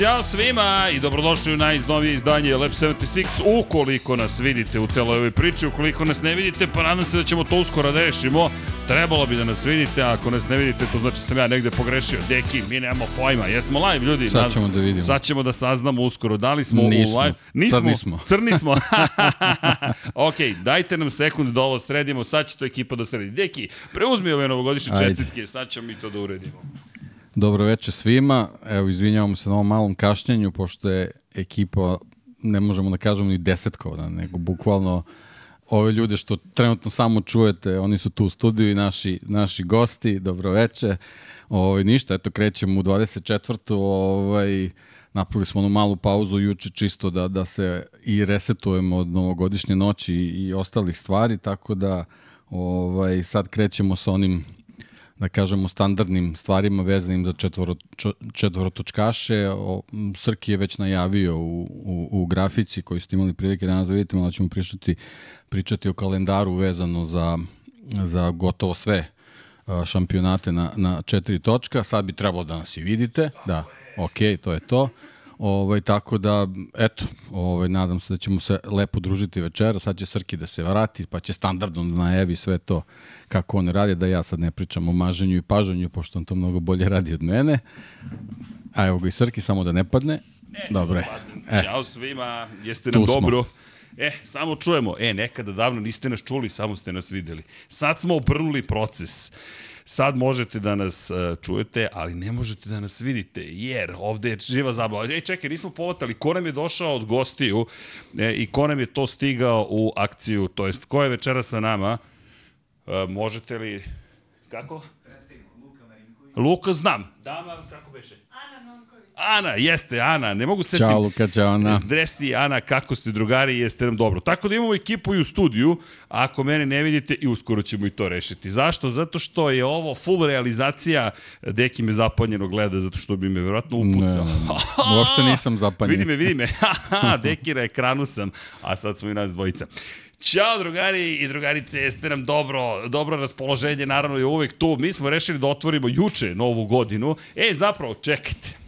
Ćao svima i dobrodošli u najnovije izdanje Lab 76. Ukoliko nas vidite u celoj ovoj priči, ukoliko nas ne vidite, pa nadam se da ćemo to uskoro da rešimo. Trebalo bi da nas vidite, a ako nas ne vidite, to znači sam ja negde pogrešio. Deki, mi nemamo pojma. Jesmo live, ljudi? Sad ćemo da vidimo. Sad ćemo da saznamo uskoro. Da li smo Nismo. u live? Nismo. Sad nismo. Crni smo. ok, dajte nam sekund da ovo sredimo. Sad će to ekipa da sredi. Deki, preuzmi ove novogodišnje čestitke. Sad ćemo mi to da uredimo. Dobro večer svima. Evo, izvinjavamo se na ovom malom kašnjenju, pošto je ekipa, ne možemo da kažemo ni desetkovana, nego bukvalno ove ljude što trenutno samo čujete, oni su tu u studiju i naši, naši gosti. Dobro večer. Ovaj, ništa, eto, krećemo u 24. Ovaj, napravili smo onu malu pauzu juče čisto da, da se i resetujemo od novogodišnje noći i, i ostalih stvari, tako da ovaj, sad krećemo sa onim da kažemo, standardnim stvarima vezanim za četvoro, četvorotočkaše. O, Srki je već najavio u, u, u grafici koju ste imali prilike danas da vidite, malo ćemo pričati, pričati o kalendaru vezano za, za gotovo sve a, šampionate na, na četiri točka. Sad bi trebalo da nas i vidite. Da, ok, to je to. Ovaj, tako da, eto, ovaj, nadam se da ćemo se lepo družiti večera. Sad će Srki da se vrati, pa će standardno da najavi sve to kako on radi, da ja sad ne pričam o maženju i pažanju, pošto on to mnogo bolje radi od mene. A evo ga i Srki, samo da ne padne. Dobro je. E. Ćao svima, jeste nam Tu smo. dobro. E, samo čujemo. E, nekada davno niste nas čuli, samo ste nas videli. Sad smo obrnuli proces. Sad možete da nas uh, čujete, ali ne možete da nas vidite, jer ovde je živa zabava. Ej, čekaj, nismo povatali, ko nam je došao od gostiju e, i ko nam je to stigao u akciju, to jest ko je večera sa nama, uh, možete li... Kako? Luka znam. Dama, kako beše? Ana, jeste, Ana, ne mogu se setiti. Ćao Luka, ćao Ana. Zdresi, Ana, kako ste drugari, jeste nam dobro. Tako da imamo ekipu i u studiju, a ako mene ne vidite, i uskoro ćemo i to rešiti. Zašto? Zato što je ovo full realizacija, Deki me zapanjeno gleda, zato što bi me verovatno upucao. Ne, uopšte nisam zapanjen. Vidi me, vidi me. Deki na ekranu sam, a sad smo i nas dvojica. Ćao drugari i drugarice, jeste nam dobro, dobro raspoloženje, naravno je uvek tu. Mi smo rešili da otvorimo juče novu godinu. E, zapravo, čekajte.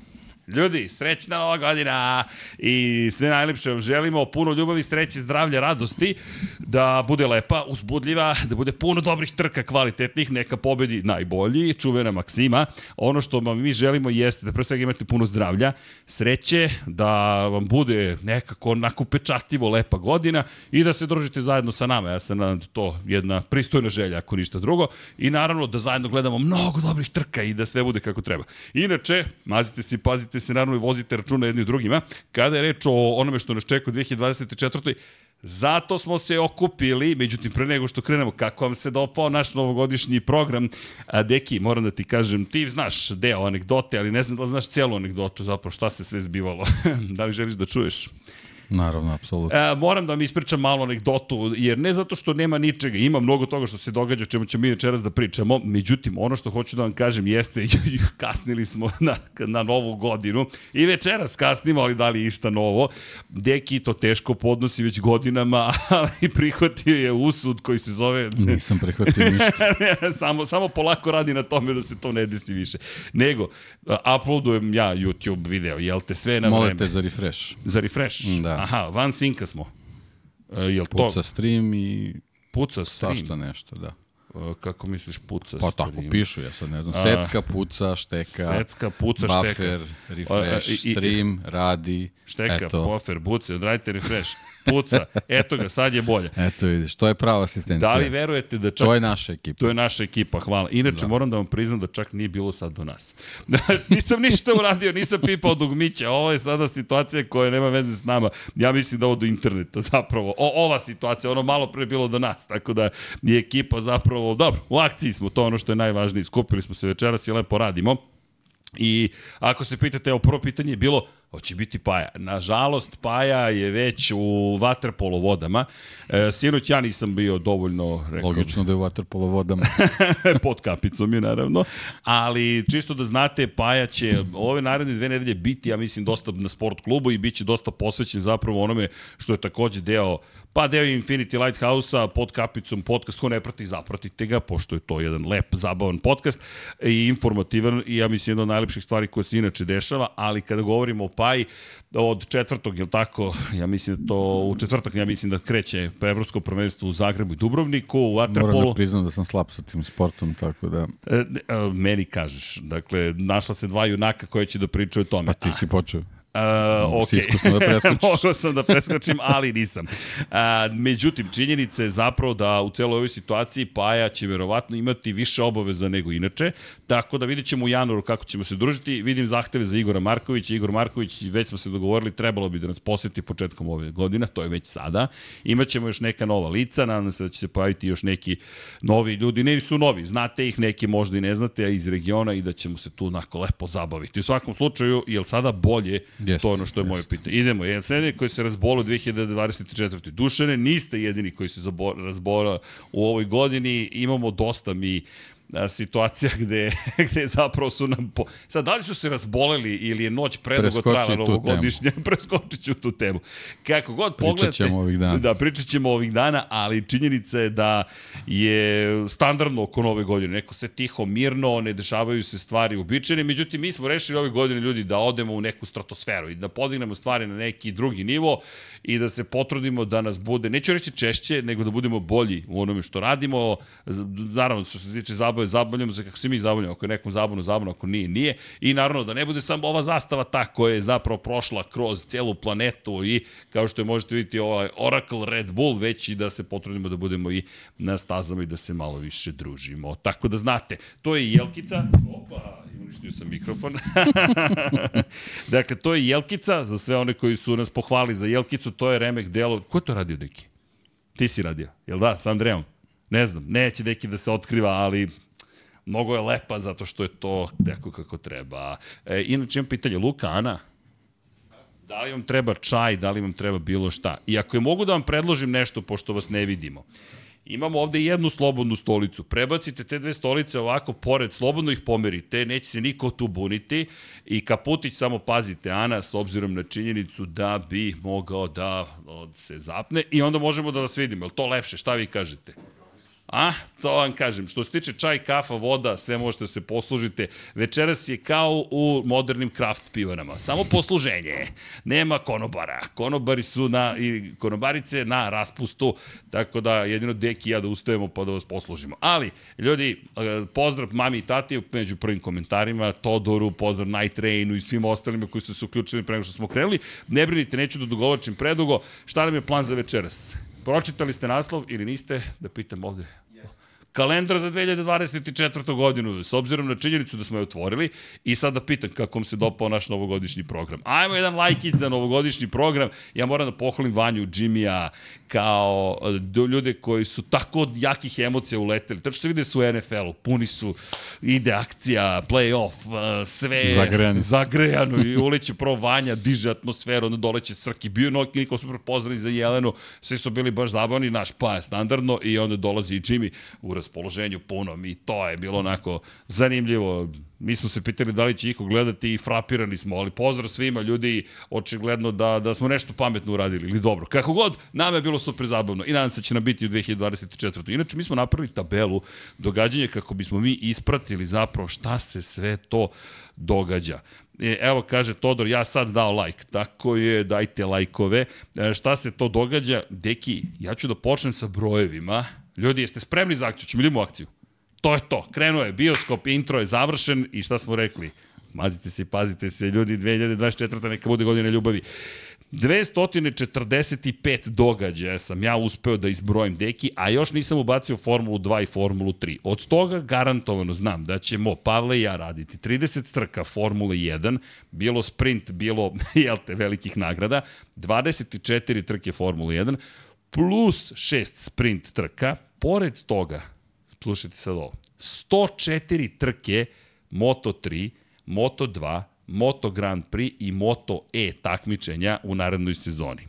Ljudi, srećna nova godina i sve najlepše vam želimo, puno ljubavi, sreće, zdravlja, radosti, da bude lepa, uzbudljiva, da bude puno dobrih trka kvalitetnih, neka pobedi najbolji, čuvena Maksima. Ono što vam mi želimo jeste da pre svega imate puno zdravlja, sreće, da vam bude nekako onako pečatljivo lepa godina i da se družite zajedno sa nama. Ja sam nadam da to jedna pristojna želja, ako ništa drugo. I naravno da zajedno gledamo mnogo dobrih trka i da sve bude kako treba. Inače, mazite se pazite se, naravno i vozite računa jedni drugima. Kada je reč o onome što nas čeka u 2024. Zato smo se okupili, međutim pre nego što krenemo, kako vam se dopao naš novogodišnji program, a, Deki, moram da ti kažem, ti znaš deo anegdote, ali ne znam da znaš cijelu anegdotu, zapravo šta se sve zbivalo. da li želiš da čuješ? Naravno, apsolutno. E, moram da vam ispričam malo anegdotu, jer ne zato što nema ničega, ima mnogo toga što se događa, o čemu ćemo mi večeras da pričamo, međutim, ono što hoću da vam kažem jeste, kasnili smo na, na novu godinu i večeras kasnimo, ali da li išta novo. Deki to teško podnosi već godinama, ali prihvatio je usud koji se zove... Nisam prihvatio ništa. samo, samo polako radi na tome da se to ne desi više. Nego, uploadujem ja YouTube video, jel te, sve na vreme. Molite za refresh. Za refresh? Da. Aha, van sinka smo. E, jel to Puca stream i puca stream? svašta nešto, da. E, kako misliš puca Pa stream? tako pišu, ja sad ne znam. Secka, puca, šteka, Secka, puca, buffer, šteka. refresh, A, i- stream, radi. Šteka, Eto, buffer, buce, odradite refresh. Puca, eto ga, sad je bolje. eto vidiš, to je prava asistencija. Da li verujete da čak To je naša ekipa. To je naša ekipa, hvala. Inače, da. moram da vam priznam da čak nije bilo sad do nas. nisam ništa uradio, nisam pipao dugmića. Ovo je sada situacija koja nema veze s nama. Ja mislim da ovo do interneta zapravo. O, ova situacija, ono malo pre bilo do nas. Tako da je ekipa zapravo, dobro, u akciji smo, to ono što je najvažnije. Skupili smo se večeras i lepo radimo. I ako se pitate, evo prvo pitanje je bilo, hoće biti Paja. Nažalost, Paja je već u vaterpolo vodama. E, sinoć ja nisam bio dovoljno, rekao, Logično da je u waterpolo vodama. pod kapicom je naravno, ali čisto da znate, Paja će ove naredne dve nedelje biti, ja mislim, dosta na sport klubu i bit će dosta posvećen zapravo onome što je takođe deo pa deo Infinity Lighthouse-a pod kapicom podcast, ko ne prati, zapratite ga, pošto je to jedan lep, zabavan podcast i informativan i ja mislim jedna od najlepših stvari koja se inače dešava, ali kada govorimo o Paji od četvrtog, je tako, ja mislim da to u četvrtak, ja mislim da kreće evropsko prvenstvo u Zagrebu i Dubrovniku, u Waterpolu. Moram da priznam da sam slab sa tim sportom, tako da... E, e, meni kažeš, dakle, našla se dva junaka koje će da pričaju o tome. Pa ti si počeo. Uh, ok. Si iskusno da preskočiš. Mogao sam da preskočim, ali nisam. Uh, međutim, činjenica je zapravo da u celoj ovoj situaciji Paja će verovatno imati više obaveza nego inače, tako da vidit ćemo u januaru kako ćemo se družiti. Vidim zahteve za Igora Markovića. Igor Marković, već smo se dogovorili, trebalo bi da nas poseti početkom ove godine, to je već sada. Imaćemo još neka nova lica, nadam se da će se pojaviti još neki novi ljudi. Ne su novi, znate ih, neki možda i ne znate, a iz regiona i da ćemo se tu onako lepo zabaviti. U svakom slučaju, je sada bolje Jest, to je ono što je moje pitanje. Idemo, jedan srednje koji se razbolo 2024. Dušane, niste jedini koji se razbora u ovoj godini. Imamo dosta mi situacija gde, gde zapravo su nam... Po... Sad, da li su se razboleli ili je noć predugo trajala novogodišnja? Preskočit ću tu temu. Kako god pogledate... Pričat ćemo ovih dana. Da, pričat ćemo ovih dana, ali činjenica je da je standardno oko nove godine. Neko se tiho, mirno, ne dešavaju se stvari uobičajene. Međutim, mi smo rešili ove godine ljudi da odemo u neku stratosferu i da podignemo stvari na neki drugi nivo i da se potrudimo da nas bude, neću reći češće, nego da budemo bolji u onome što radimo. Naravno, što se tiče zabave, zabavljamo se kako se mi zabavljamo, ako je nekom zabavno, zabavno, ako nije, nije. I naravno, da ne bude samo ova zastava ta koja je zapravo prošla kroz celu planetu i kao što je možete vidjeti ovaj Oracle Red Bull, već i da se potrudimo da budemo i na stazama i da se malo više družimo. Tako da znate, to je Jelkica. Opa, uništio sam mikrofon. dakle, to je Jelkica, za sve one koji su nas pohvali za Jelkicu, to je remek delo. Ko je to radio, Deki? Ti si radio, jel da, sa Andrejom? Ne znam, neće Deki da se otkriva, ali mnogo je lepa zato što je to tako kako treba. E, inače imam pitanje, Luka, Ana, da li vam treba čaj, da li vam treba bilo šta? I ako je mogu da vam predložim nešto, pošto vas ne vidimo, Imamo ovde jednu slobodnu stolicu. Prebacite te dve stolice ovako pored, slobodno ih pomerite, neće se niko tu buniti. I Kaputić, samo pazite, Ana, s obzirom na činjenicu da bi mogao da se zapne i onda možemo da vas vidimo. Je to lepše? Šta vi kažete? A, to vam kažem. Što se tiče čaj, kafa, voda, sve možete da se poslužite. Večeras je kao u modernim kraft pivarama. Samo posluženje. Nema konobara. Konobari su na, i konobarice na raspustu, tako da jedino deki ja da ustajemo pa da vas poslužimo. Ali, ljudi, e, pozdrav mami i tati među prvim komentarima, Todoru, pozdrav Night Rainu i svim ostalima koji su se uključili pre nego što smo krenuli. Ne brinite, neću da dugovlačim predugo. Šta nam je plan za večeras? Pročitali ste naslov ili niste? Da pitam ovde kalendar za 2024. godinu, s obzirom na činjenicu da smo je otvorili i sada da pitam kako vam se dopao naš novogodišnji program. Ajmo jedan lajkić za novogodišnji program. Ja moram da pohvalim Vanju, Jimmya, kao do ljude koji su tako od jakih emocija uleteli. što se vide su u NFL-u, puni su, ide akcija, play-off, sve zagrejano. zagrejano i uleće prvo Vanja, diže atmosferu, onda doleće Srki, bio nok, niko su prepoznali za Jelenu, svi su bili baš zabavni, naš pa je standardno i onda dolazi i Jimmy u raspoloženju punom i to je bilo onako zanimljivo. Mi smo se pitali da li će ih gledati i frapirani smo, ali pozdrav svima ljudi, očigledno da, da smo nešto pametno uradili ili dobro. Kako god, nama je bilo super zabavno i nadam se da će nam biti u 2024. Inače, mi smo napravili tabelu događanja kako bismo mi ispratili zapravo šta se sve to događa. E, evo kaže Todor, ja sad dao like. Tako je, dajte lajkove. E, šta se to događa? Deki, ja ću da počnem sa brojevima Ljudi, jeste spremni za akciju? Ćemo idemo u akciju. To je to. Krenuo je bioskop, intro je završen i šta smo rekli? Mazite se i pazite se, ljudi, 2024. neka bude godine ljubavi. 245 događaja sam ja uspeo da izbrojim deki, a još nisam ubacio Formulu 2 i Formulu 3. Od toga garantovano znam da ćemo Pavle i ja raditi 30 trka Formule 1, bilo sprint, bilo, jel te, velikih nagrada, 24 trke Formule 1, plus 6 sprint trka, pored toga, slušajte sad ovo, 104 trke Moto 3, Moto 2, Moto Grand Prix i Moto E takmičenja u narednoj sezoni.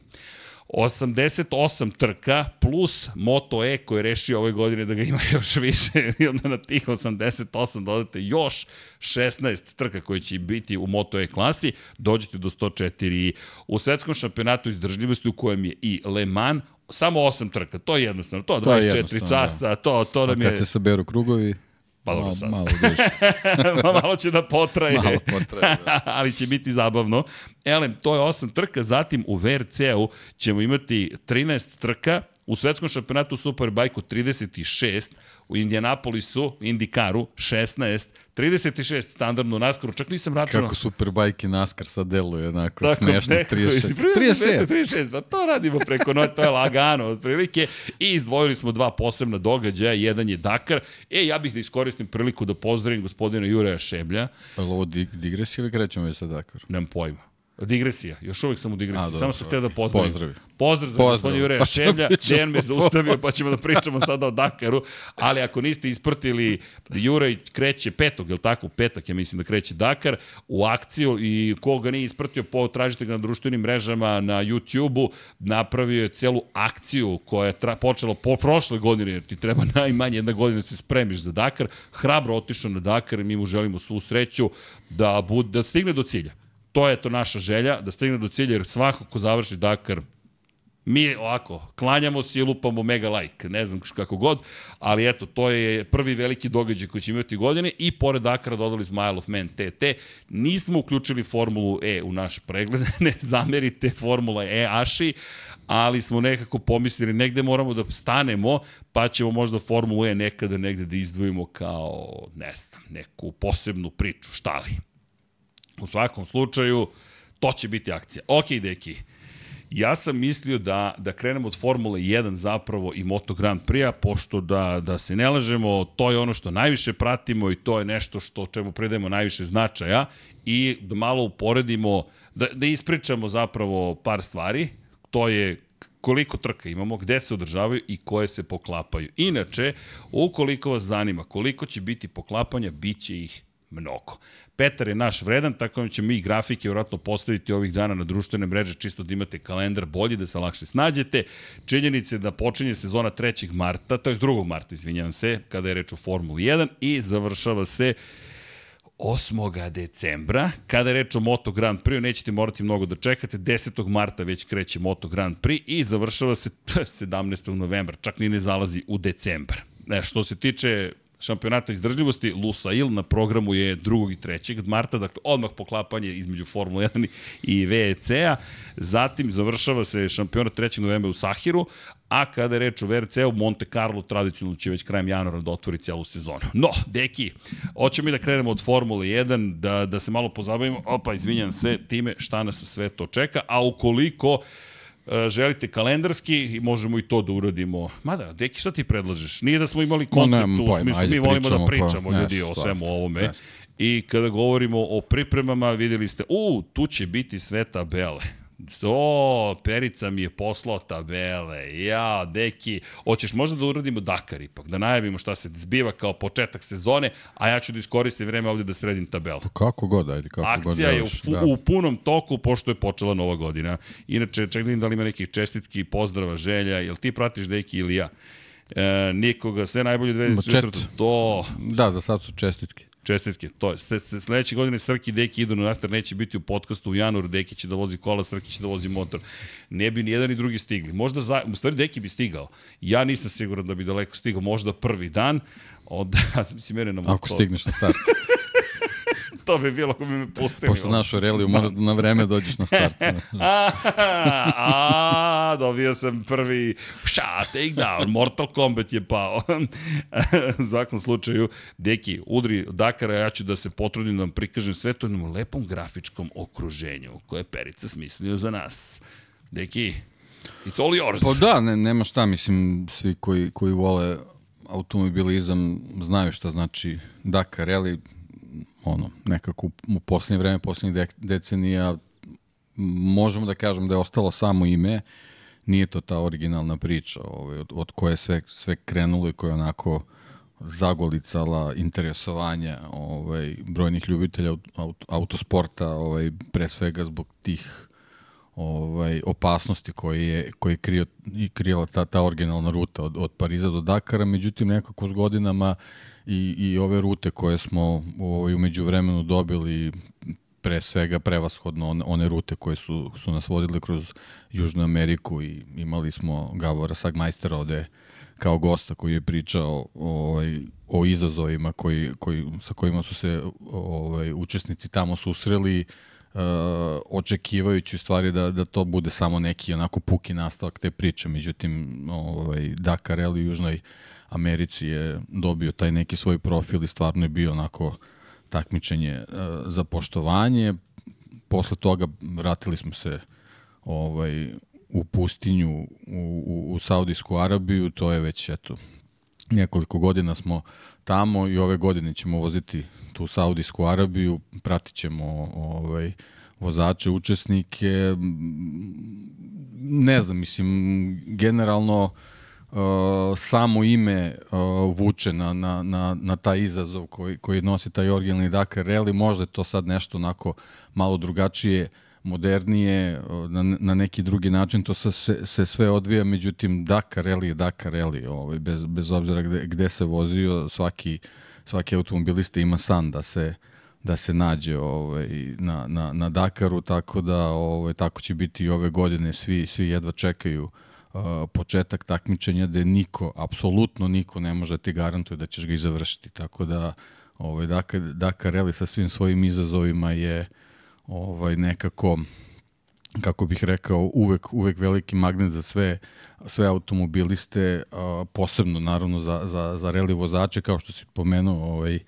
88 trka plus Moto E koji je rešio ove godine da ga ima još više. I onda na tih 88 dodate još 16 trka koje će biti u Moto E klasi, dođete do 104 u svetskom šampionatu izdržljivosti u kojem je i Le Mans, samo 8 trka, to je jednostavno, to, to 24 jednostavno, časa, da. to, to nam je... A kad se saberu krugovi? Pa dobro malo, sad. malo duže. malo će da potraje. Malo potraje, da. ali će biti zabavno. Elem, to je osam trka, zatim u VRC-u ćemo imati 13 trka, u svetskom šampionatu Superbajku 36, u Indianapolisu, Indikaru 16, 36 standardno naskoru, čak nisam računao. Kako Superbike i NASCAR sad deluje, onako Tako, smešno s nekako, 36. jesi prvi- 36. 36, pa to radimo preko noći, to je lagano otprilike. I izdvojili smo dva posebna događaja, jedan je Dakar. E, ja bih da iskoristim priliku da pozdravim gospodina Jureja Šeblja, Je li ovo dig digresija ili krećemo već sa Dakar? nemam pojma. Digresija, još uvijek sam u digresiji, A, samo sam htio da pozdravim. Pozdravi. Pozdrav za Pozdrav. gospodina Jureja Pa pričamo Dejan me zaustavio, pa ćemo da pričamo sada o Dakaru, ali ako niste ispratili, Jurej kreće petog, je li tako? Petak, ja mislim da kreće Dakar, u akciju i ko ga nije ispratio, potražite ga na društvenim mrežama, na YouTube-u, napravio je celu akciju koja je tra, počela po prošle godine, jer ti treba najmanje jedna godina da se spremiš za Dakar, hrabro otišao na Dakar i mi mu želimo svu sreću da, bud, da stigne do cilja. To je to naša želja, da stigne do cilja, jer svako ko završi Dakar, mi ovako, klanjamo se i lupamo mega like, ne znam kako god, ali eto, to je prvi veliki događaj koji će imati godine i pored Dakara dodali smo Isle of Man TT. Nismo uključili Formulu E u naš pregled, ne zamerite Formula E Aši, ali smo nekako pomislili, negde moramo da stanemo, pa ćemo možda Formulu E nekada negde da izdvojimo kao, ne znam, neku posebnu priču, šta li. U svakom slučaju, to će biti akcija. Ok, deki, ja sam mislio da, da krenemo od Formule 1 zapravo i Moto Grand Prix-a, pošto da, da se ne lažemo, to je ono što najviše pratimo i to je nešto što čemu predajemo najviše značaja i da malo uporedimo, da, da ispričamo zapravo par stvari, to je koliko trka imamo, gde se održavaju i koje se poklapaju. Inače, ukoliko vas zanima koliko će biti poklapanja, bit će ih mnogo. Petar je naš vredan, tako da ćemo mi grafike vjerojatno postaviti ovih dana na društvene mreže, čisto da imate kalendar bolji, da se lakše snađete. Činjenice da počinje sezona 3. marta, to je 2. marta, izvinjavam se, kada je reč o Formuli 1 i završava se 8. decembra. Kada je reč o Moto Grand Prix, nećete morati mnogo da čekate. 10. marta već kreće Moto Grand Prix i završava se 17. novembra. Čak ni ne zalazi u decembar. Ne, što se tiče šampionata izdržljivosti, Lusail na programu je 2. i 3. marta, dakle odmah poklapanje između Formula 1 i VEC-a. Zatim završava se šampionat 3. novembra u Sahiru, a kada je reč o VRC-u, Monte Carlo tradicionalno će već krajem januara da otvori celu sezonu. No, deki, hoćemo mi da krenemo od Formule 1, da, da se malo pozabavimo, opa, izvinjam se, time šta nas sve to čeka, a ukoliko želite kalendarski, možemo i to da uradimo. Mada, deki, šta ti predlažeš? Nije da smo imali koncept, nemam u pojma, smislu, mi volimo da pričamo, pa, ljudi o svemu ovome. ne. I kada govorimo o pripremama, videli ste, u, tu će biti sve tabele. O, Perica mi je poslao tabele. Ja, deki, hoćeš možda da uradimo Dakar ipak, da najavimo šta se zbiva kao početak sezone, a ja ću da iskoristim vreme ovde da sredim tabelu. Kako god, ajde, kako god Akcija je u, da. u punom toku pošto je počela nova godina. Inače, ček da li ima nekih čestitki, pozdrava, želja, jel ti pratiš deki ili ja? E, nikoga, sve najbolje 2004. chat. To, Da, za sad su čestitke. Čestitke. To je, sledeće godine Srki i Deki idu na naftar, neće biti u podcastu u januaru, Deki će da vozi kola, Srki će da vozi motor. Ne bi ni jedan ni drugi stigli. Možda, za, u stvari Deki bi stigao. Ja nisam siguran da bi daleko stigao, možda prvi dan, Onda, mislim, mene na motor. Ako stigneš na start. to bi bilo ako bi me pustili. Pošto znaš u reliju, moraš da na vreme dođeš na start. a, a, dobio sam prvi ša, take down, Mortal Kombat je pao. u svakom slučaju, deki, udri Dakara, ja ću da se potrudim da vam prikažem sve to jednom lepom grafičkom okruženju koje je Perica smislio za nas. Deki, it's all yours. Pa da, ne, nema šta, mislim, svi koji, koji vole automobilizam znaju šta znači Dakar Rally, ono, nekako u, poslednje vreme, poslednjih de, decenija, možemo da kažemo da je ostalo samo ime, nije to ta originalna priča ovaj, od, od koje sve, sve krenulo i koja onako zagolicala interesovanje ovaj, brojnih ljubitelja aut, autosporta, ovaj, pre svega zbog tih ovaj opasnosti koje je koje je krio i krijala ta ta originalna ruta od od Pariza do Dakara, međutim nekako s godinama i i ove rute koje smo ovaj umeđu vremenu dobili pre svega prevashodno one, one rute koje su su nas vodile kroz Južnu Ameriku i imali smo Gavora Sagmajstera ovde kao gosta koji je pričao ovaj, o izazovima koji, koji, sa kojima su se ovaj, učesnici tamo susreli, uh, očekivajući stvari da, da to bude samo neki onako puki nastavak te priče. Međutim, ovaj, Dakar Rally u Južnoj Americi je dobio taj neki svoj profil i stvarno je bio onako takmičenje uh, za poštovanje. Posle toga vratili smo se ovaj, u pustinju u, u, u Saudijsku Arabiju, to je već eto, nekoliko godina smo tamo i ove godine ćemo voziti tu Saudijsku Arabiju, pratit ćemo ovaj, vozače, učesnike, ne znam, mislim, generalno uh, samo ime uh, vuče na, na, na, na taj izazov koji, koji nosi taj originalni Dakar Rally, možda je to sad nešto onako malo drugačije uh, modernije, na, na neki drugi način to se, se sve odvija, međutim Dakar Rally je Dakar Rally, ovaj, bez, bez obzira gde, gde se vozio, svaki, svaki automobilista ima san da se da se nađe ovaj, na, na, na Dakaru, tako da ovaj, tako će biti i ove godine, svi, svi jedva čekaju uh, početak takmičenja gde niko, apsolutno niko ne može da ti garantuje da ćeš ga i završiti, tako da ovaj, Dakar, Dakar Rally sa svim svojim izazovima je uh, ovaj nekako kako bih rekao, uvek, uvek veliki magnet za sve, sve automobiliste, posebno naravno za, za, za reli vozače, kao što si pomenuo, ovaj,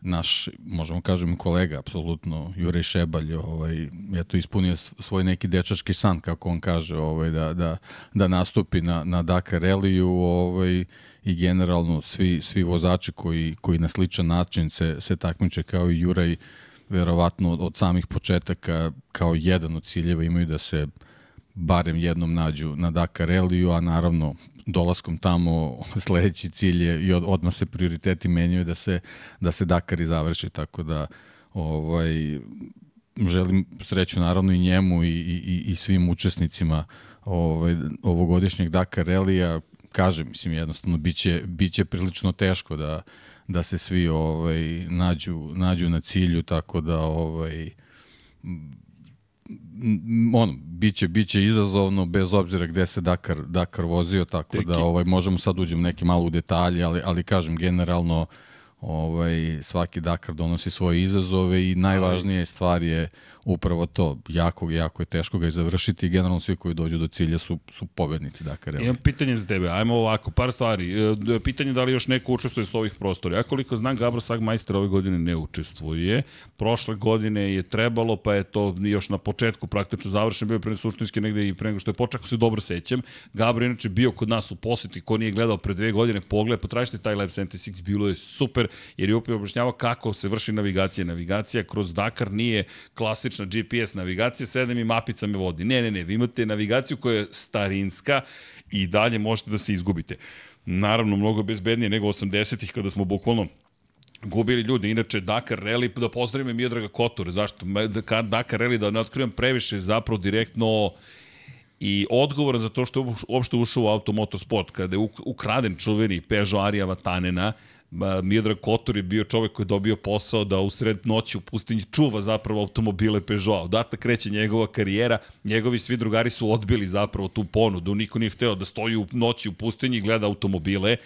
naš, možemo kažem, kolega, apsolutno, Jurej Šebalj, ovaj, je to ispunio svoj neki dečački san, kako on kaže, ovaj, da, da, da nastupi na, na Dakar Reliju, ovaj, i generalno svi, svi vozači koji, koji na sličan način se, se takmiče kao i Juraj, verovatno od, od samih početaka kao jedan od ciljeva imaju da se barem jednom nađu na Dakar Rallyu, a naravno dolaskom tamo sledeći cilj je i od, odmah se prioriteti menjaju da se, da se Dakar i završi, tako da ovaj, želim sreću naravno i njemu i, i, i svim učesnicima ovaj, ovogodišnjeg Dakar Rallija, kažem, mislim, jednostavno, biće, biće prilično teško da, da se svi ovaj nađu nađu na cilju tako da ovaj ono biće biće izazovno bez obzira gde se Dakar Dakar vozio tako Triki. da ovaj možemo sad uđemo neke malo u detalje ali ali kažem generalno ovaj svaki Dakar donosi svoje izazove i najvažnije stvar je upravo to, jako, jako je teško ga i završiti i generalno svi koji dođu do cilja su, su pobednici Dakar. Imam pitanje za tebe, ajmo ovako, par stvari. E, pitanje da li još neko učestvuje s ovih prostora. Ja koliko znam, Gabro Sagmeister ove godine ne učestvuje. Prošle godine je trebalo, pa je to još na početku praktično završen, bio pre suštinski negde i pre nego što je počeo, se dobro sećam. Gabro inače bio kod nas u poseti, ko nije gledao pre dve godine, pogled, potražite taj Lab 76, bilo je super, jer je upravo objašnjavao kako se vrši navigacija. Navigacija kroz Dakar nije klasična klasična GPS navigacija, sedem i mapica me vodi. Ne, ne, ne, vi imate navigaciju koja je starinska i dalje možete da se izgubite. Naravno, mnogo bezbednije nego 80-ih kada smo bukvalno gubili ljudi. Inače, Dakar Rally, da pozdravim Miodraga Kotor, zašto? Dakar Rally, da ne otkrivam previše, zapravo direktno i odgovoran za to što je uopšte ušao u automotosport. Kada je ukraden čuveni Peugeot Aria Vatanena, Miodrag Kotor je bio čovek koji je dobio posao da u sred noći u pustinji čuva zapravo automobile Peugeot. Odatle kreće njegova karijera, njegovi svi drugari su odbili zapravo tu ponudu, niko nije hteo da stoji u noći u pustinji i gleda automobile.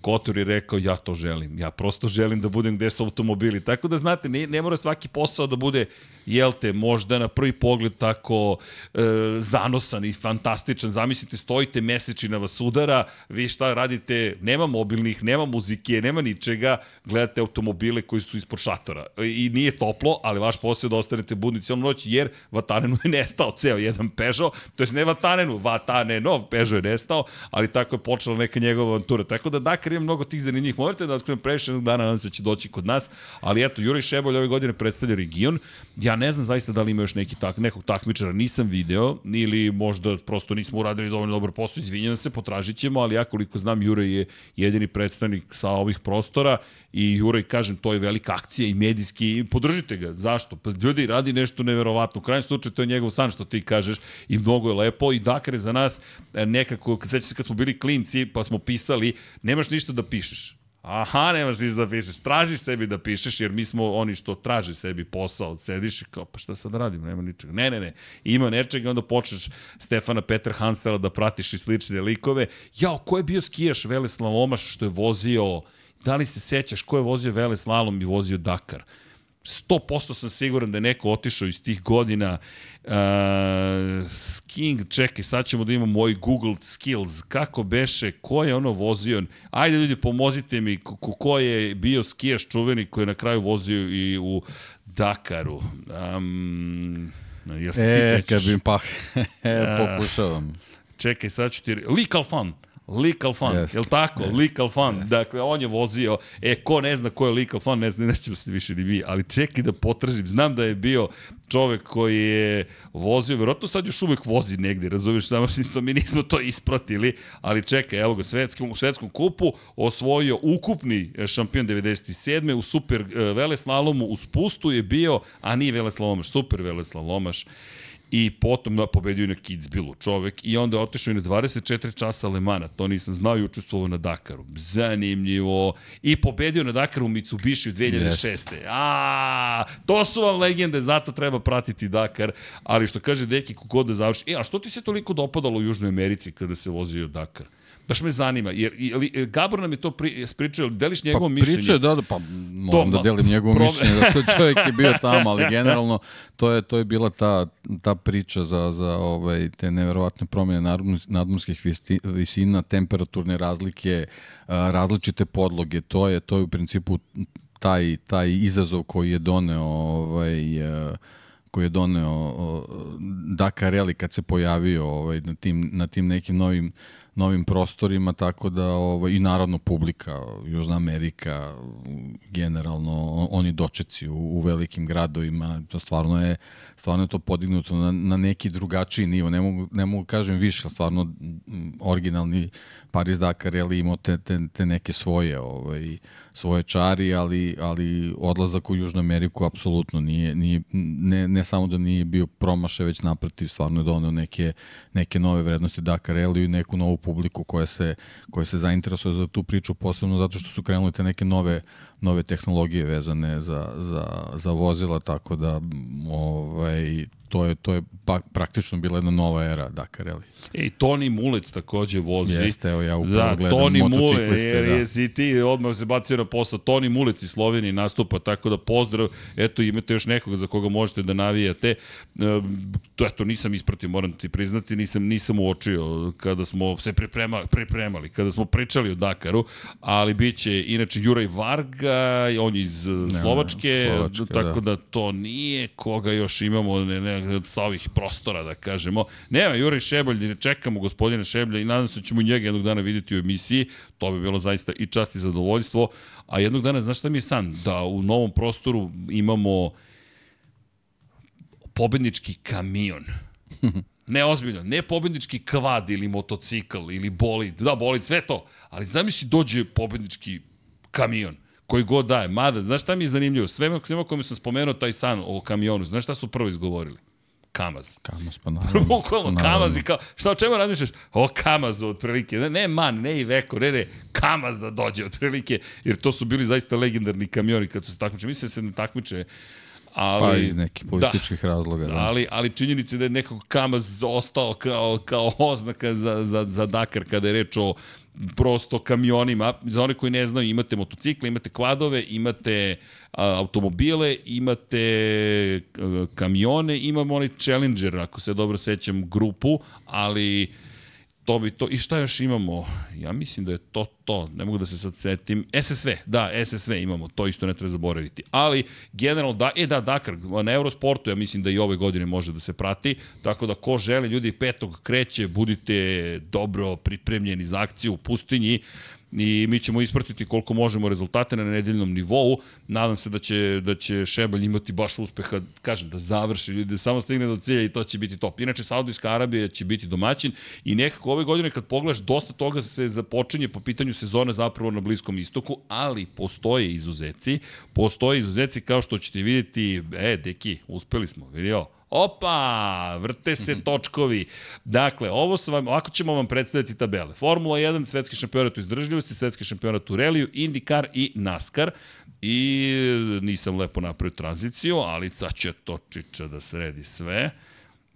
Kotor je rekao ja to želim, ja prosto želim da budem gde su automobili. Tako da znate, ne, ne mora svaki posao da bude jel te, možda na prvi pogled tako e, zanosan i fantastičan. Zamislite, stojite, mesečina vas udara, vi šta radite, nema mobilnih, nema muzike, nema ničega, gledate automobile koji su ispod šatora. I nije toplo, ali vaš posao je da ostanete budni cijelu noć, jer Vatanenu je nestao ceo jedan Peugeot, to je ne Vatanenu, Vatanenov Peugeot je nestao, ali tako je počela neka njegova avantura. Tako da Dakar ima mnogo tih zanimljivih. Možete da otkrijem previše dana, nadam se da će doći kod nas, ali eto, Juraj Šebolj ove godine predstavlja region. Ja ne znam zaista da li ima još neki tak, nekog takmičara, nisam video, ili možda prosto nismo uradili dovoljno dobar posao, izvinjam se, potražit ćemo, ali ja koliko znam, Jure je jedini predstavnik sa ovih prostora i Juraj, kažem, to je velika akcija i medijski, i podržite ga. Zašto? Pa ljudi radi nešto neverovatno. U krajem slučaju to je njegov san što ti kažeš i mnogo je lepo i Dakar je za nas e, nekako, kad sećate kad smo bili klinci pa smo pisali, nemaš ništa da pišeš Aha, nemaš ništa da pišeš. Tražiš sebi da pišeš, jer mi smo oni što traže sebi posao. Sediš i kao, pa šta sad radim, nema ničega. Ne, ne, ne. Ima nečega, onda počneš Stefana Petra Hansela da pratiš i slične likove. Jao, ko je bio skijaš Vele Slavomaš što je vozio Da li se sećaš ko je vozio Vele slalom i vozio Dakar? 100% sam siguran da je neko otišao iz tih godina. Uh, skiing, čekaj, sad ćemo da imamo moj Google Skills. Kako beše, ko je ono vozio? Ajde ljudi, pomozite mi, ko, ko je bio skijaš čuveni koji je na kraju vozio i u Dakaru. Um, jel se e, ti sećaš? kad bi pa, pokušavam. Čekaj, sad ću ti... Lee Calfan. Lee Calfan, yes. je li tako? Yes. Lee Calfan, yes. dakle, on je vozio, e, ko ne zna ko je Lee Calfan, ne zna, nećemo se više ni mi, ali čekaj da potražim, znam da je bio čovek koji je vozio, verovatno sad još uvek vozi negde, razumiješ, samo što mi nismo to ispratili, ali čekaj, evo ga, svetskom, u svetskom kupu osvojio ukupni šampion 97. u super uh, veleslalomu, u spustu je bio, a nije veleslalomaš, super veleslalomaš, i potom da pobedio na Kidsbillu čovek i onda je otišao i na 24 časa Alemana, to nisam znao i učestvovao na Dakaru. Zanimljivo. I pobedio na Dakaru u Mitsubishi u 2006. Yes. A, to su vam legende, zato treba pratiti Dakar, ali što kaže Deki, kogod da završi. E, a što ti se toliko dopadalo u Južnoj Americi kada se vozio Dakar? Baš me zanima, jer, jer Gabor nam je to pri, spričao, deliš njegovo pa, mišljenje? Pa pričao da, da, pa moram da delim njegovo pro... mišljenje, da se čovjek je bio tamo, ali generalno to je, to je bila ta, ta priča za, za ovaj, te neverovatne promjene nadmorskih visina, temperaturne razlike, različite podloge, to je, to je u principu taj, taj izazov koji je doneo ovaj, koji je doneo Dakar Rally kad se pojavio ovaj, na, tim, na tim nekim novim novim prostorima, tako da ovaj, i naravno publika, Južna Amerika, generalno, oni dočeci u, u velikim gradovima, to stvarno je, stvarno je to podignuto na, na neki drugačiji nivo, ne mogu, ne mogu kažem više, stvarno originalni Paris Dakar je imao te, te, te neke svoje ovaj, svoje čari, ali, ali odlazak u Južnu Ameriku apsolutno nije, nije ne, ne samo da nije bio promašaj, već naprotiv stvarno je doneo neke, neke nove vrednosti Dakar Rally i neku novu publiku koja se, koja se zainteresuje za tu priču, posebno zato što su krenuli te neke nove, nove tehnologije vezane za, za, za vozila, tako da ovaj, to je, to je pa, praktično bila jedna nova era Dakar Rally. E, Toni Mulec takođe vozi. Jeste, evo ja upravo da, gledam Toni Mulec, jer da. jesi ti odmah se bacio na posao. Toni Mulec iz Slovenije nastupa, tako da pozdrav. Eto, imate još nekoga za koga možete da navijate. E, to, eto, nisam ispratio, moram ti priznati, nisam, nisam uočio kada smo se pripremali, pripremali, kada smo pričali o Dakaru, ali bit će, inače, Juraj Varga, on je iz ne, Slovačke, Slovačke tako da. da to nije koga još imamo, ne, ne, sa ovih prostora, da kažemo. Nema, Juraj Šebolj, čekamo gospodina Šeblja i nadam se da ćemo njega jednog dana videti u emisiji, to bi bilo zaista i čast i zadovoljstvo, a jednog dana, znaš šta mi je san? Da u novom prostoru imamo pobednički kamion. Ne ozbiljno, ne pobednički kvad ili motocikl ili bolid, da bolid, sve to, ali zamisli dođe pobednički kamion koji god daje. Mada, znaš šta mi je zanimljivo? Svema, svema kojima sam spomenuo taj san o kamionu, znaš šta su prvo izgovorili? Kamaz. Kamaz, pa naravno. Bukvalno, Kamaz i kao, šta o čemu razmišljaš? O Kamazu, otprilike. Ne, ne man, ne i veko, ne, ne, Kamaz da dođe, otprilike, jer to su bili zaista legendarni kamioni kad su se takmiče. Mislim da se ne takmiče Ali, pa iz nekih da. političkih da, razloga. Da. Ali, ali činjenica da je nekako Kamaz ostao kao, kao oznaka za, za, za Dakar kada je reč o prosto kamionima. Za one koji ne znaju, imate motocikle, imate kvadove, imate a, automobile, imate a, kamione, imamo onaj Challenger, ako se dobro sećam, grupu, ali to bi to. I šta još imamo? Ja mislim da je to to. Ne mogu da se sad setim. SSV, da, SSV imamo. To isto ne treba zaboraviti. Ali, generalno, da, e da, Dakar, na Eurosportu ja mislim da i ove godine može da se prati. Tako da, ko želi, ljudi, petog kreće, budite dobro pripremljeni za akciju u pustinji i mi ćemo ispratiti koliko možemo rezultate na nedeljnom nivou. Nadam se da će, da će Šebelj imati baš uspeha, kažem, da završi, da samo stigne do cilja i to će biti top. Inače, Saudijska Arabija će biti domaćin i nekako ove godine kad pogledaš, dosta toga se započinje po pitanju sezone zapravo na Bliskom istoku, ali postoje izuzeci, postoje izuzeci kao što ćete vidjeti, e, deki, uspeli smo, vidio, Opa, vrte se mhm. točkovi. Dakle, ovo su vam, ovako ćemo vam predstaviti tabele. Formula 1, svetski šampionat u izdržljivosti, svetski šampionat u reliju, IndyCar i NASCAR. I nisam lepo napravio tranziciju, ali sad će to čiča da sredi sve.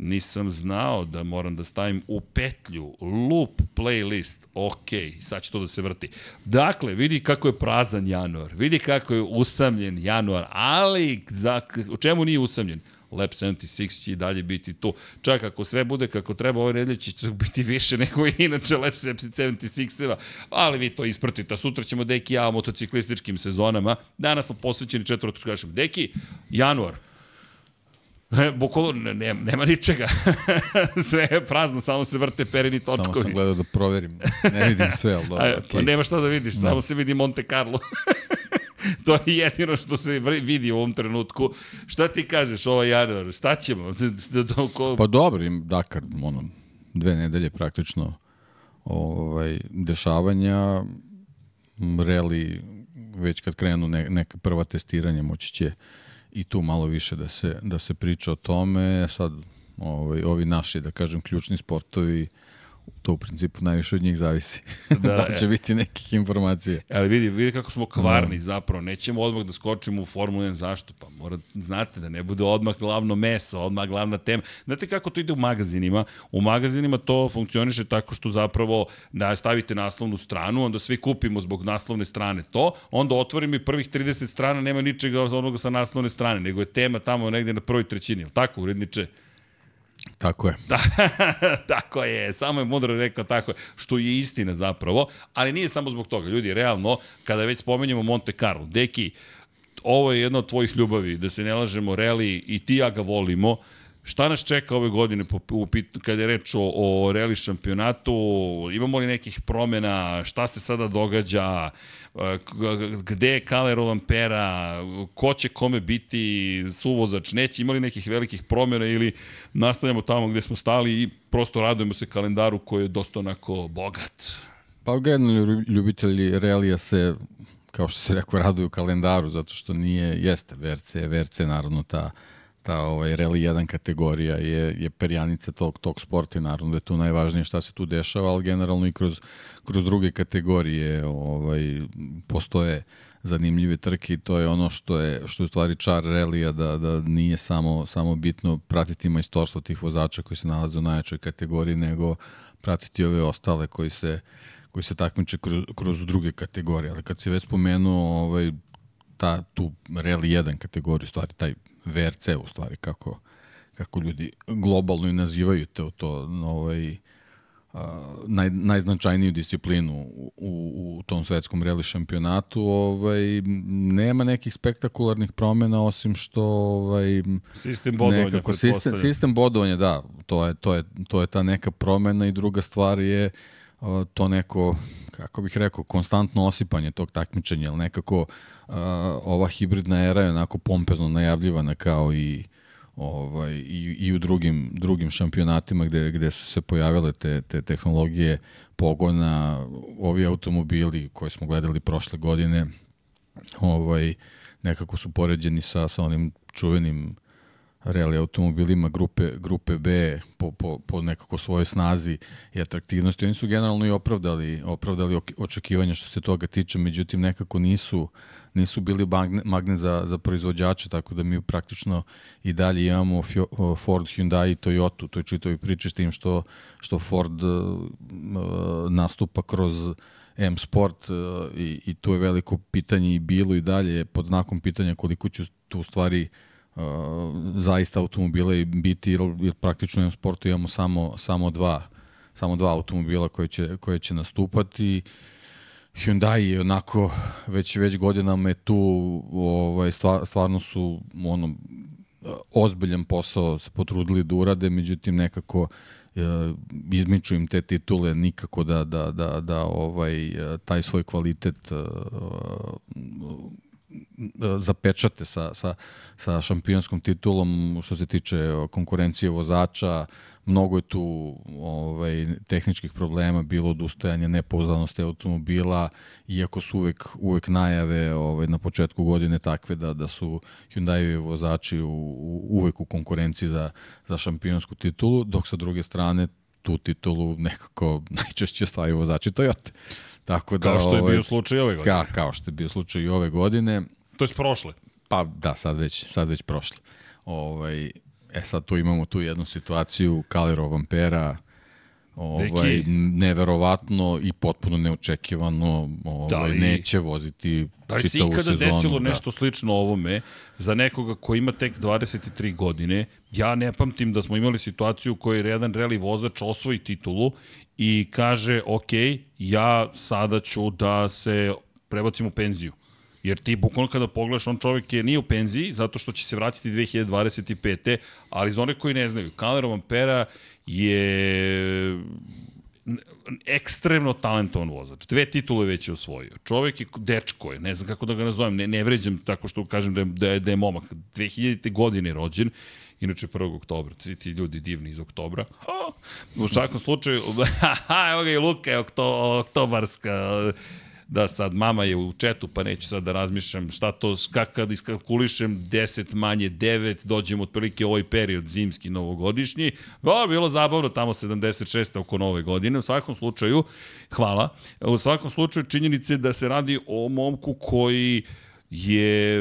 Nisam znao da moram da stavim u petlju loop playlist. Ok, sad će to da se vrti. Dakle, vidi kako je prazan januar, vidi kako je usamljen januar, ali za, u čemu nije usamljen? Lab 76 će i dalje biti tu. Čak ako sve bude kako treba, ove nedelje će biti više nego inače Lab 76-eva, ali vi to ispratite. Sutra ćemo Deki ja o motociklističkim sezonama. Danas smo posvećeni četvrtočkašem. Deki, januar, bukvalo, ne, nema ničega. sve je prazno, samo se vrte perini točkovi. Samo sam gledao da proverim. Ne vidim sve, ali dobro. Okay. Pa nema šta da vidiš, samo se vidi Monte Carlo. to je jedino što se vidi u ovom trenutku. Šta ti kažeš ovaj januar? Šta ćemo? Da, da. Pa dobro, im Dakar, ono, dve nedelje praktično ovaj, dešavanja, reli već kad krenu ne, neka prva testiranja moći će i tu malo više da se, da se priča o tome. Sad, ovaj, ovi naši, da kažem, ključni sportovi, to u principu najviše od njih zavisi. Da, da će e. biti nekih informacija. Ali vidi, vidi kako smo kvarni da. zapravo. Nećemo odmah da skočimo u Formulu 1. Zašto? Pa mora, znate da ne bude odmah glavno meso, odmah glavna tema. Znate kako to ide u magazinima? U magazinima to funkcioniše tako što zapravo da stavite naslovnu stranu, onda svi kupimo zbog naslovne strane to, onda otvorimo i prvih 30 strana nema ničega onoga sa naslovne strane, nego je tema tamo negde na prvoj trećini. Tako, uredniče? Tako je. Da, tako je, samo je mudro rekao tako je, što je istina zapravo, ali nije samo zbog toga. Ljudi, realno, kada već spomenjamo Monte Carlo, deki, ovo je jedna od tvojih ljubavi, da se ne lažemo, Reli i ti ja ga volimo, Šta nas čeka ove godine po, u, kada je reč o, o reli šampionatu? Imamo li nekih promena? Šta se sada događa? Gde je Kale Rolampera? Ko će kome biti suvozač? Neće? Imali nekih velikih promjena ili nastavljamo tamo gde smo stali i prosto radujemo se kalendaru koji je dosta onako bogat? Pa generalno ljubitelji relija se kao što se rekao, raduju kalendaru, zato što nije, jeste VRC, VRC naravno ta ta ovaj, Rally 1 kategorija je, je perjanica tog, tog sporta i naravno da je tu najvažnije šta se tu dešava, ali generalno i kroz, kroz druge kategorije ovaj, postoje zanimljive trke i to je ono što je, što je u stvari čar relija da, da nije samo, samo bitno pratiti majstorstvo tih vozača koji se nalaze u najjačoj kategoriji, nego pratiti ove ostale koji se, koji se takmiče kroz, kroz druge kategorije. Ali kad se već spomenuo ovaj, ta, tu Rally 1 kategoriju, stvari taj VRC u stvari, kako, kako ljudi globalno i nazivaju to, to ovaj, a, naj, najznačajniju disciplinu u, u, tom svetskom reli šampionatu, ovaj, nema nekih spektakularnih promena osim što ovaj, sistem bodovanja nekako, sistem, sistem bodovanja, da, to je, to, je, to je ta neka promena i druga stvar je to neko kako bih rekao, konstantno osipanje tog takmičenja, ali nekako uh, ova hibridna era je onako pompezno najavljivana kao i ovaj, i, i u drugim, drugim šampionatima gde, gde su se pojavile te, te tehnologije pogona, ovi automobili koje smo gledali prošle godine, ovaj, nekako su poređeni sa, sa onim čuvenim rally automobilima grupe, grupe B po, po, po nekako svojoj snazi i atraktivnosti. Oni su generalno i opravdali, opravdali očekivanja što se toga tiče, međutim nekako nisu, nisu bili magnet, magnet za, za proizvođače, tako da mi praktično i dalje imamo Ford, Hyundai i Toyota, to je čitovi priče s tim što, što Ford uh, nastupa kroz M Sport uh, i, i tu je veliko pitanje i bilo i dalje pod znakom pitanja koliko će tu u stvari uh, uh, zaista automobila i biti, jer, jer praktično u sportu imamo samo, samo dva samo dva automobila koje će, koje će nastupati. Hyundai je onako već već godinama je tu ovaj stvarno su ono ozbiljan posao se potrudili da urade, međutim nekako e, izmiču im te titule nikako da da da da ovaj taj svoj kvalitet e, zapečate sa, sa, sa šampionskom titulom što se tiče konkurencije vozača, mnogo je tu ovaj, tehničkih problema, bilo odustajanje nepouzdanosti automobila, iako su uvek, uvek najave ovaj, na početku godine takve da, da su Hyundai vozači u, u, uvek u konkurenciji za, za šampionsku titulu, dok sa druge strane tu titulu nekako najčešće stavaju vozači Toyota. Tako da, kao što je ovaj, bio slučaj ove godine. Ka, kao što je bio slučaj i ove godine. To je prošle. Pa da, sad već, sad već prošle. Ovaj, E sad tu imamo tu jednu situaciju, Kalero Vampera, ovaj, Deki. neverovatno i potpuno neočekivano ovaj, Da li- neće voziti Da li se čitavu ikada sezonu. desilo da. nešto slično ovome za nekoga ko ima tek 23 godine? Ja ne pamtim da smo imali situaciju u kojoj jedan reli vozač osvoji titulu i kaže, ok, ja sada ću da se prebacim u penziju. Jer ti bukvalno kada pogledaš, on čovjek je nije u penziji zato što će se vratiti 2025. Ali za one koji ne znaju, Kalero Vampera je ekstremno talentovan vozač. Dve titule već je osvojio. Čovek je dečko je, ne znam kako da ga nazovem, ne, ne vređam tako što kažem da je, da je, da je momak. 2000. godine je rođen, inače 1. oktobra, svi ti ljudi divni iz oktobra. U svakom slučaju, evo ga i Luka je okto, oktobarska, da sad mama je u četu pa neću sad da razmišljam šta to, kako kad iskalkulišem 10 manje 9, dođem otprilike ovaj period zimski novogodišnji. O, bilo zabavno tamo 76. oko nove godine. U svakom slučaju, hvala. U svakom slučaju činjenice da se radi o momku koji je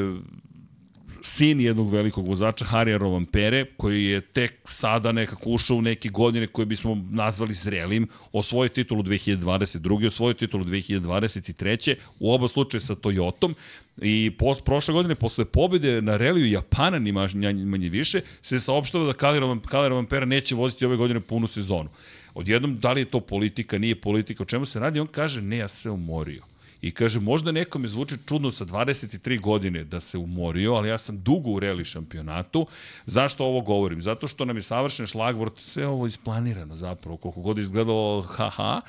sin jednog velikog vozača, Harija Rovampere, koji je tek sada nekako ušao u neke godine koje bismo nazvali zrelim, osvojio titulu 2022. osvojio titulu 2023. U oba slučaja sa Toyotom i po, prošle godine, posle pobede na reliju Japana, ni manje, više, se saopštava da Kalera Rovampera neće voziti ove godine punu sezonu. Odjednom, da li je to politika, nije politika, o čemu se radi? On kaže, ne, ja se umorio. I kaže, možda nekome zvuči čudno sa 23 godine da se umorio, ali ja sam dugo u reli šampionatu. Zašto ovo govorim? Zato što nam je savršen šlagvort, sve ovo isplanirano zapravo, koliko god izgledalo haha,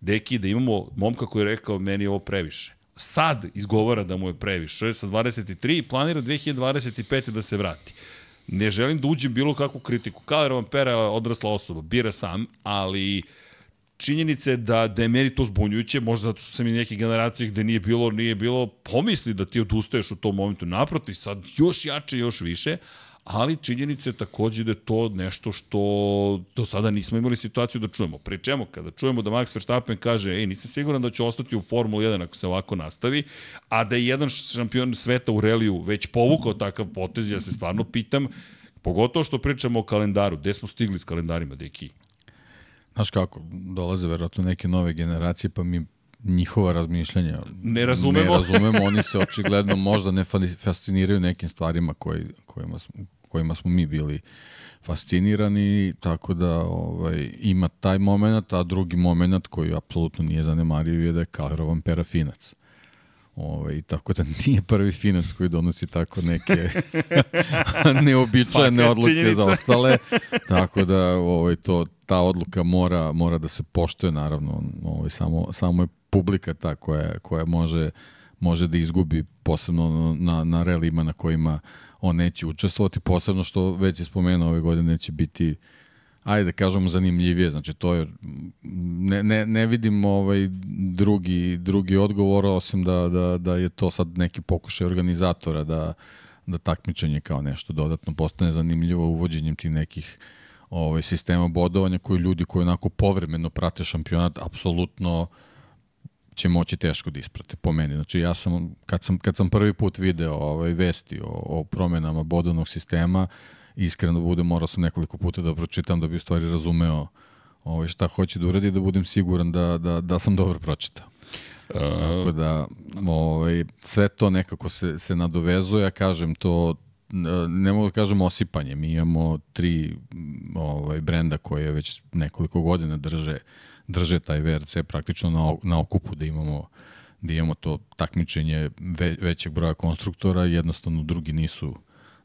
deki, da imamo momka koji je rekao, meni je ovo previše. Sad izgovara da mu je previše, sa 23 i planira 2025. da se vrati. Ne želim da uđem bilo kakvu kritiku. Kalera Vampera je odrasla osoba, bira sam, ali činjenice da, da je meni to zbunjujuće, možda zato što sam i neke generacije gde nije bilo, nije bilo, pomisli da ti odustaješ u tom momentu naprotiv, sad još jače, još više, ali činjenice takođe da je to nešto što do sada nismo imali situaciju da čujemo. Pri čemu, kada čujemo da Max Verstappen kaže, ej, nisam siguran da će ostati u Formuli 1 ako se ovako nastavi, a da je jedan šampion sveta u reliju već povukao takav potez, ja se stvarno pitam, pogotovo što pričamo o kalendaru, gde smo stigli s kalendarima, deki? Znaš kako, dolaze verovatno neke nove generacije, pa mi njihova razmišljanja Ne razumemo. Ne razumemo, oni se očigledno možda ne fa- fasciniraju nekim stvarima koji, kojima, smo, kojima smo mi bili fascinirani, tako da ovaj, ima taj moment, a drugi moment koji apsolutno nije zanemario je da je Kalerovan pera finac. Ovaj, tako da nije prvi finac koji donosi tako neke neobičajne odluke činjenica. za ostale. Tako da ovaj, to, ta odluka mora, mora da se poštuje, naravno. Ovaj, samo, samo je publika ta koja, koja može, može da izgubi posebno na, na relima na kojima on neće učestvovati, posebno što već je spomenuo ove godine neće biti ajde da kažemo zanimljivije, znači to je ne, ne, ne vidim ovaj drugi, drugi odgovor osim da, da, da je to sad neki pokušaj organizatora da, da takmičenje kao nešto dodatno postane zanimljivo uvođenjem tih nekih ovaj, sistema bodovanja koji ljudi koji onako povremeno prate šampionat apsolutno će moći teško da isprate po meni. Znači ja sam kad sam kad sam prvi put video ovaj vesti o, o promenama bodovnog sistema, iskreno da morao sam nekoliko puta da pročitam da bi u stvari razumeo ovaj šta hoće da uradi da budem siguran da da da sam dobro pročitao. Tako da ovaj sve to nekako se se nadovezuje, ja kažem to ne mogu da kažem osipanje. Mi imamo tri ovaj brenda koje već nekoliko godina drže drže taj VRC praktično na, na okupu da imamo da imamo to takmičenje ve, većeg broja konstruktora, jednostavno drugi nisu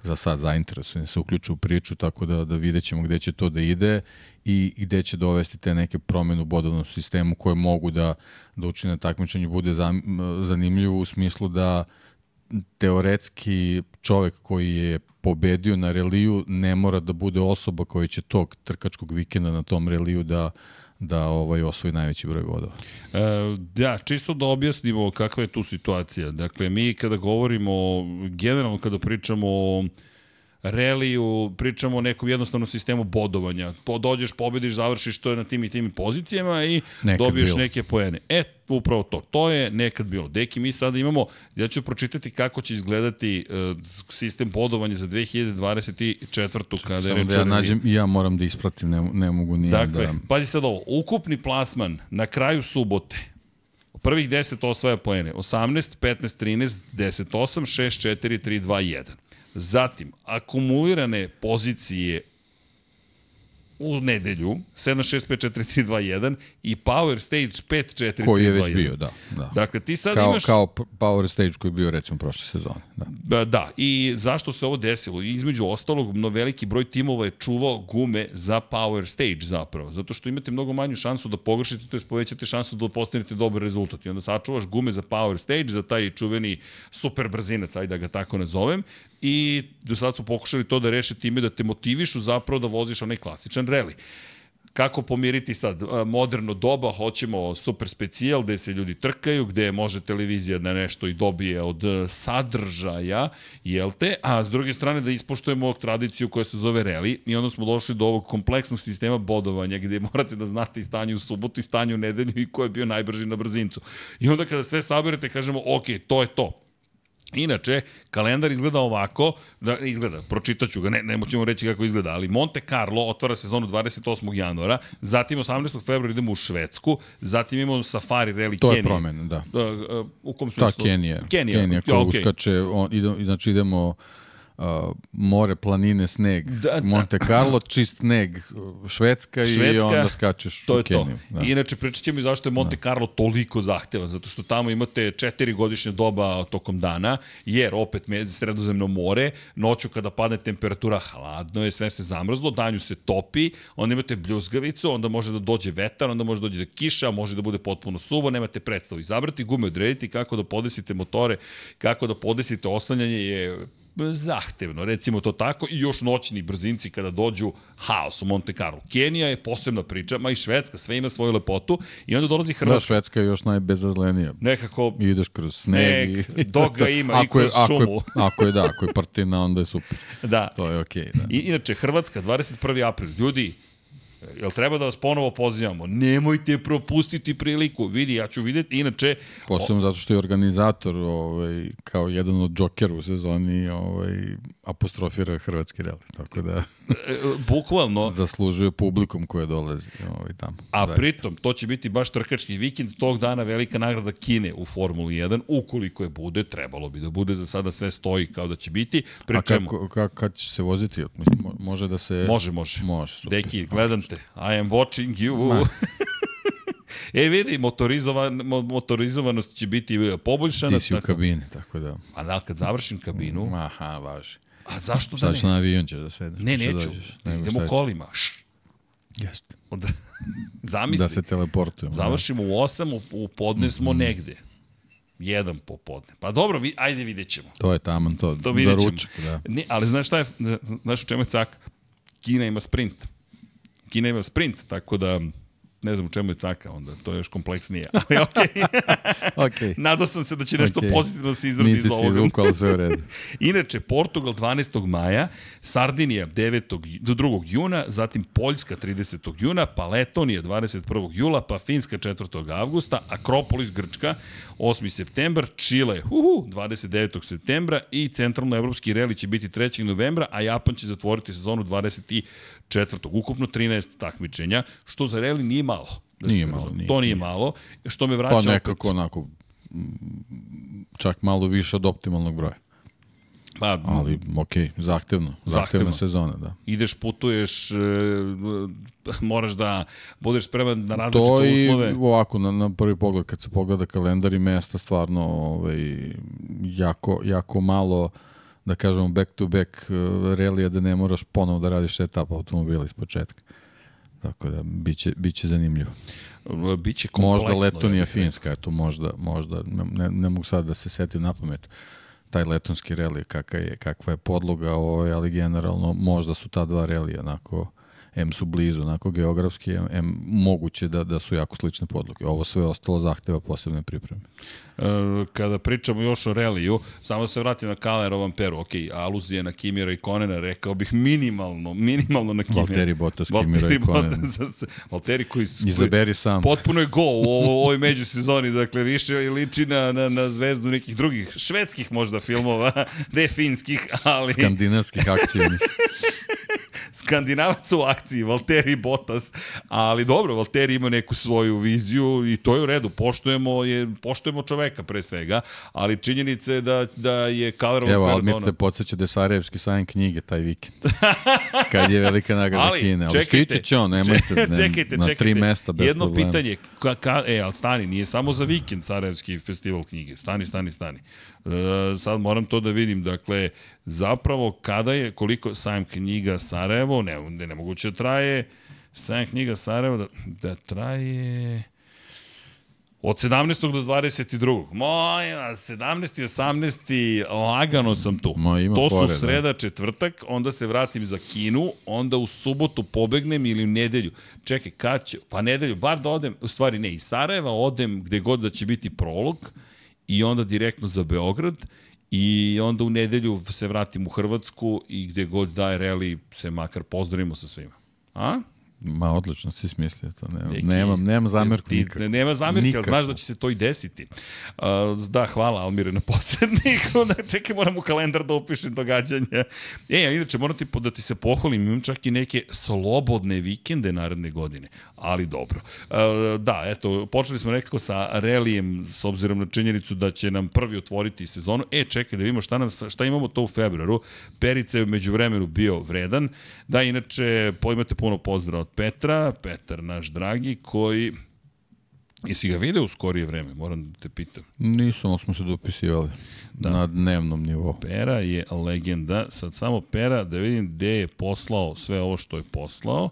za sad zainteresovani da se uključu u priču, tako da, da vidjet ćemo gde će to da ide i gde će dovesti te neke promene u bodovnom sistemu koje mogu da, da učine takmičenje bude zanimljivo u smislu da teoretski čovek koji je pobedio na reliju ne mora da bude osoba koja će tog trkačkog vikenda na tom reliju da da ovaj osvoji najveći broj bodova. E, da, čisto da objasnimo kakva je tu situacija. Dakle, mi kada govorimo, generalno kada pričamo o reliju, pričamo o nekom jednostavnom sistemu bodovanja. Po, dođeš, pobediš, završiš to je na tim i tim pozicijama i Nekad dobiješ bilo. neke poene. E, upravo to. To je nekad bilo. Deki, mi sada imamo, ja ću pročitati kako će izgledati uh, sistem bodovanja za 2024. kada je Samo reč da ja nađem, ja moram da ispratim, ne, ne mogu nije Dakle, da... pazi sad ovo, ukupni plasman na kraju subote, prvih 10 osvaja poene, 18, 15, 13, 10, 8, 6, 4, 3, 2, 1. Zatim, akumulirane pozicije u nedelju, 7, 6, 5, 4, 3, 2, 1 i Power Stage 5, 4, 3, 2, 1. Koji je već bio, da. da. Dakle, ti sad kao, imaš... kao Power Stage koji je bio recimo prošle sezone. Da. Da, da, i zašto se ovo desilo? Između ostalog, no veliki broj timova je čuvao gume za power stage zapravo, zato što imate mnogo manju šansu da pogrešite, to je povećate šansu da postanete dobar rezultat. I onda sačuvaš gume za power stage, za taj čuveni super brzinac, ajde da ga tako nazovem, i do sada su pokušali to da reše time da te motivišu zapravo da voziš onaj klasičan reli kako pomiriti sad moderno doba, hoćemo super specijal gde se ljudi trkaju, gde može televizija da nešto i dobije od e, sadržaja, jel te, a s druge strane da ispoštujemo tradiciju koja se zove reli i onda smo došli do ovog kompleksnog sistema bodovanja gde morate da znate i stanje u subotu i stanje u nedelju i ko je bio najbrži na brzincu. I onda kada sve saberete kažemo ok, to je to. Inače, kalendar izgleda ovako, da izgleda, pročitaću ga, ne, ne moćemo reći kako izgleda, ali Monte Carlo otvara sezonu 28. januara, zatim 18. februara idemo u Švedsku, zatim imamo Safari Rally To Kenija. je promena, da. Uh, u kom Ta smislu? Kenija. Kenija, Kenija ja, koja okej. uskače, on, ide, znači idemo uh, more, planine, sneg, Da, da. Monte Carlo, čist sneg, uh, Švedska, i Švedska, onda skačeš To u je Keniju. to. Da. Inače, pričat ćemo i zašto je Monte Carlo toliko zahtevan, zato što tamo imate četiri godišnje doba tokom dana, jer opet me, sredozemno more, noću kada padne temperatura hladno je, sve se zamrzlo, danju se topi, onda imate bljuzgavicu, onda može da dođe vetar, onda može da dođe da kiša, može da bude potpuno suvo, nemate predstavu. Izabrati gume, odrediti kako da podesite motore, kako da podesite oslanjanje je zahtevno, recimo to tako, i još noćni brzinci kada dođu haos u Monte Carlo. Kenija je posebna priča, ma i Švedska, sve ima svoju lepotu i onda dolazi Da, Hrvatska. Švedska je još najbezazlenija. Nekako, I ideš kroz sneg. Sneg, i, dok ga ima, i ako je, kroz ako šumu. Je, ako je, da, ako je partina, onda je super. da. To je okej, da. I, inače, Hrvatska, 21. april. Ljudi, jel treba da vas ponovo pozivamo? Nemojte propustiti priliku. Vidi, ja ću videti, inače, Posebno zato što je organizator ovaj, kao jedan od džokera u sezoni ovaj, apostrofira hrvatski reli. Tako da bukvalno, zaslužuje publikum koje dolazi ovaj, tamo. A Zaista. pritom, to će biti baš trkački vikend, tog dana velika nagrada Kine u Formuli 1, ukoliko je bude, trebalo bi da bude, za sada sve stoji kao da će biti. A Pričemo, kako, kako, kad će se voziti? Mislim, mo- može da se... može, može. Može, super. Deki, gledam te, I am watching you. e, vidi, motorizovan, mo, motorizovanost će biti e, poboljšana. Ti si u tako- kabini, tako da... A da, kad završim kabinu, Aha, važi. A zašto da Sad će ne? na avion ćeš da sedeš. Ne, pa neću, dođeš. da Nego idemo kolima. Jeste. Onda, zamisli. Da se teleportujemo. Završimo u 8, u, u podne smo Mhm. negde. Jedan popodne. Pa dobro, vi, ajde vidjet ćemo. Da. To je taman to. To za vidjet ćemo. ručak, da. Ne, ali znaš šta je, znaš u čemu je cak? Kina ima sprint. Kina ima sprint, tako da ne znam u čemu je caka onda, to je još kompleksnije. Ali okej, Okej. nadao sam se da će nešto Okej. pozitivno da se izrodi iz Nisi se ovoga. izvukao, sve u redu. Inače, Portugal 12. maja, Sardinija 9. do 2. juna, zatim Poljska 30. juna, pa Letonija 21. jula, pa Finska 4. avgusta, Akropolis Grčka 8. septembar, Čile uhu, 29. septembra i centralnoevropski reli će biti 3. novembra, a Japan će zatvoriti sezonu 24. Ukupno 13 takmičenja, što za reli nije malo. Da se Nije malo, nije, to nije, nije. malo, što me vraća Pa opet- nekako onako mm, čak malo više od optimalnog broja. Pa, Ali, okej, zahtevno. Zahtevno. Zahtevna sezona, da. ideš, putuješ, e, moraš da budeš spreman na različite To i uslove. ovako, na, na prvi pogled, kad se pogleda kalendar i mesta, stvarno ovaj, jako, jako malo da kažemo back to back uh, relija da ne moraš ponovo da radiš etapa automobila iz početka. Tako da, biće, biće zanimljivo. Biće kompleksno. Možda ja Letonija rekao. Finska, eto možda, možda ne, ne, ne mogu sad da se setim na pamet taj letonski reli, kakva je, kakva je podloga, ovaj, ali generalno možda su ta dva relija onako M su blizu, onako geografski, M, M moguće da, da su jako slične podloge. Ovo sve ostalo zahteva posebne pripreme. E, kada pričamo još o reliju, samo da se vratim na Kalera Vamperu, ok, aluzije na Kimira i Konena, rekao bih minimalno, minimalno na Kimira. Valtteri Bottas, Kimira i Konen. Valtteri koji... Izaberi sam. Potpuno je go u ovoj međusezoni, dakle više liči na, na, na zvezdu nekih drugih, švedskih možda filmova, ne finskih, ali... Skandinavskih akcijnih. Skandinavac u akciji, Valtteri Bottas, ali dobro, Valtteri ima neku svoju viziju i to je u redu, poštujemo, je, poštujemo čoveka pre svega, ali činjenica je da, da je Kalerov Evo, ali mi te podsjeća da je Sarajevski sajam knjige taj vikend. Kad je velika nagrada ali, Kine. Ali stići će on, nemojte, ne, čekajte, na tri mesta bez Jedno problema. pitanje, ka, ka, e, ali stani, nije samo za vikend Sarajevski festival knjige. Stani, stani, stani. E, sad moram to da vidim. Dakle, zapravo kada je, koliko sajam knjiga Sarajevo, ne, ne, nemoguće da traje, sajam knjiga Sarajevo da, da traje... Od 17. do 22. Moja, 17. i 18. lagano sam tu. Ma, ima to su fore, sreda, četvrtak, onda se vratim za kinu, onda u subotu pobegnem ili u nedelju. Čekaj, kad će? Pa nedelju, bar da odem, u stvari ne, iz Sarajeva odem gde god da će biti prolog i onda direktno za Beograd i onda u nedelju se vratim u Hrvatsku i gde god daje reli se makar pozdravimo sa svima. A? Ma odlično si smislio to. Nemam, Neki, nemam, nemam zamerku ti, nikak. Nema zamerke, ali znaš da će se to i desiti. Uh, da, hvala Almire na podsjedniku. da, čekaj, moram u kalendar da upišem događanja. E, a inače, moram ti da ti se pohvalim, imam čak i neke slobodne vikende naredne godine. Ali dobro. Uh, da, eto, počeli smo nekako sa relijem, s obzirom na činjenicu da će nam prvi otvoriti sezonu. E, čekaj, da vidimo šta, nam, šta imamo to u februaru. Perica je umeđu vremenu bio vredan. Da, inače, imate puno pozdrav od Petra, Petar naš dragi, koji Jesi ga video u skorije vreme, moram da te pitam. Nisam, ali smo se dopisivali da. na dnevnom nivou. Pera je legenda, sad samo Pera da vidim gde je poslao sve ovo što je poslao.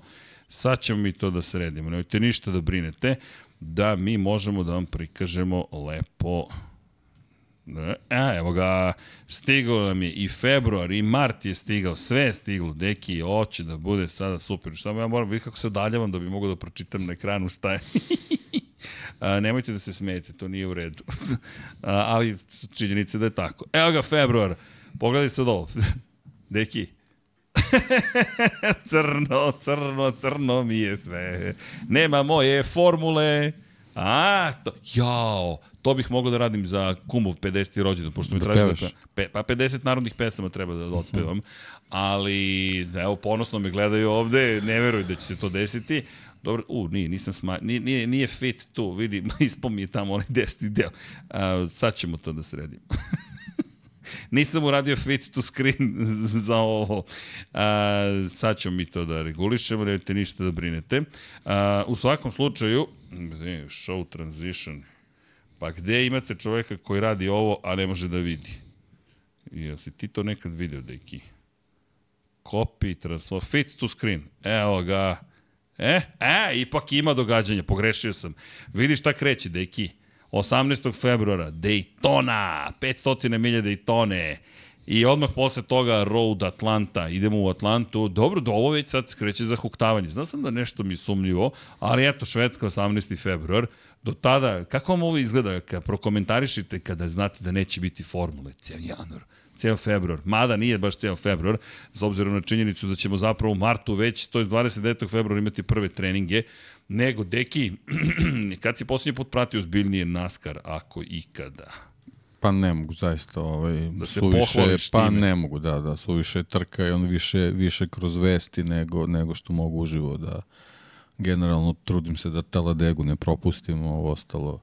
Sad ćemo mi to da sredimo, nemojte ništa da brinete, da mi možemo da vam prikažemo lepo E, evo ga, stigao nam je i februar i mart je stigao, sve je stiglo, deki, hoće da bude sada super. Samo ja moram vidjeti kako se odaljavam da bi mogo da pročitam na ekranu šta je. A, nemojte da se smijete, to nije u redu. A, ali činjenica da je tako. Evo ga, februar. Pogledaj sad ovo. Deki. crno, crno, crno mi je sve. Nema moje formule. A, to, jao, to bih mogao da radim za kumov 50. rođendan, pošto mi da traži da pe, pa 50 narodnih pesama treba da otpevam, ali evo, ponosno me gledaju ovde, ne veruju da će se to desiti. Dobro, u, nije, nisam sma, nije, nije, nije fit tu, vidi, ispo mi je tamo onaj deseti deo. A, sad ćemo to da sredimo. Nisam uradio fit to screen za ovo. A, sad ćemo mi to da regulišemo, nemojte ništa da brinete. A, u svakom slučaju, show transition, pa gde imate čoveka koji radi ovo, a ne može da vidi? Jel si ti to nekad video, deki? Copy, transfer, fit to screen. Evo ga. E, e, ipak ima događanja, pogrešio sam. Vidiš šta kreće, deki? 18. februara, Daytona, 500 milija Daytone. I odmah posle toga Road Atlanta, idemo u Atlantu. Dobro, do ovo već sad kreće za huktavanje. Znao sam da nešto mi sumljivo, ali eto, Švedska 18. februar. Do tada, kako vam ovo izgleda kad prokomentarišite kada znate da neće biti formule? Cijel januar, ceo februar. Mada nije baš ceo februar, s obzirom na činjenicu da ćemo zapravo u martu već, to je 29. februara imati prve treninge, nego, deki, kad si poslednji put pratio zbiljnije NASCAR, ako ikada? Pa ne mogu zaista, ovaj, da se suviše, pa time. ne mogu, da, da, suviše trka i on više, više kroz vesti nego, nego što mogu uživo da generalno trudim se da Taladegu ne propustim, ovo ostalo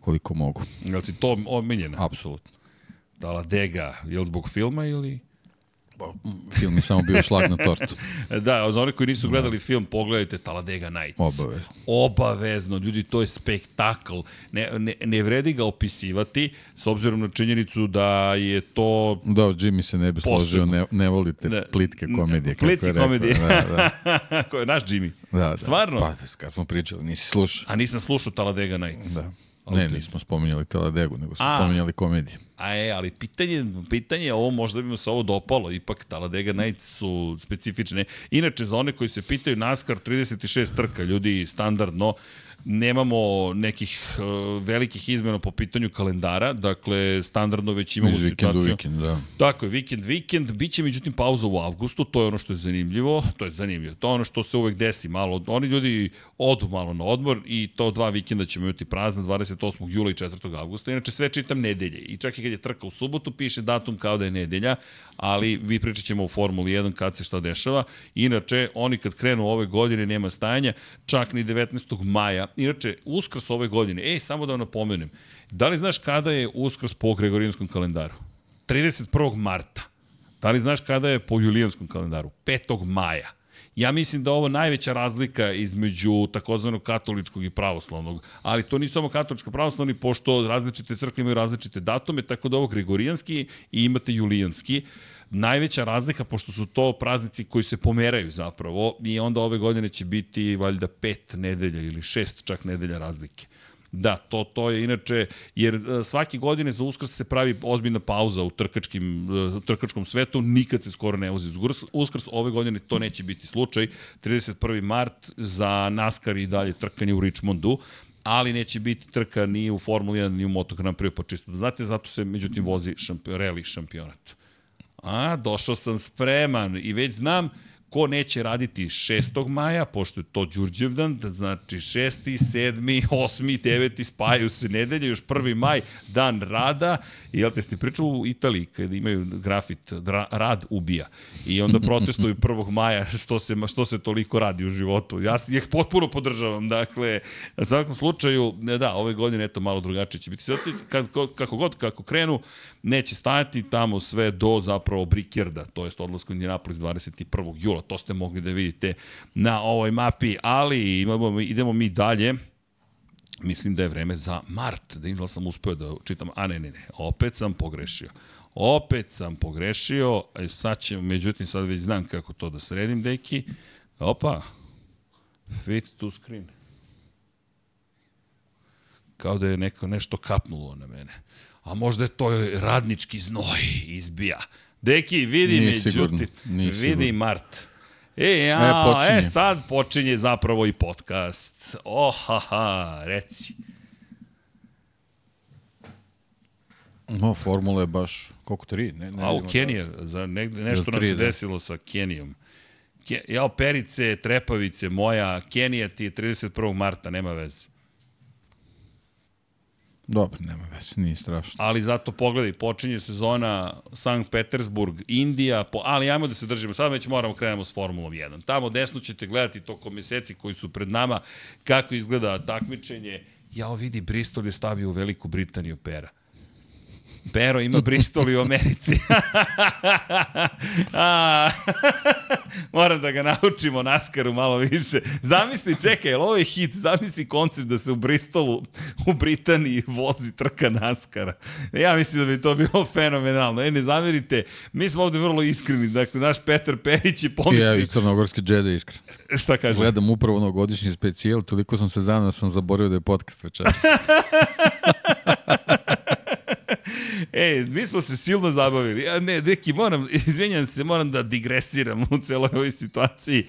koliko mogu. Je ti to omiljeno? Apsolutno. Taladega, je li zbog filma ili? film je samo bio šlag na tortu. da, za one koji nisu gledali film, pogledajte Talladega Nights. Obavezno. Obavezno, ljudi, to je spektakl. Ne, ne, ne vredi ga opisivati, s obzirom na činjenicu da je to... Da, Jimmy se ne bi složio, ne, ne volite da, plitke komedije. Plitke komedije. Da, da. Ko je naš Jimmy? Da, da. Stvarno? Pa, kad smo pričali, nisi slušao. A nisam slušao Talladega Nights. Da. Ne, nismo spominjali Taladegu, nego smo A, spominjali komedije. A je, ali pitanje, pitanje je ovo, možda bi mu se ovo dopalo, ipak Talladega Nights su specifične. Inače, za one koji se pitaju, NASCAR 36 trka, ljudi standardno, nemamo nekih uh, velikih izmena po pitanju kalendara, dakle, standardno već imamo Iz situaciju. vikend u vikend, da. Tako je, vikend, vikend, bit će međutim pauza u avgustu, to je ono što je zanimljivo, to je zanimljivo, to je ono što se uvek desi malo, oni ljudi odu malo na odmor i to dva vikenda ćemo imati prazna 28. jula i 4. avgusta, inače sve čitam nedelje i čak i kad je trka u subotu piše datum kao da je nedelja, ali vi pričat ćemo o Formuli 1 kad se šta dešava, inače oni kad krenu ove godine nema stajanja, čak ni 19. maja, inače uskrs ove godine, ej, samo da vam napomenem, da li znaš kada je uskrs po Gregorijanskom kalendaru? 31. marta. Da li znaš kada je po julijanskom kalendaru? 5. maja. Ja mislim da ovo najveća razlika između takozvanog katoličkog i pravoslavnog, ali to nisu samo katoličko pravoslavni, pošto različite crkve imaju različite datume, tako da ovo gregorijanski i imate julijanski. Najveća razlika, pošto su to praznici koji se pomeraju zapravo, i onda ove godine će biti valjda pet nedelja ili šest čak nedelja razlike. Da, to, to je inače, jer e, svake godine za uskrs se pravi ozbiljna pauza u trkačkim, e, trkačkom svetu, nikad se skoro ne vozi uskrs, ove godine to neće biti slučaj, 31. mart za NASCAR i dalje trkanje u Richmondu, ali neće biti trka ni u Formuli 1, ni u Moto Grand Prix, pa čisto da znate, zato se međutim vozi šampion, rally šampionat. A, došao sam spreman i već znam ko neće raditi 6. maja, pošto je to Đurđevdan, znači 6. 7. 8. 9. spajaju se nedelje, još 1. maj, dan rada, i jel te ste pričao u Italiji, kada imaju grafit, ra, rad ubija, i onda protestuju 1. maja što se, što se toliko radi u životu. Ja ih potpuno podržavam, dakle, na svakom slučaju, da, ove godine, eto, malo drugačije će biti. Kad, kako god, kako krenu, neće stajati tamo sve do zapravo Brikjerda, to jest odlasku Indianapolis 21. jula, to ste mogli da vidite na ovoj mapi, ali imamo, idemo mi dalje, mislim da je vreme za mart, da im sam uspeo da čitam, a ne, ne, ne, opet sam pogrešio. Opet sam pogrešio, e, sad ćemo, međutim sad već znam kako to da sredim, deki. Opa, fit to screen. Kao da je neko nešto kapnulo na mene a možda je to radnički znoj izbija. Deki, vidi Nije me, sigurno, Đuti, nije vidi sigurno. Mart. E, ja, E, e, sad počinje zapravo i podcast. Oh, ha, ha, reci. No, formula je baš, koliko tri? Ne, ne, A u Kenija, za negde, nešto nam se da. desilo sa Kenijom. Ke, jao, perice, trepavice, moja, Kenija ti je 31. marta, nema veze. Dobro, nema veze, nije strašno. ali zato pogledaj, počinje sezona Sankt Petersburg, Indija, po, ali ajmo da se držimo, sad već moramo krenemo s Formulom 1. Tamo desno ćete gledati tokom meseci koji su pred nama, kako izgleda takmičenje. Jao vidi, Bristol je stavio u Veliku Britaniju pera. Pero ima Bristol i u Americi. A, moram da ga naučimo Naskaru malo više. Zamisli, čekaj, ovo je hit, zamisli koncept da se u Bristolu, u Britaniji vozi trka Naskara. Ja mislim da bi to bilo fenomenalno. E, ne zamerite, mi smo ovde vrlo iskreni, dakle, naš Petar Perić je Ja pomisli... i crnogorski džede iskreno. Šta kaže? Gledam upravo novogodišnji specijal, toliko sam se zanao da sam zaboravio da je podcast večeras. E, mi smo se silno zabavili. Ja, ne, deki, moram, izvinjam se, moram da digresiram u celoj ovoj situaciji.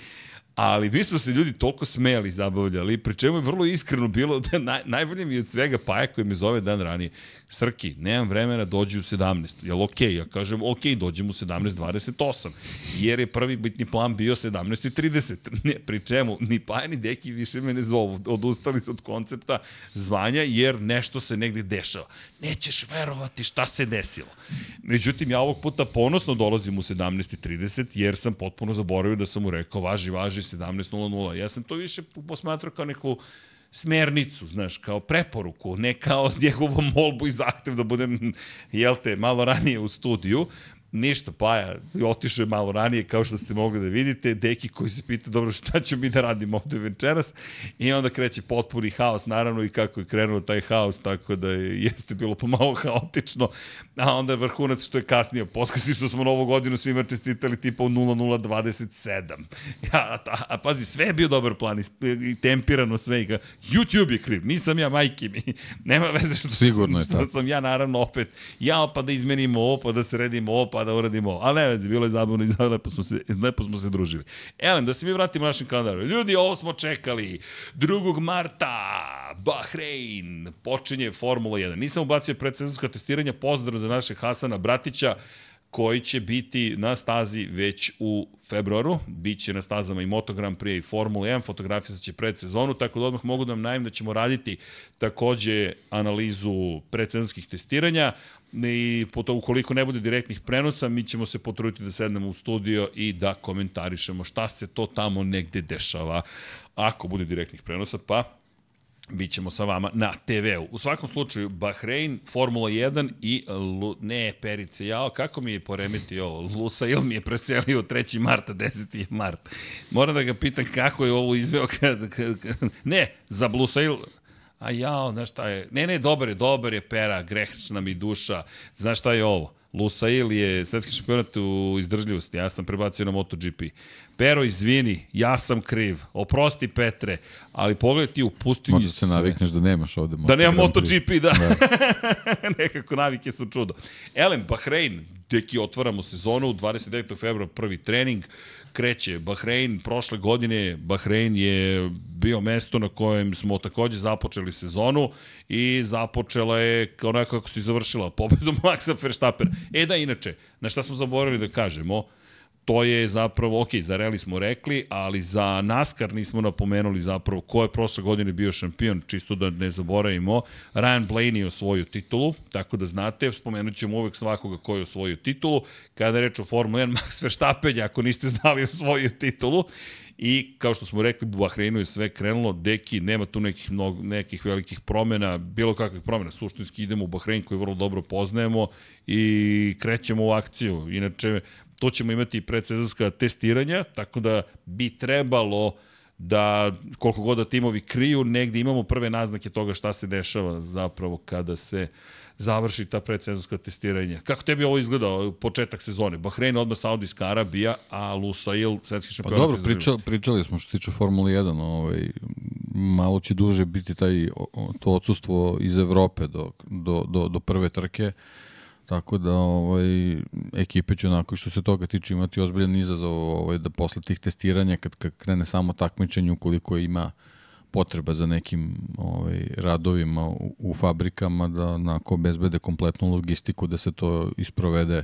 Ali mi smo se ljudi toliko smejali i zabavljali, pri čemu je vrlo iskreno bilo da naj, najbolje mi je od svega Paja koji me zove dan ranije. Srki, nemam vremena, dođi u 17. Jel? Okay? Ja kažem, okay, dođem u 17.28. Jer je prvi bitni plan bio 17.30. Ne, pri čemu, ni Paja ni Deki više me ne zovu. Odustali su od koncepta zvanja, jer nešto se negde dešava. Nećeš verovati šta se desilo. Međutim, ja ovog puta ponosno dolazim u 17.30, jer sam potpuno zaboravio da sam mu rekao, važi, važi, 17.00. Ja sam to više posmatrao kao neku smernicu, znaš, kao preporuku, ne kao njegovu molbu i zahtev da budem, jel te, malo ranije u studiju, Ništa, Paja, otišao je malo ranije, kao što ste mogli da vidite. Deki koji se pita, dobro, šta ću mi da radim ovde večeras? I onda kreće potpuni haos, naravno, i kako je krenuo taj haos, tako da je, jeste bilo pomalo haotično. A onda je vrhunac što je kasnije podcast i što smo novu godinu svima čestitali tipa u 0027. Ja, a, a pazi, sve je bio dobar plan i, i tempirano sve. I ka, YouTube je kriv, nisam ja majke mi. Nema veze što, Sigurno sam, što sam ja naravno opet, ja pa da izmenimo ovo, pa da sredimo ovo, pa da uradimo. Ali ne veze, bilo je zabavno i lepo smo se, lepo smo se družili. Elem, da se mi vratimo našem kalendaru. Ljudi, ovo smo čekali. 2. marta, Bahrein, počinje Formula 1. Nisam ubacio predsezonska testiranja, pozdrav za našeg Hasana Bratića koji će biti na stazi već u februaru. Biće na stazama i Moto Grand Prix i Formula 1, fotografija će pred sezonu, tako da odmah mogu da vam najavim da ćemo raditi takođe analizu predsezonskih testiranja i to, ukoliko ne bude direktnih prenosa, mi ćemo se potruditi da sednemo u studio i da komentarišemo šta se to tamo negde dešava. Ako bude direktnih prenosa, pa bit ćemo sa vama na TV-u. U svakom slučaju, Bahrein, Formula 1 i, Lu, ne, Perice, jao, kako mi je poremetio ovo? Il mi je preselio 3. marta, 10. mart. Moram da ga pitam kako je ovo izveo kad, ne, za Il, a jao, znaš šta je, ne, ne, dobar je, dobar je pera, grehčna mi duša, znaš šta je ovo? Lusail je svetski šampionat u izdržljivosti, ja sam prebacio na MotoGP. Pero, izvini, ja sam kriv. Oprosti Petre, ali pogledaj ti u pustinji Možda se navikneš da nemaš ovde Da nema MotoGP, da. da. Nekako navike su čudo. Elem, Bahrein, deki otvaramo sezonu, 29. februar prvi trening, kreće Bahrein, prošle godine Bahrein je bio mesto na kojem smo takođe započeli sezonu i započela je onako kako se završila, pobedom Maxa Verstappen. E da, inače, na šta smo zaboravili da kažemo, to je zapravo, ok, za Rally smo rekli, ali za NASCAR nismo napomenuli zapravo ko je prošle godine bio šampion, čisto da ne zaboravimo. Ryan Blaney je osvojio titulu, tako da znate, spomenut ćemo uvek svakoga ko je osvojio titulu. Kada je reč o Formula 1, Max Verstappen, ako niste znali, osvojio titulu. I kao što smo rekli, u Bahreinu je sve krenulo, deki, nema tu nekih, mnog, nekih velikih promena, bilo kakvih promena, suštinski idemo u Bahrein koji vrlo dobro poznajemo i krećemo u akciju. Inače, to ćemo imati predsezonska testiranja, tako da bi trebalo da koliko god da timovi kriju, negde imamo prve naznake toga šta se dešava zapravo kada se završi ta predsezonska testiranja. Kako tebi ovo izgleda, početak sezone? Bahrein, odmah Saudijska Arabija, a Lusail, svetski šampion. Pa dobro, pričali, pričali smo što se tiče Formule 1, ovaj, malo će duže biti taj, to odsustvo iz Evrope do, do, do, do prve trke. Uh, Tako da ovaj, ekipe će onako što se toga tiče imati ozbiljan izazov ovaj, da posle tih testiranja kad, kad krene samo takmičenje ukoliko ima potreba za nekim ovaj, radovima u, u fabrikama da onako bezbede kompletnu logistiku da se to isprovede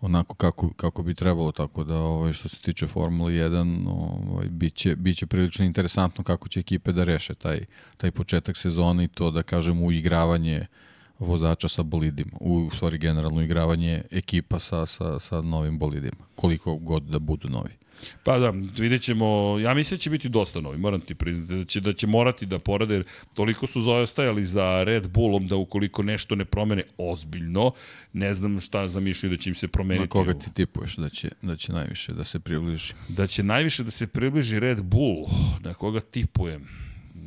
onako kako, kako bi trebalo, tako da ovaj, što se tiče Formule 1 ovaj, biće, biće prilično interesantno kako će ekipe da reše taj, taj početak sezone i to da kažem uigravanje igravanje vozača sa bolidima, u stvari generalno igravanje ekipa sa, sa, sa novim bolidima, koliko god da budu novi. Pa da, vidjet ćemo, ja mislim da će biti dosta novi, moram ti priznati, da će, da će morati da porade, jer toliko su zaostajali za Red Bullom da ukoliko nešto ne promene ozbiljno, ne znam šta zamišljaju da će im se promeniti. Na koga ti tipuješ da će, da će najviše da se približi? Da će najviše da se približi Red Bull, na koga tipujem?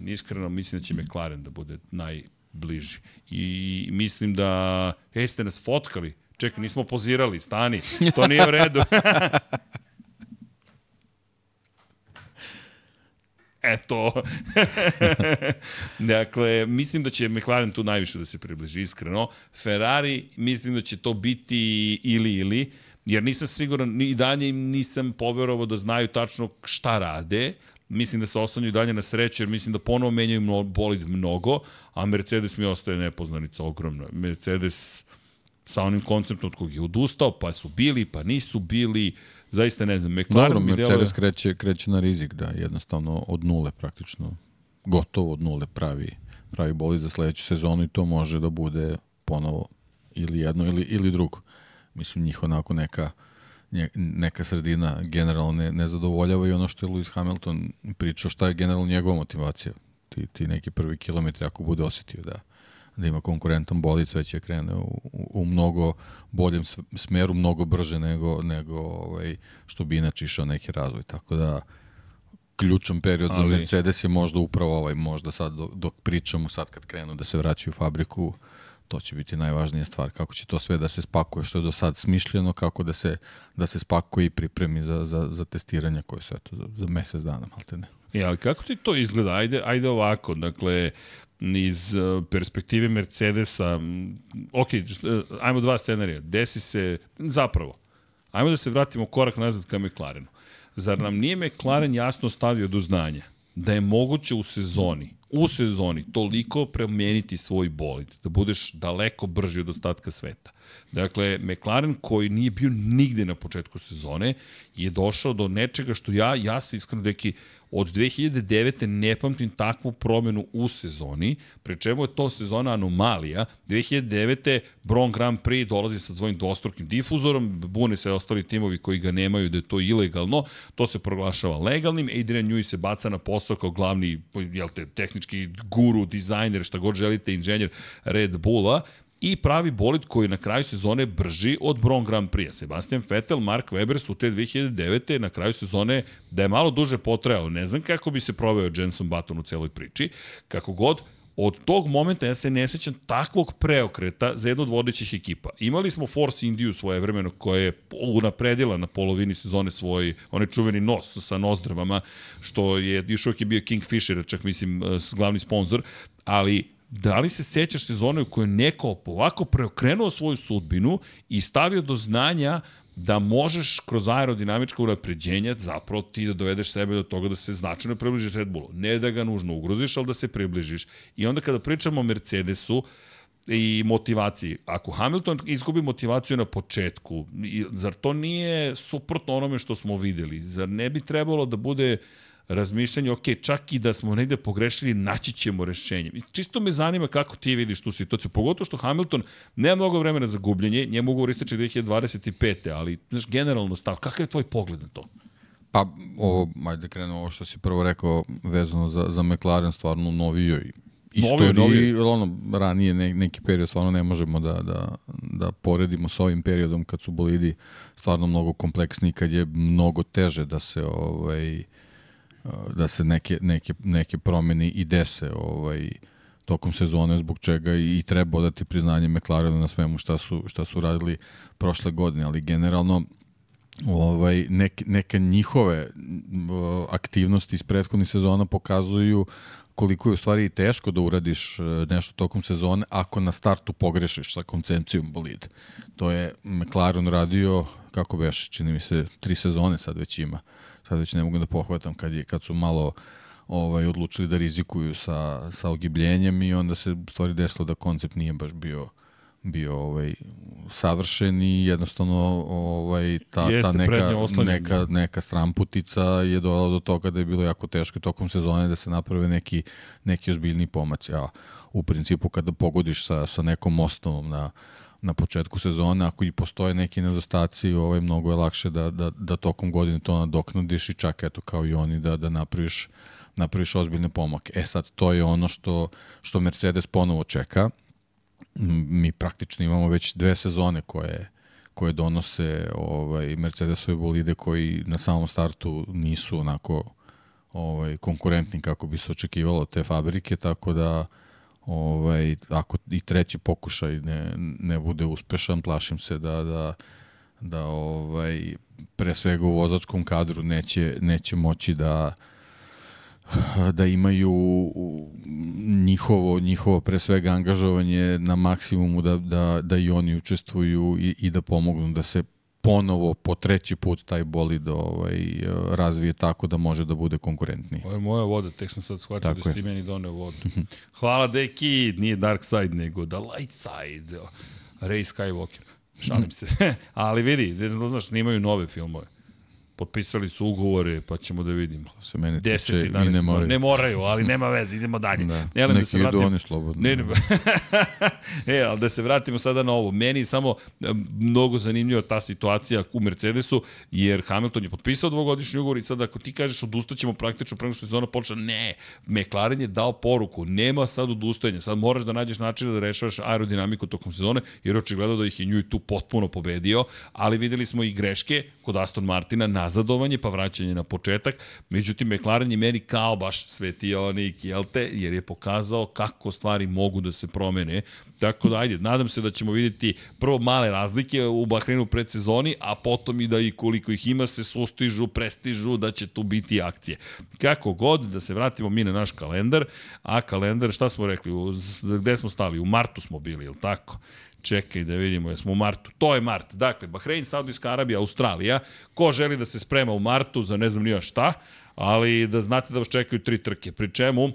Iskreno mislim da će McLaren da bude naj, bliži. I mislim da, ej, ste nas fotkali, čekaj, nismo pozirali, stani, to nije u redu. Eto. dakle, mislim da će McLaren tu najviše da se približi, iskreno. Ferrari, mislim da će to biti ili ili, jer nisam siguran, ni dalje nisam poverovao da znaju tačno šta rade, Mislim da se oslanjaju dalje na sreću, jer mislim da ponovo menjaju bolid mnogo, a Mercedes mi ostaje nepoznanica ogromna. Mercedes sa onim konceptom od kog je odustao, pa su bili, pa nisu bili, zaista ne znam. McLaren Dobro, Mercedes djelo... kreće, kreće na rizik, da, jednostavno od nule praktično, gotovo od nule pravi, pravi bolid za sledeću sezonu i to može da bude ponovo ili jedno ili, ili drugo. Mislim, njih onako neka neka sredina generalno ne, ne zadovoljava i ono što je Lewis Hamilton pričao šta je generalno njegova motivacija. Ti, ti neki prvi kilometri ako bude osetio da, da ima konkurentan bolid, sve će krene u, u, u mnogo boljem smeru, mnogo brže nego, nego ovaj, što bi inače išao neki razvoj. Tako da, ključan period Ali... za Mercedes je možda upravo ovaj, možda sad dok, dok pričamo, sad kad krenu da se vraćaju u fabriku, to će biti najvažnija stvar, kako će to sve da se spakuje, što je do sad smišljeno, kako da se, da se spakuje i pripremi za, za, za testiranje koje su eto, za, za mesec dana, malte ne. E, ali kako ti to izgleda? Ajde, ajde ovako, dakle, iz uh, perspektive Mercedesa, ok, ajmo dva scenarija, desi se, zapravo, ajmo da se vratimo korak nazad ka McLarenu. Zar nam nije McLaren jasno stavio do znanja da je moguće u sezoni, u sezoni toliko promeniti svoj bolid, da budeš daleko brži od ostatka sveta. Dakle, McLaren koji nije bio nigde na početku sezone je došao do nečega što ja, ja se iskreno deki, Od 2009. ne pamtim takvu promenu u sezoni, pre čemu je to sezona anomalija. 2009. Bron Grand Prix dolazi sa svojim dvostrukim difuzorom, bune se ostali timovi koji ga nemaju da je to ilegalno, to se proglašava legalnim, Adrian Newey se baca na posao kao glavni jel te, tehnički guru, dizajner, šta god želite, inženjer Red Bulla, i pravi bolid koji na kraju sezone brži od Bron Grand Prix. Sebastian Vettel, Mark Webber su te 2009. na kraju sezone da je malo duže potrajao. Ne znam kako bi se proveo Jenson Button u celoj priči. Kako god, od tog momenta ja se ne sećam takvog preokreta za jednu od vodećih ekipa. Imali smo Force Indiju svoje vremeno koja je unapredila na polovini sezone svoj onaj čuveni nos sa nozdravama, što je još uvijek je bio Kingfisher, čak mislim glavni sponsor, ali Da li se sećaš sezone u kojoj neko ovako preokrenuo svoju sudbinu i stavio do znanja da možeš kroz aerodinamička unapređenja zapravo ti da dovedeš sebe do toga da se značajno približiš Red Bullu. Ne da ga nužno ugroziš, ali da se približiš. I onda kada pričamo o Mercedesu, i motivaciji. Ako Hamilton izgubi motivaciju na početku, zar to nije suprotno onome što smo videli? Zar ne bi trebalo da bude uh, razmišljanje, ok, čak i da smo negde pogrešili, naći ćemo rešenje. I čisto me zanima kako ti vidiš tu situaciju, pogotovo što Hamilton nema mnogo vremena za gubljenje, njemu ugovor ističe 2025. Ali, znaš, generalno stav, kakav je tvoj pogled na to? Pa, ovo, ajde da krenemo ovo što si prvo rekao vezano za, za McLaren, stvarno novijoj istoriji, novi, novi. ono, ranije ne, neki period stvarno ne možemo da, da, da poredimo sa ovim periodom kad su bolidi stvarno mnogo kompleksniji, kad je mnogo teže da se ovaj, da se neke, neke, neke promene i dese ovaj, tokom sezone, zbog čega i treba odati priznanje McLarenu na svemu šta su, šta su radili prošle godine, ali generalno ovaj, neke, neke njihove aktivnosti iz prethodnih sezona pokazuju koliko je u stvari teško da uradiš e, nešto tokom sezone ako na startu pogrešiš sa koncepcijom bolida. To je McLaren radio, kako beš, čini mi se, tri sezone sad već ima. Uh, sad već ne mogu da pohvatam kad, je, kad su malo ovaj, odlučili da rizikuju sa, sa ogibljenjem i onda se stvari desilo da koncept nije baš bio bio ovaj savršen i jednostavno ovaj ta Jeste, ta neka neka neka stramputica je dovela do toga da je bilo jako teško tokom sezone da se naprave neki neki ozbiljni pomaci a u principu kada pogodiš sa sa nekom osnovom na na početku sezone, ako i postoje neki nedostaci, ovaj, mnogo je lakše da, da, da tokom godine to nadoknadiš i čak eto kao i oni da, da napraviš, napraviš ozbiljne pomake. E sad, to je ono što, što Mercedes ponovo čeka. Mi praktično imamo već dve sezone koje, koje donose ovaj, Mercedesove bolide koji na samom startu nisu onako ovaj, konkurentni kako bi se očekivalo te fabrike, tako da ovaj, ako i treći pokušaj ne, ne bude uspešan, plašim se da, da, da ovaj, pre svega u vozačkom kadru neće, neće moći da da imaju njihovo, njihovo pre svega angažovanje na maksimumu da, da, da i oni učestvuju i, i da pomognu da se ponovo po treći put taj bolid ovaj, razvije tako da može da bude konkurentniji. Ovo je moja voda, tek sam sad shvatio tako da si ti meni doneo vodu. Hvala deki, nije Dark Side, nego The Light Side. Ray Skywalker. Šalim se. Ali vidi, ne znam da znaš, snimaju nove filmove. Potpisali su ugovore, pa ćemo da vidimo. Se meni tiče i i 11. ne moraju. Ne moraju, ali nema veze, idemo dalje. Da. Elem, da se idu vratim... oni slobodno. Ne, ne, e, ali da se vratimo sada na ovo. Meni je samo e, mnogo zanimljiva ta situacija u Mercedesu, jer Hamilton je potpisao dvogodišnji ugovor i sad ako ti kažeš odustaćemo praktično pre nego što sezona počela, ne, McLaren je dao poruku, nema sad odustajanja, sad moraš da nađeš način da rešavaš aerodinamiku tokom sezone, jer očigledno da ih je nju tu potpuno pobedio, ali videli smo i greške kod Aston Martina, nazadovanje, pa vraćanje na početak, međutim McLaren je meni kao baš svetionik, jel te, jer je pokazao kako stvari mogu da se promene, tako da ajde, nadam se da ćemo vidjeti prvo male razlike u Bahreinu predsezoni, a potom i da i koliko ih ima se sustižu, prestižu, da će tu biti akcije. Kako god, da se vratimo mi na naš kalendar, a kalendar, šta smo rekli, gde smo stali? U martu smo bili, jel tako? Čekaj da vidimo, jesmo u martu. To je mart. Dakle, Bahrein, Saudijska Arabija, Australija. Ko želi da se sprema u martu za ne znam nija šta, ali da znate da vas čekaju tri trke. Pri čemu,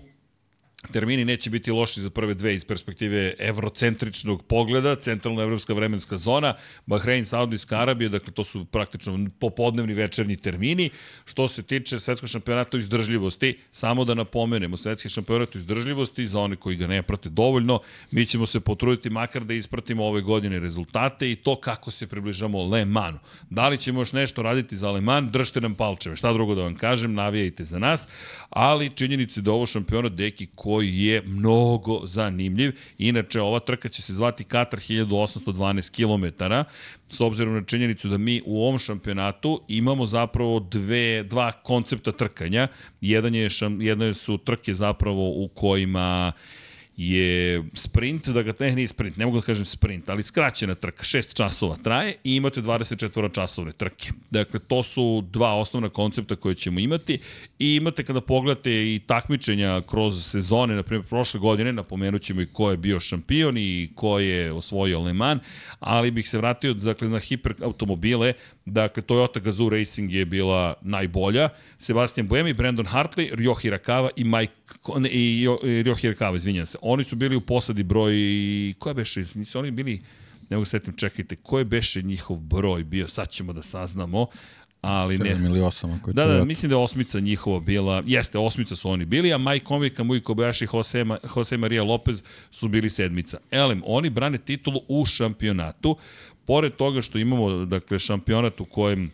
termini neće biti loši za prve dve iz perspektive evrocentričnog pogleda, centralna evropska vremenska zona, Bahrein, Saudijska Arabija, dakle to su praktično popodnevni večernji termini. Što se tiče svetskog šampionata u izdržljivosti, samo da napomenemo, svetski šampionat u izdržljivosti, za one koji ga ne prate dovoljno, mi ćemo se potruditi makar da ispratimo ove godine rezultate i to kako se približamo Le Manu. Da li ćemo još nešto raditi za Le Man, držite nam palčeve, šta drugo da vam kažem, navijajte za nas, ali činjenicu da ovo šampionat deki koji je mnogo zanimljiv. Inače, ova trka će se zvati Katar 1812 km, s obzirom na činjenicu da mi u ovom šampionatu imamo zapravo dve, dva koncepta trkanja. Jedan je, jedno su trke zapravo u kojima je sprint, da ga ne, nije sprint, ne mogu da kažem sprint, ali skraćena trka, 6 časova traje i imate 24 časovne trke. Dakle, to su dva osnovna koncepta koje ćemo imati i imate kada pogledate i takmičenja kroz sezone, na primjer prošle godine, napomenut ćemo i ko je bio šampion i ko je osvojio Le Mans, ali bih se vratio dakle, na hiperautomobile, dakle Toyota Gazoo Racing je bila najbolja, Sebastian Buemi, Brandon Hartley, Ryo Hirakawa i Mike ne, i Ryo Hirakawa, izvinjam se. Oni su bili u posadi broj, koja beše, nisu oni bili, ne mogu setim, čekajte, koje beše njihov broj bio, sad ćemo da saznamo, ali ne. 7 ili 8 ako je Da, da, Toyota. mislim da je osmica njihova bila, jeste, osmica su oni bili, a Mike Conway, Kamui Kobayashi Jose, Jose Maria Lopez su bili sedmica. Elem, oni brane titulu u šampionatu, pored toga što imamo, dakle, šampionat u kojem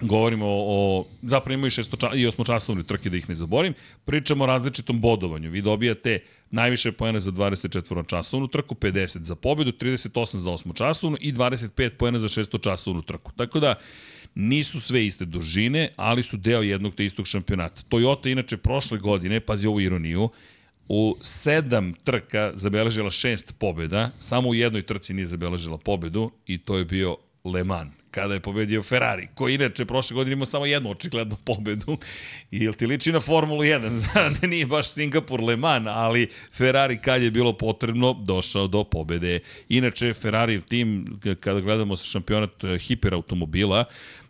govorimo o, o zapravo imaju šesto i osmočasovne trke da ih ne zaborim, pričamo o različitom bodovanju. Vi dobijate najviše poena za 24 časovnu trku, 50 za pobedu, 38 za osmočasovnu i 25 poena za šestočasovnu trku. Tako da nisu sve iste dužine, ali su deo jednog te istog šampionata. Toyota inače prošle godine, pazi ovu ironiju, u sedam trka zabeležila šest pobjeda, samo u jednoj trci nije zabeležila pobedu i to je bio Le Mans kada je pobedio Ferrari, koji inače prošle godine imao samo jednu očiglednu pobedu. I jel ti liči na Formulu 1? Nije baš Singapur Le Mans, ali Ferrari kad je bilo potrebno došao do pobede. Inače, Ferrari tim, kada gledamo sa šampionat eh, hiperautomobila,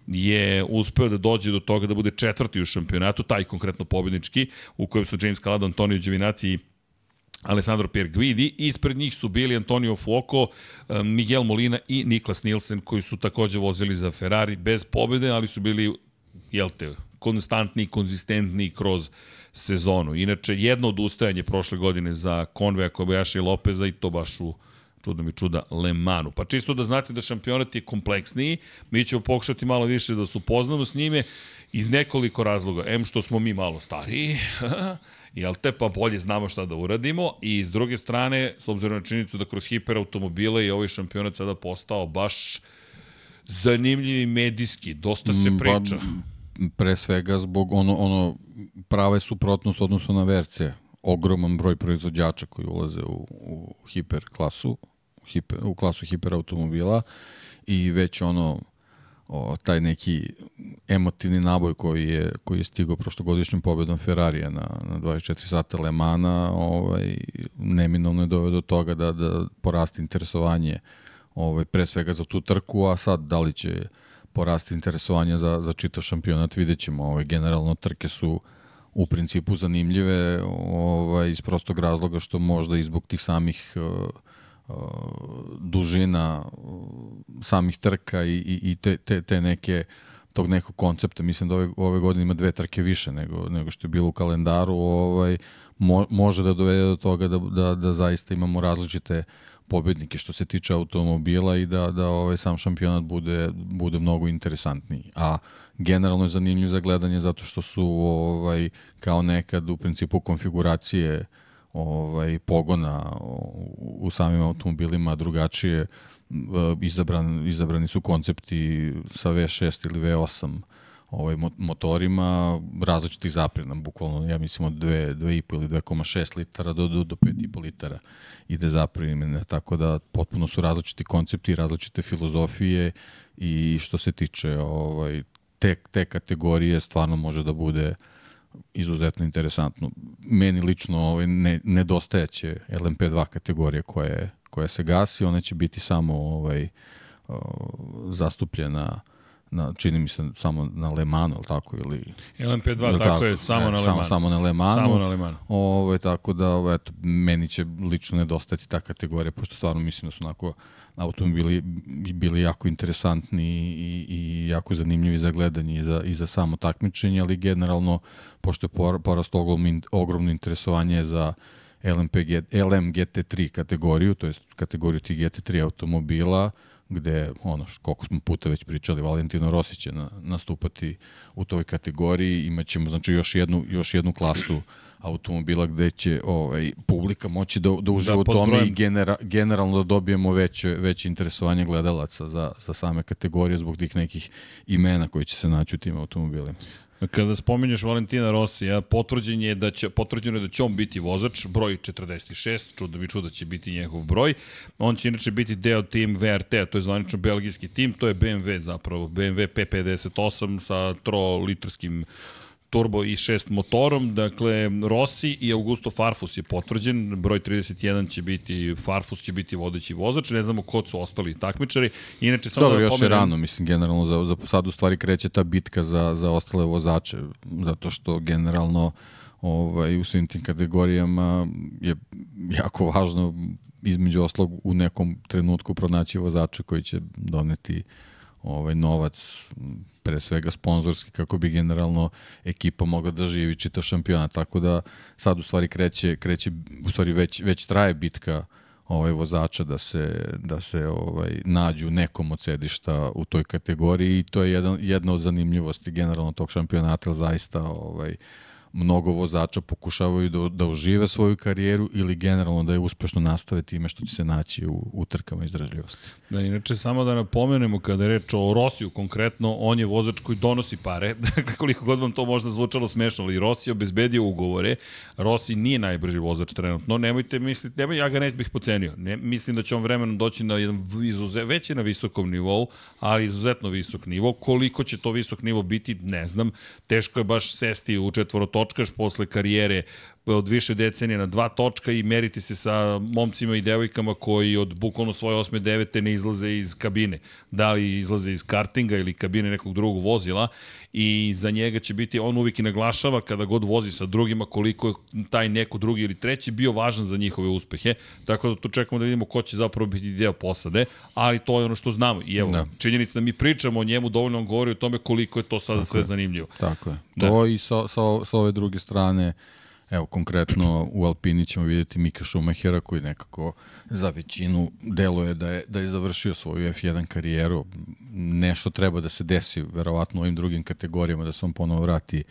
je uspeo da dođe do toga da bude četvrti u šampionatu, taj konkretno pobednički, u kojem su James Calado, Antonio Giovinazzi i Alessandro Pierguidi, ispred njih su bili Antonio Fuoco, Miguel Molina i Niklas Nielsen koji su takođe vozili za Ferrari bez pobede, ali su bili, jel te, konstantni i konzistentni kroz sezonu. Inače, jedno odustajanje prošle godine za Konveja, Kobayashi i Lopeza i to baš u čudno mi čuda, Le Manu. Pa čisto da znate da šampionat je kompleksniji, mi ćemo pokušati malo više da se upoznamo s njime iz nekoliko razloga. M što smo mi malo stariji, jel te, pa bolje znamo šta da uradimo i s druge strane, s obzirom na činjenicu da kroz hiperautomobile je ovaj šampionat sada postao baš zanimljiv i medijski, dosta se priča. Ba, pre svega zbog ono, ono prave suprotnost odnosno na verce. Ogroman broj proizvođača koji ulaze u, u hiper klasu, hiper, u klasu hiperautomobila i već ono o, taj neki emotivni naboj koji je, koji je stigao prošlogodišnjom pobedom Ferrarija na, na 24 sata Le Mana, ovaj, neminovno je doveo do toga da, da poraste interesovanje ovaj, pre svega za tu trku, a sad da li će porasti interesovanje za, za čitav šampionat, vidjet ćemo. Ovaj, generalno trke su u principu zanimljive ovaj, iz prostog razloga što možda i zbog tih samih uh, dužina samih trka i, i, i te, te, te neke tog nekog koncepta. Mislim da ove, ove godine ima dve trke više nego, nego što je bilo u kalendaru. Ovaj, mo, može da dovede do toga da, da, da zaista imamo različite pobednike što se tiče automobila i da, da ovaj sam šampionat bude, bude mnogo interesantniji. A generalno je zanimljiv za gledanje zato što su ovaj kao nekad u principu konfiguracije ovaj pogona u, samim automobilima drugačije izabran, izabrani su koncepti sa V6 ili V8 ovaj, motorima različitih zaprena, bukvalno, ja mislim od 2,5 ili 2,6 litara do, do, do 5,5 litara ide zapremine, tako da potpuno su različiti koncepti, različite filozofije i što se tiče ovaj, te, te kategorije stvarno može da bude izuzetno interesantno. Meni lično ovaj, ne, nedostajeće LMP2 kategorija koja, koja se gasi, ona će biti samo ovaj, zastupljena na, čini mi se samo na Le Manu, tako, ili... LMP2, tako, tako je, samo e, na Le Manu. Samo, samo na Le Manu. Samo na Le Manu. Ovo, ovaj, tako da, ovo, eto, meni će lično nedostati ta kategorija, pošto stvarno mislim da su onako automobili bili jako interesantni i, i jako zanimljivi za gledanje i za, i za samo takmičenje, ali generalno, pošto je porast ogromno, interesovanje za LMP, LM GT3 kategoriju, to je kategoriju tih GT3 automobila, gde, ono, koliko smo puta već pričali, Valentino Rossi će na, nastupati u toj kategoriji, imaćemo, znači, još jednu, još jednu klasu automobila gde će ovaj, publika moći da, da uživa da, u tome i genera, generalno da dobijemo veće, veće interesovanje gledalaca za, za same kategorije zbog tih nekih imena koji će se naći u tim automobilima. Kada spominješ Valentina Rosija, potvrđen je da će, potvrđeno je da će on biti vozač, broj 46, čudo mi čuda će biti njegov broj. On će inače biti deo tim VRT, to je zvanično belgijski tim, to je BMW zapravo, BMW P58 sa 3 litarskim turbo i 6 motorom, dakle Rossi i Augusto Farfus je potvrđen, broj 31 će biti, Farfus će biti vodeći vozač, ne znamo ko su ostali takmičari. Inače, samo Dobro, da još je rano, mislim, generalno za, za sad u stvari kreće ta bitka za, za ostale vozače, zato što generalno ovaj, u svim tim kategorijama je jako važno između oslog u nekom trenutku pronaći vozača koji će doneti ovaj novac pre svega sponzorski kako bi generalno ekipa mogla da živi čitav šampionat. Tako da sad u stvari kreće kreće u stvari već već traje bitka ovaj vozača da se da se ovaj nađu nekom od sedišta u toj kategoriji i to je jedan jedna od zanimljivosti generalno tog šampionata zaista ovaj mnogo vozača pokušavaju da, da užive svoju karijeru ili generalno da je uspešno nastave time što će se naći u, u trkama izdržljivosti. Da, inače, samo da napomenemo kada je reč o Rosiju konkretno, on je vozač koji donosi pare, dakle koliko god vam to možda zvučalo smešno, ali Rossi obezbedio ugovore, Rossi nije najbrži vozač trenutno, nemojte misliti, nemoj, ja ga ne bih pocenio, ne, mislim da će on vremenom doći na jedan izuze, već je na visokom nivou, ali izuzetno visok nivo, koliko će to visok nivo biti, ne znam, teško je baš sesti u četvorotoč točkaš posle karijere od više decenije na dva točka i meriti se sa momcima i devojkama koji od bukvalno svoje 8. 9. ne izlaze iz kabine. Da li izlaze iz kartinga ili kabine nekog drugog vozila i za njega će biti, on uvijek i naglašava kada god vozi sa drugima koliko je taj neko drugi ili treći bio važan za njihove uspehe. Tako da tu čekamo da vidimo ko će zapravo biti deo posade, ali to je ono što znamo. I evo, da. činjenica da mi pričamo o njemu dovoljno govori o tome koliko je to sada Tako sve je. zanimljivo. Tako je. Da. To i sa, sa, sa ove druge strane Evo, konkretno u Alpini ćemo vidjeti Mika Schumachera koji nekako za većinu deluje da je, da je završio svoju F1 karijeru. Nešto treba da se desi, verovatno u ovim drugim kategorijama, da se on ponovo vrati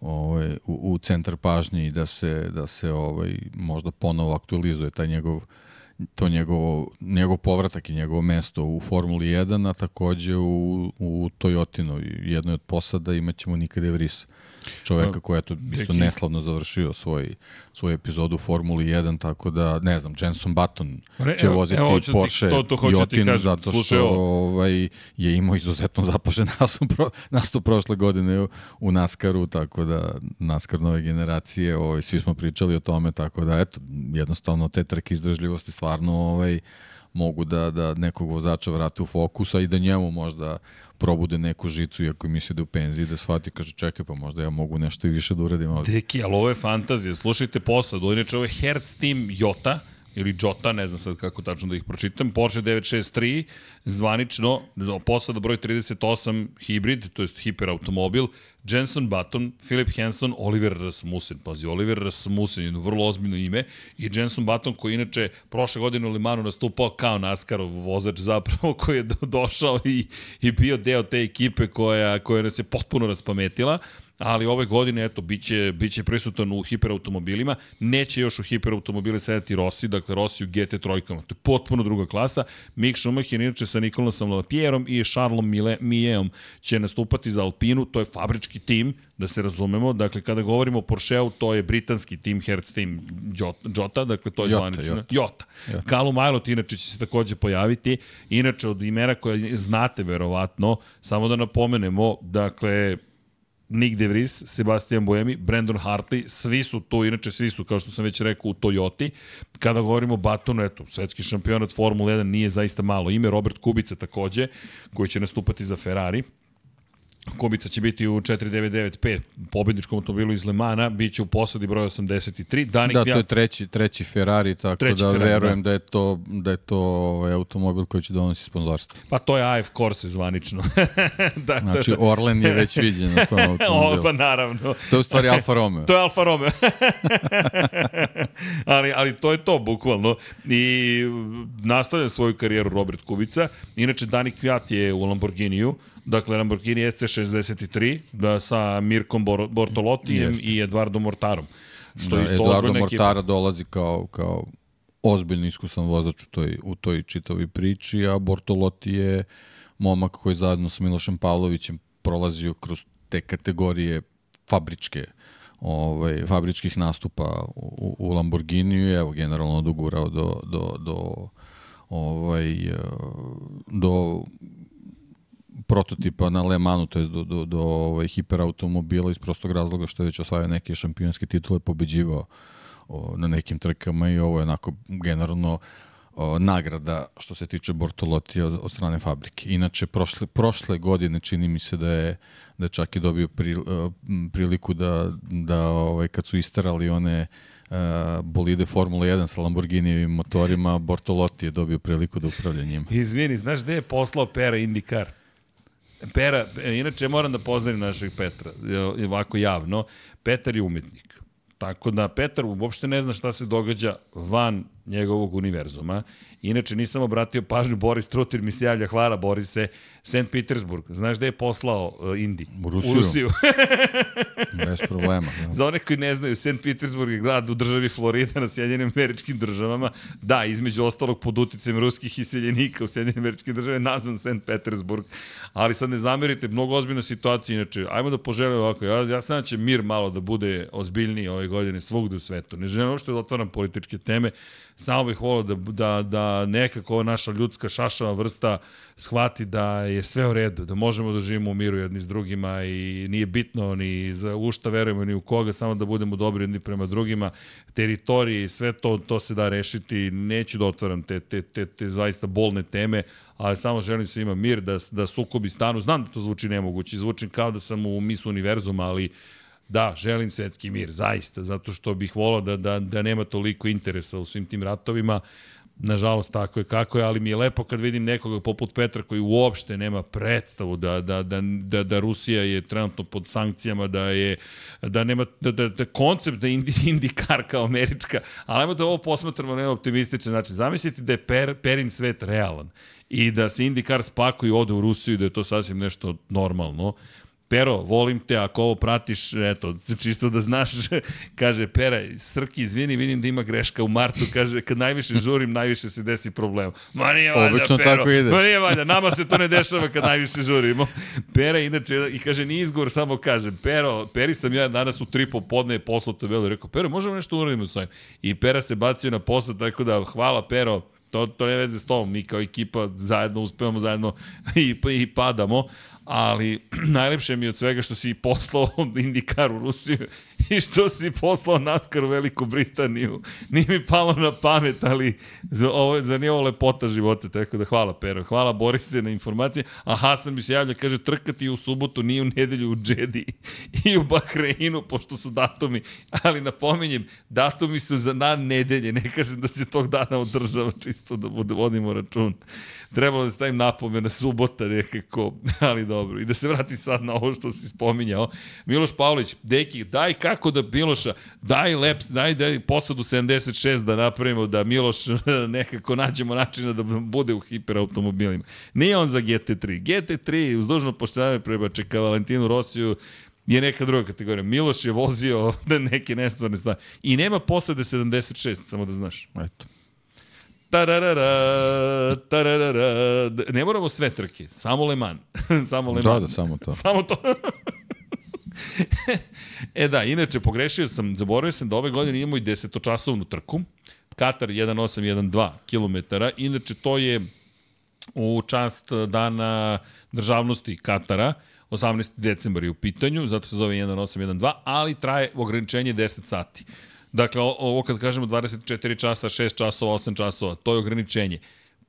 ovaj, u, u centar pažnje i da se, da se ovaj, možda ponovo aktualizuje taj njegov to njegovo, njegov povratak i njegovo mesto u Formuli 1, a takođe u, u Toyotinoj jednoj od posada imaćemo Nikade Vrisa čoveka koji je to isto neslavno završio svoj, svoj epizod u Formuli 1, tako da, ne znam, Jenson Button će evo, voziti evo, Porsche to, to Jotin kažem, zato što ovaj, je imao izuzetno zapažen nastup, pro, nastup prošle godine u, u NASCAR-u, tako da NASCAR nove generacije, ovaj, svi smo pričali o tome, tako da, eto, jednostavno te trke izdržljivosti stvarno ovaj, mogu da, da nekog vozača vrate u fokus, a i da njemu možda probude neku žicu iako misli da u penziji, da shvati, kaže čekaj pa možda ja mogu nešto i više da uradim ovde. Deki, ali ovo je fantazija, slušajte posad, inače ovo je Hertz Team Jota, ili Jota, ne znam sad kako tačno da ih pročitam, Porsche 963, zvanično, posada broj 38, hibrid, to je hiperautomobil, Jenson Button, Philip Hanson, Oliver Rasmussen. Pazi, Oliver Rasmussen, jedno vrlo ozbiljno ime. I Jenson Button koji inače prošle godine u Limanu nastupao kao NASCAR vozač zapravo koji je do, došao i, i bio deo te ekipe koja, koja nas je potpuno raspametila ali ove godine, eto, biće, biće prisutan u hiperautomobilima, neće još u hiperautomobile sedati Rossi, dakle Rossi u GT trojkama, to je potpuno druga klasa. Mick Schumacher, inače sa Nikolasom Lapierom i Charlesom Mijeom će nastupati za Alpinu, to je fabrički tim, da se razumemo, dakle kada govorimo o Porscheu, to je britanski tim, Hertz tim Jota, dakle to je Jota, zvanično. Jota. Jota. Jota. Callum inače će se takođe pojaviti, inače od imena koje znate verovatno, samo da napomenemo, dakle Nick De Vries, Sebastian Buemi, Brandon Hartley, svi su tu, inače svi su, kao što sam već rekao, u Toyoti. Kada govorimo o Batonu, eto, svetski šampionat Formula 1 nije zaista malo ime, Robert Kubica takođe, koji će nastupati za Ferrari. Kubica će biti u 4995 pobedničkom automobilu iz Lemana, bit će u posadi broj 83. Danik da, to je treći, treći Ferrari, tako treći da Ferrari, verujem da. da je to, da je to ovaj, automobil koji će donosi sponzorstvo. Pa to je AF Corse zvanično. da, znači da, da. Orlen je već viđen na tom automobilu. o, pa naravno. To je u stvari Alfa Romeo. to je Alfa Romeo. ali, ali to je to, bukvalno. I nastavlja svoju karijeru Robert Kubica. Inače, Danik Kvjat je u Lamborghiniju Dakle, Lamborghini SC63 da, sa Mirkom Bor Bortolotijem Jeste. i Eduardo Mortarom. Što da, isto Eduardo Mortara ekipa. dolazi kao, kao ozbiljno iskusan vozač u toj, u toj čitavi priči, a Bortolotti je momak koji zajedno sa Milošem Pavlovićem prolazio kroz te kategorije fabričke ovaj, fabričkih nastupa u, u Lamborghiniju i evo generalno dogurao do, do, do ovaj, do prototipa na Le Manu, to je do, do, do ovaj, hiperautomobila iz prostog razloga što je već osvajao neke šampionske titule, pobeđivao o, na nekim trkama i ovo je onako generalno o, nagrada što se tiče Bortolotti od, od strane fabrike. Inače, prošle, prošle godine čini mi se da je, da je čak i dobio pri, priliku da, da ovaj, kad su istarali one uh, bolide Formula 1 sa Lamborghinijevim motorima, Bortolotti je dobio priliku da upravlja njima. Izvini, znaš gde je poslao Pera IndyCar? Pera, inače moram da pozdravim našeg Petra, ovako javno. Petar je umetnik. Tako da Petar uopšte ne zna šta se događa van njegovog univerzuma. Inače, nisam obratio pažnju, Boris Trutir mi se javlja, hvala Borise, St. Petersburg. Znaš gde je poslao uh, Indi? U Rusiju. U Rusiju. Bez problema. Ja. Za one koji ne znaju, St. Petersburg je grad u državi Florida na Sjedinjenim američkim državama. Da, između ostalog pod uticajem ruskih iseljenika u Sjedinjenim američkim državama je nazvan St. Petersburg. Ali sad ne zamerite, mnogo ozbiljna situacija. Inače, ajmo da poželim ovako. Ja, ja sam da će mir malo da bude ozbiljniji ove godine svugde u svetu. Ne želim uopšte da otvaram političke teme. Samo bih volao da, da, da nekako naša ljudska šašava vrsta shvati da je sve u redu, da možemo da živimo u miru jedni s drugima i nije bitno ni za u šta verujemo ni u koga, samo da budemo dobri jedni prema drugima. Teritoriji, sve to, to se da rešiti. Neću da otvaram te, te, te, te zaista bolne teme, ali samo želim svima mir, da, da sukobi stanu. Znam da to zvuči nemoguće, zvuči kao da sam u misu univerzuma, ali Da, želim svetski mir, zaista, zato što bih volao da, da, da nema toliko interesa u svim tim ratovima. Nažalost, tako je kako je, ali mi je lepo kad vidim nekoga poput Petra koji uopšte nema predstavu da, da, da, da, da Rusija je trenutno pod sankcijama, da je da nema da, da, da koncept da indi, indikar kao američka, ali ajmo da ovo posmatramo na optimističan način. Zamislite da je per, Perin svet realan i da se indikar spakuje i ode u Rusiju i da je to sasvim nešto normalno. Pero, volim te, ako ovo pratiš, eto, čisto da znaš, kaže Pera, Srki, izvini, vidim da ima greška u martu, kaže, kad najviše žurim, najviše se desi problem. Ma nije valjda, Obično Pero, tako ide. ma nije valjda, nama se to ne dešava kad najviše žurimo. Pera, inače, i kaže, nije izgovor, samo kaže, Pero, Peri sam ja danas u tri popodne poslao tabelu, rekao, Pero, možemo nešto uradimo s ovim? I Pera se bacio na posao, tako da, hvala Pero, to, to ne veze s tom, mi kao ekipa zajedno uspevamo, zajedno i, i padamo, ali najlepše mi je od svega što si poslao Indikar u Rusiju i što si poslao NASCAR u Veliku Britaniju. Nije mi palo na pamet, ali za, ovo, za nije ovo lepota života, tako da hvala Pero, hvala Borise na informacije, a Hasan mi se javlja, kaže trkati u subotu, nije u nedelju u Džedi i u Bahreinu, pošto su datumi, ali napominjem, datumi su za dan nedelje, ne kažem da se tog dana održava, čisto da bude, vodimo račun. Trebalo da stavim napomena subota nekako, ali dobro. I da se vrati sad na ovo što si spominjao. Miloš Pavlović, deki, daj kako da Miloša, daj lep, daj, daj posadu 76 da napravimo, da Miloš nekako nađemo načina da bude u hiperautomobilima. Nije on za GT3. GT3, uz dužno poštavanje prema čeka Valentinu Rosiju, je neka druga kategorija. Miloš je vozio neke nestvarne stvari. I nema posade 76, samo da znaš. Eto. Tararara, tararara. Ne moramo sve trke, samo Le Mans. samo Le Mans. Da, da, samo to. Samo to. e da, inače, pogrešio sam, zaboravio sam da ove godine imamo i desetočasovnu trku. Katar 1812 km. Inače, to je u čast dana državnosti Katara. 18. decembar je u pitanju, zato se zove 1812, ali traje ograničenje 10 sati. Dakle, ovo kad kažemo 24 časa, 6 časova, 8 časova, to je ograničenje.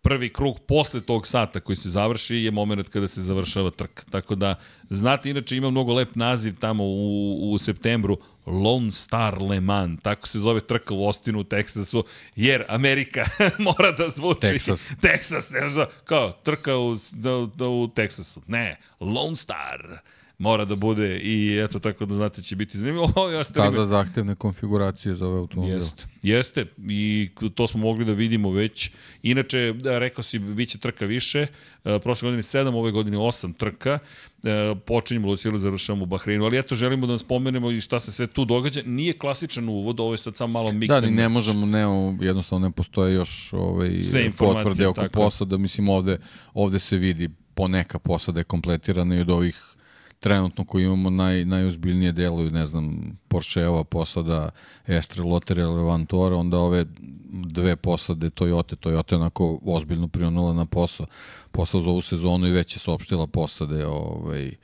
Prvi krug posle tog sata koji se završi je moment kada se završava trka. Tako da, znate, inače ima mnogo lep naziv tamo u, u septembru, Lone Star Le Mans, tako se zove trka u Ostinu u Teksasu, jer Amerika mora da zvuči. Texas. Texas, ne znam, kao trka u, da, da, u Teksasu. Ne, Lone Star mora da bude i eto tako da znate će biti zanimljivo. Ovo je Staza zahtevne konfiguracije za ove automobile. Jeste, jeste i to smo mogli da vidimo već. Inače, da, rekao si, bit će trka više, e, prošle godine 7, ove godine 8 trka, e, počinjemo Lucilu, završamo u Bahreinu, ali eto želimo da vam spomenemo i šta se sve tu događa. Nije klasičan uvod, ovo je sad samo malo. Da, ni ne možemo, ne, jednostavno ne postoje još ovaj, potvrde oko tako. posada, mislim ovde, ovde se vidi poneka posada je kompletirana i od ovih trenutno koji imamo naj, najozbiljnije deluju, ne znam, Porscheova posada, Estre Lotter ili Levantora, onda ove dve posade Toyota, Toyota je onako ozbiljno prionula na posao, posao za ovu sezonu i već je saopštila posade, ovaj,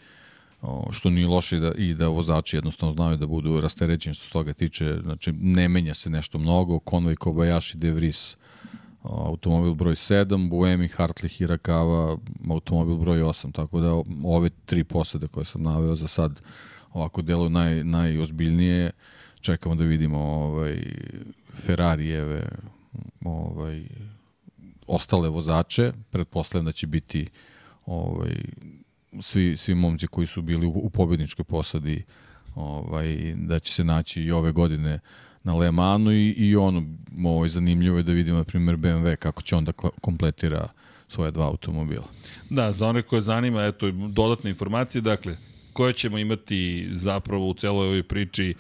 što nije loše da, i da vozači jednostavno znaju da budu rasterećeni što se toga tiče, znači ne menja se nešto mnogo, Conway Kobayashi, De Vries, automobil broj 7, Buemi, Hartley, Hirakava, automobil broj 8, tako da ove tri posade koje sam naveo za sad ovako deluju naj, najozbiljnije. Čekamo da vidimo ovaj, Ferrarijeve ovaj, ostale vozače. Pretpostavljam da će biti ovaj, svi, svi momci koji su bili u, u pobedničkoj posadi ovaj, da će se naći i ove godine na Le Manu i, i ono, ovo je zanimljivo je da vidimo, na primjer, BMW kako će onda kompletira svoje dva automobila. Da, za one koje zanima, eto, dodatne informacije, dakle, koje ćemo imati zapravo u celoj ovoj priči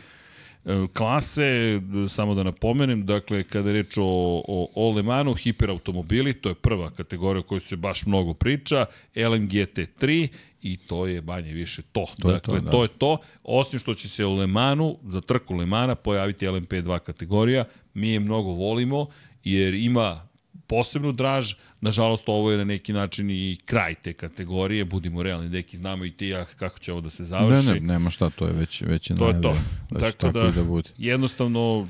e, klase, samo da napomenem, dakle, kada je reč o, o, o Le Manu, hiperautomobili, to je prva kategorija o kojoj se baš mnogo priča, LMGT3 i to je manje više to. To dakle, je to, da. to je to. Osim što će se u Le Manu, za trku Le Mana, pojaviti LMP2 kategorija, mi je mnogo volimo, jer ima posebnu draž, nažalost ovo je na neki način i kraj te kategorije, budimo realni, deki znamo i ti ja kako će ovo da se završi. Ne, ne, nema šta, to je već, već je To je to. Da tako, tako da, da bude. jednostavno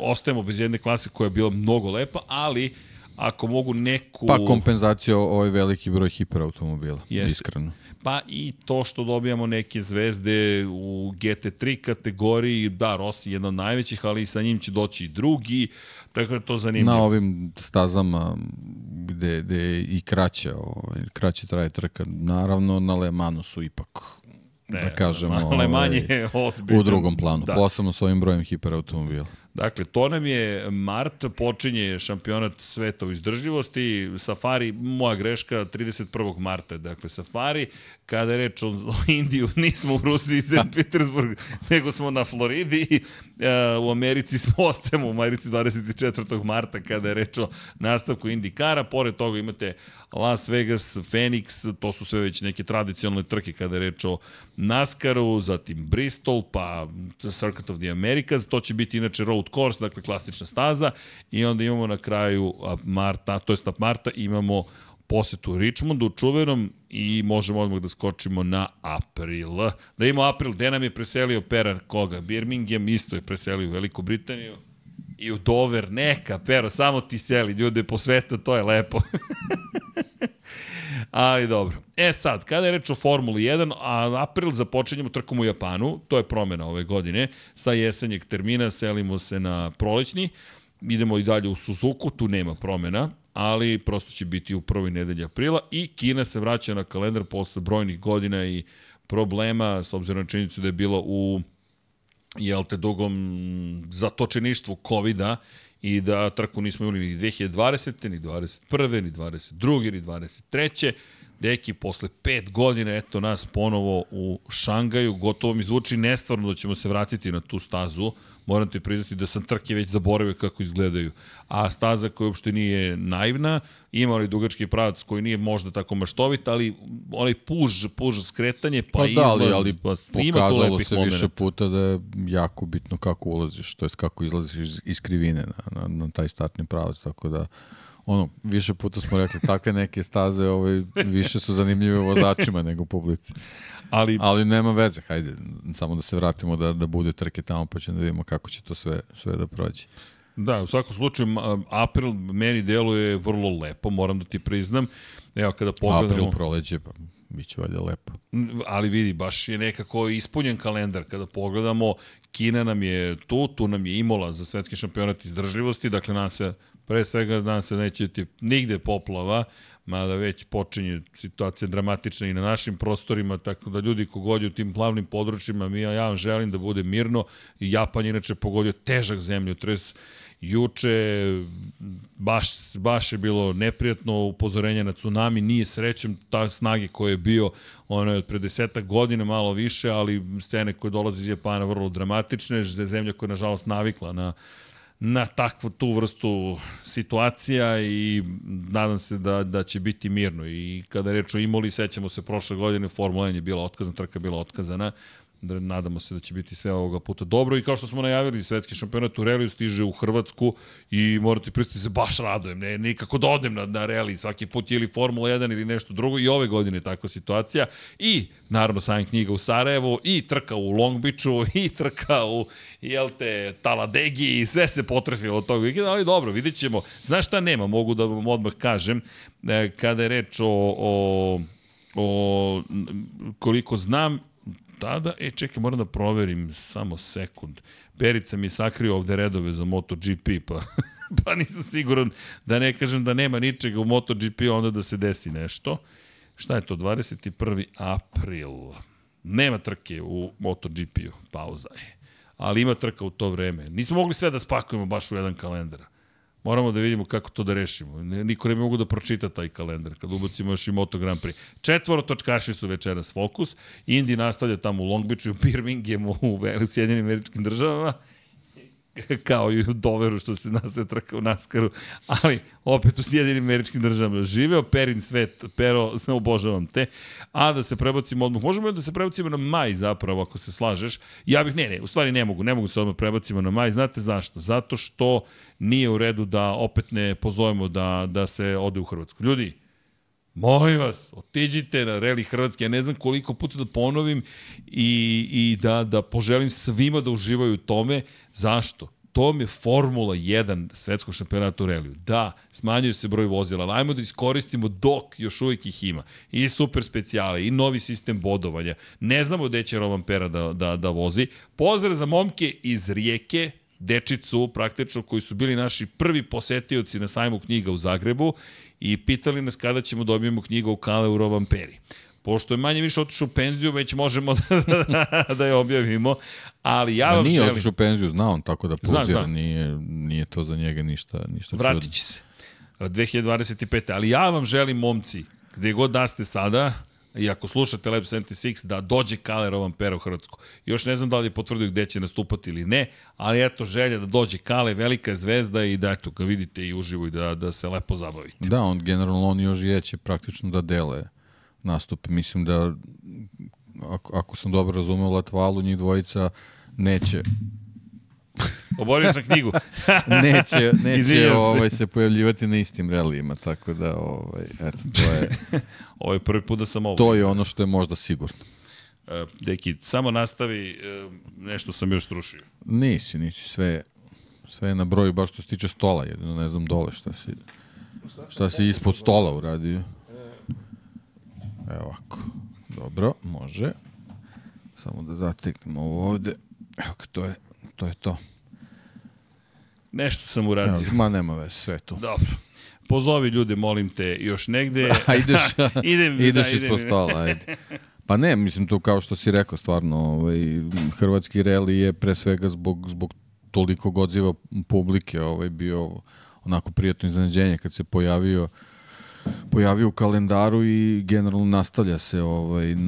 ostajemo bez jedne klase koja je bila mnogo lepa, ali ako mogu neku... Pa kompenzacija ovaj veliki broj hiperautomobila, Jeste. iskreno. Pa i to što dobijamo neke zvezde u GT3 kategoriji, da, Rossi je jedan od najvećih, ali sa njim će doći i drugi, tako da to zanimljivo. Na ovim stazama gde, gde je i kraće, ovaj, kraće traje trka, naravno na Le Manu su ipak Ne, da kažemo, Le Mans ovaj, je ozbiljno. u drugom planu, da. posebno s ovim brojem hiperautomobila. Dakle, to nam je mart, počinje šampionat sveta u izdržljivosti, Safari, moja greška, 31. marta, dakle Safari, kada je reč o, o Indiju, nismo u Rusiji, St. Petersburg, nego smo na Floridi, e, u Americi smo ostajemo, u Americi 24. marta, kada je reč o nastavku Indikara, pored toga imate Las Vegas, Phoenix, to su sve već neke tradicionalne trke kada je reč o NASCAR-u, zatim Bristol, pa Circuit of the Americas, to će biti inače road course, dakle klasična staza i onda imamo na kraju marta, to jest marta imamo posetu Richmondu, čuvenom i možemo odmah da skočimo na april. Da imamo april, gde nam je preselio Pera koga? Birmingham isto je preselio u Veliku Britaniju i u Dover, neka, pero, samo ti seli ljude po svetu, to je lepo. Ali dobro. E sad, kada je reč o Formuli 1, a april započinjemo trkom u Japanu, to je promena ove godine, sa jesenjeg termina selimo se na prolećni, idemo i dalje u Suzuku, tu nema promena, ali prosto će biti u prvoj nedelji aprila i Kina se vraća na kalendar posle brojnih godina i problema, s obzirom na činjenicu da je bilo u jel te, dugom zatočeništvu COVID-a i da trku nismo imali ni 2020. ni 21. ni 22. ni 23. Deki, posle pet godina, eto nas ponovo u Šangaju, gotovo mi zvuči nestvarno da ćemo se vratiti na tu stazu, moram ti priznati da sam trke već zaboravio kako izgledaju. A staza koja uopšte nije naivna, ima onaj dugački pravac koji nije možda tako maštovit, ali onaj puž, puž skretanje, pa, pa izlaz, da, ali, ali pa pokazalo se više puta da je jako bitno kako ulaziš, to jest kako izlaziš iz, iz krivine na, na, na taj startni pravac, tako da ono, više puta smo rekli, takve neke staze ovaj, više su zanimljive vozačima nego publici. Ali, Ali nema veze, hajde, samo da se vratimo da, da bude trke tamo, pa ćemo da vidimo kako će to sve, sve da prođe. Da, u svakom slučaju, april meni deluje vrlo lepo, moram da ti priznam. Evo, kada pogledamo... April proleće, pa biće valjda lepo. Ali vidi, baš je nekako ispunjen kalendar. Kada pogledamo, Kina nam je tu, tu nam je Imola za svetski šampionat izdržljivosti, dakle nam se, pre svega nam se neće ti nigde poplava, mada već počinje situacija dramatična i na našim prostorima, tako da ljudi kogod je u tim plavnim područjima, mi, ja vam želim da bude mirno. Japan je inače pogodio težak zemljotres, juče baš, baš je bilo neprijatno upozorenje na tsunami, nije srećem ta snage koje je bio, ono je od pre desetak godina malo više, ali scene koje dolaze iz Japana vrlo dramatične, zemlja koja je nažalost navikla na na takvu tu vrstu situacija i nadam se da, da će biti mirno. I kada je reč o Imoli, sećamo se prošle godine, Formula 1 je bila otkazana, trka bila otkazana, nadamo se da će biti sve ovoga puta dobro. I kao što smo najavili, svetski šampionat u reliju stiže u Hrvatsku i morate pristati se baš radujem, ne, nikako da odem na, na reli, svaki put ili Formula 1 ili nešto drugo. I ove godine je takva situacija. I naravno sajam knjiga u Sarajevu i trka u Long Beachu i trka u jel te, Taladegi i sve se potrefilo od tog vikenda, ali dobro, vidit ćemo. Znaš šta nema, mogu da vam odmah kažem, e, kada je reč o, o o koliko znam, tada, e čekaj, moram da proverim samo sekund. Perica mi je sakrio ovde redove za MotoGP, pa, pa nisam siguran da ne kažem da nema ničega u MotoGP, onda da se desi nešto. Šta je to, 21. april. Nema trke u MotoGP-u, pauza je. Ali ima trka u to vreme. Nismo mogli sve da spakujemo baš u jedan kalendar. Moramo da vidimo kako to da rešimo. Niko ne mogu da pročita taj kalendar kad ubacimo još i Moto Grand Prix. Četvoro točkaši su večeras fokus. Indi nastavlja tamo u Long Beachu, u Birminghamu, u Sjedinim američkim državama kao i u Doveru što se nas je trka u Naskaru, ali opet u Sjedinim američkim državama. Živeo Perin svet, Pero, obožavam te. A da se prebacimo odmah, možemo da se prebacimo na maj zapravo, ako se slažeš. Ja bih, ne, ne, u stvari ne mogu, ne mogu se odmah prebacimo na maj. Znate zašto? Zato što nije u redu da opet ne pozovemo da, da se ode u Hrvatsku. Ljudi, Molim vas, otiđite na Reli Hrvatske, ja ne znam koliko puta da ponovim i, i da, da poželim svima da uživaju u tome. Zašto? To je Formula 1 svetskog šampionata u reliju. Da, smanjuje se broj vozila, ali ajmo da iskoristimo dok još uvijek ih ima. I super specijale, i novi sistem bodovanja. Ne znamo gde će Roman Pera da, da, da vozi. Pozdrav za momke iz Rijeke, dečicu praktično koji su bili naši prvi posetioci na sajmu knjiga u Zagrebu i pitali nas kada ćemo dobijemo knjigu u Kale u Rovan Peri. Pošto je manje više otišao u penziju, već možemo da, da je objavimo, ali ja da vam nije želim... otišao u penziju, zna on, tako da pozira, zna, zna. Nije, nije to za njega ništa, ništa Vratit će se. 2025. Ali ja vam želim, momci, gde god da ste sada, i ako slušate Lab 76, da dođe Kale Rovan Pera u Hrvatsku. Još ne znam da li je potvrdio gde će nastupati ili ne, ali eto želja da dođe Kale, velika zvezda i da eto ga vidite i uživo i da, da se lepo zabavite. Da, on generalno on još je će praktično da dele nastupe. Mislim da ako, ako sam dobro razumeo Latvalu, njih dvojica neće Oborio sam knjigu. neće, neće se. ovaj, se pojavljivati na istim relijima, tako da, ovaj, eto, to je, Ovo je prvi put da sam ovo. to je ono što je možda sigurno. E, Deki, samo nastavi, e, nešto sam još srušio. Nisi, nisi, sve, sve je na broju, baš što se tiče stola, jedino ne znam dole šta si, šta si ispod stola uradio. Evo ovako, dobro, može. Samo da zateknemo ovo ovde. Evo to je, to je to. Nešto sam Evo, uradio. ma nema veze, sve to. Dobro. Pozovi ljude, molim te, još negde. A ideš, idem, ideš da, ispod idem. stola, ajde. Pa ne, mislim to kao što si rekao, stvarno, ovaj, hrvatski reli je pre svega zbog, zbog toliko odziva publike ovaj, bio onako prijatno iznenađenje kad se pojavio pojavio u kalendaru i generalno nastavlja se ovaj uh,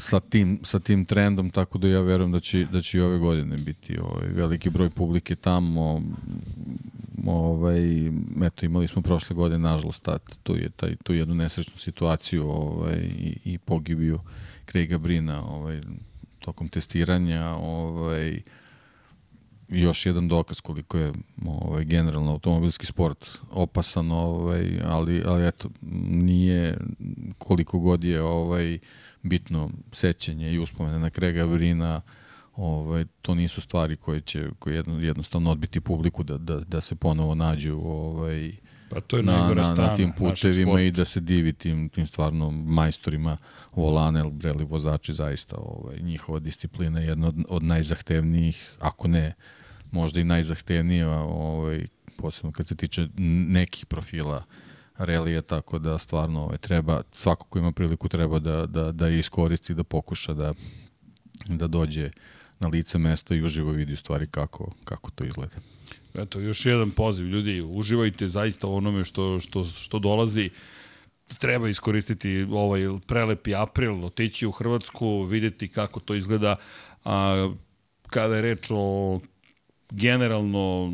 sa tim sa tim trendom tako da ja verujem da će da će i ove godine biti ovaj veliki broj publike tamo. Ovaj eto imali smo prošle godine nažalost ta, tu je taj tu jednu nesrećnu situaciju ovaj i, i pogibiju Craiga Brina ovaj tokom testiranja ovaj još jedan dokaz koliko je ovaj generalno automobilski sport opasan ovaj ali ali eto nije koliko god je ovaj bitno sećanje i uspomene na Krega Brina ovaj to nisu stvari koje će koje jedno, jednostavno odbiti publiku da, da, da se ponovo nađu ovaj Pa to je na, na, na tim putevima i da se divi tim, tim stvarno majstorima volane, vreli vozači zaista ovaj, njihova disciplina je jedna od, od najzahtevnijih, ako ne možda i najzahtevnija, ovaj, posebno kad se tiče nekih profila relije, tako da stvarno ovaj, treba, svako ko ima priliku treba da, da, da iskoristi, da pokuša da, da dođe na lice mesta i uživo vidi u stvari kako, kako to izgleda. Eto, još jedan poziv. Ljudi, uživajte zaista onome što, što, što dolazi. Treba iskoristiti ovaj prelepi april, otići u Hrvatsku, videti kako to izgleda. A, kada je reč o generalno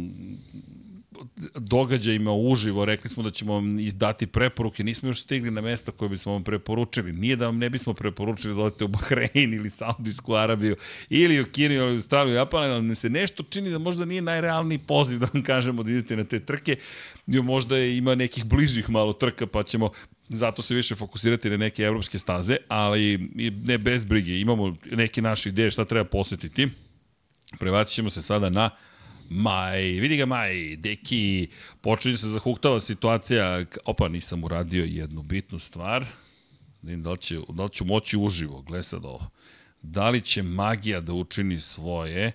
događajima uživo, rekli smo da ćemo vam dati preporuke, nismo još stigli na mesta koje bismo vam preporučili. Nije da vam ne bismo preporučili da odete u Bahrein ili Saudijsku Arabiju ili u Kinu ili u Australiju, Japan, ali se nešto čini da možda nije najrealniji poziv da vam kažemo da idete na te trke. Možda je, ima nekih bližih malo trka, pa ćemo zato se više fokusirati na neke evropske staze, ali ne bez brige. Imamo neke naše ideje šta treba posetiti. Prebacit se sada na Maj, vidi ga Maj, deki, počinje se zahuktava situacija, opa, nisam uradio jednu bitnu stvar, da li, će, da li ću moći uživo, gle sad ovo. Da li će magija da učini svoje,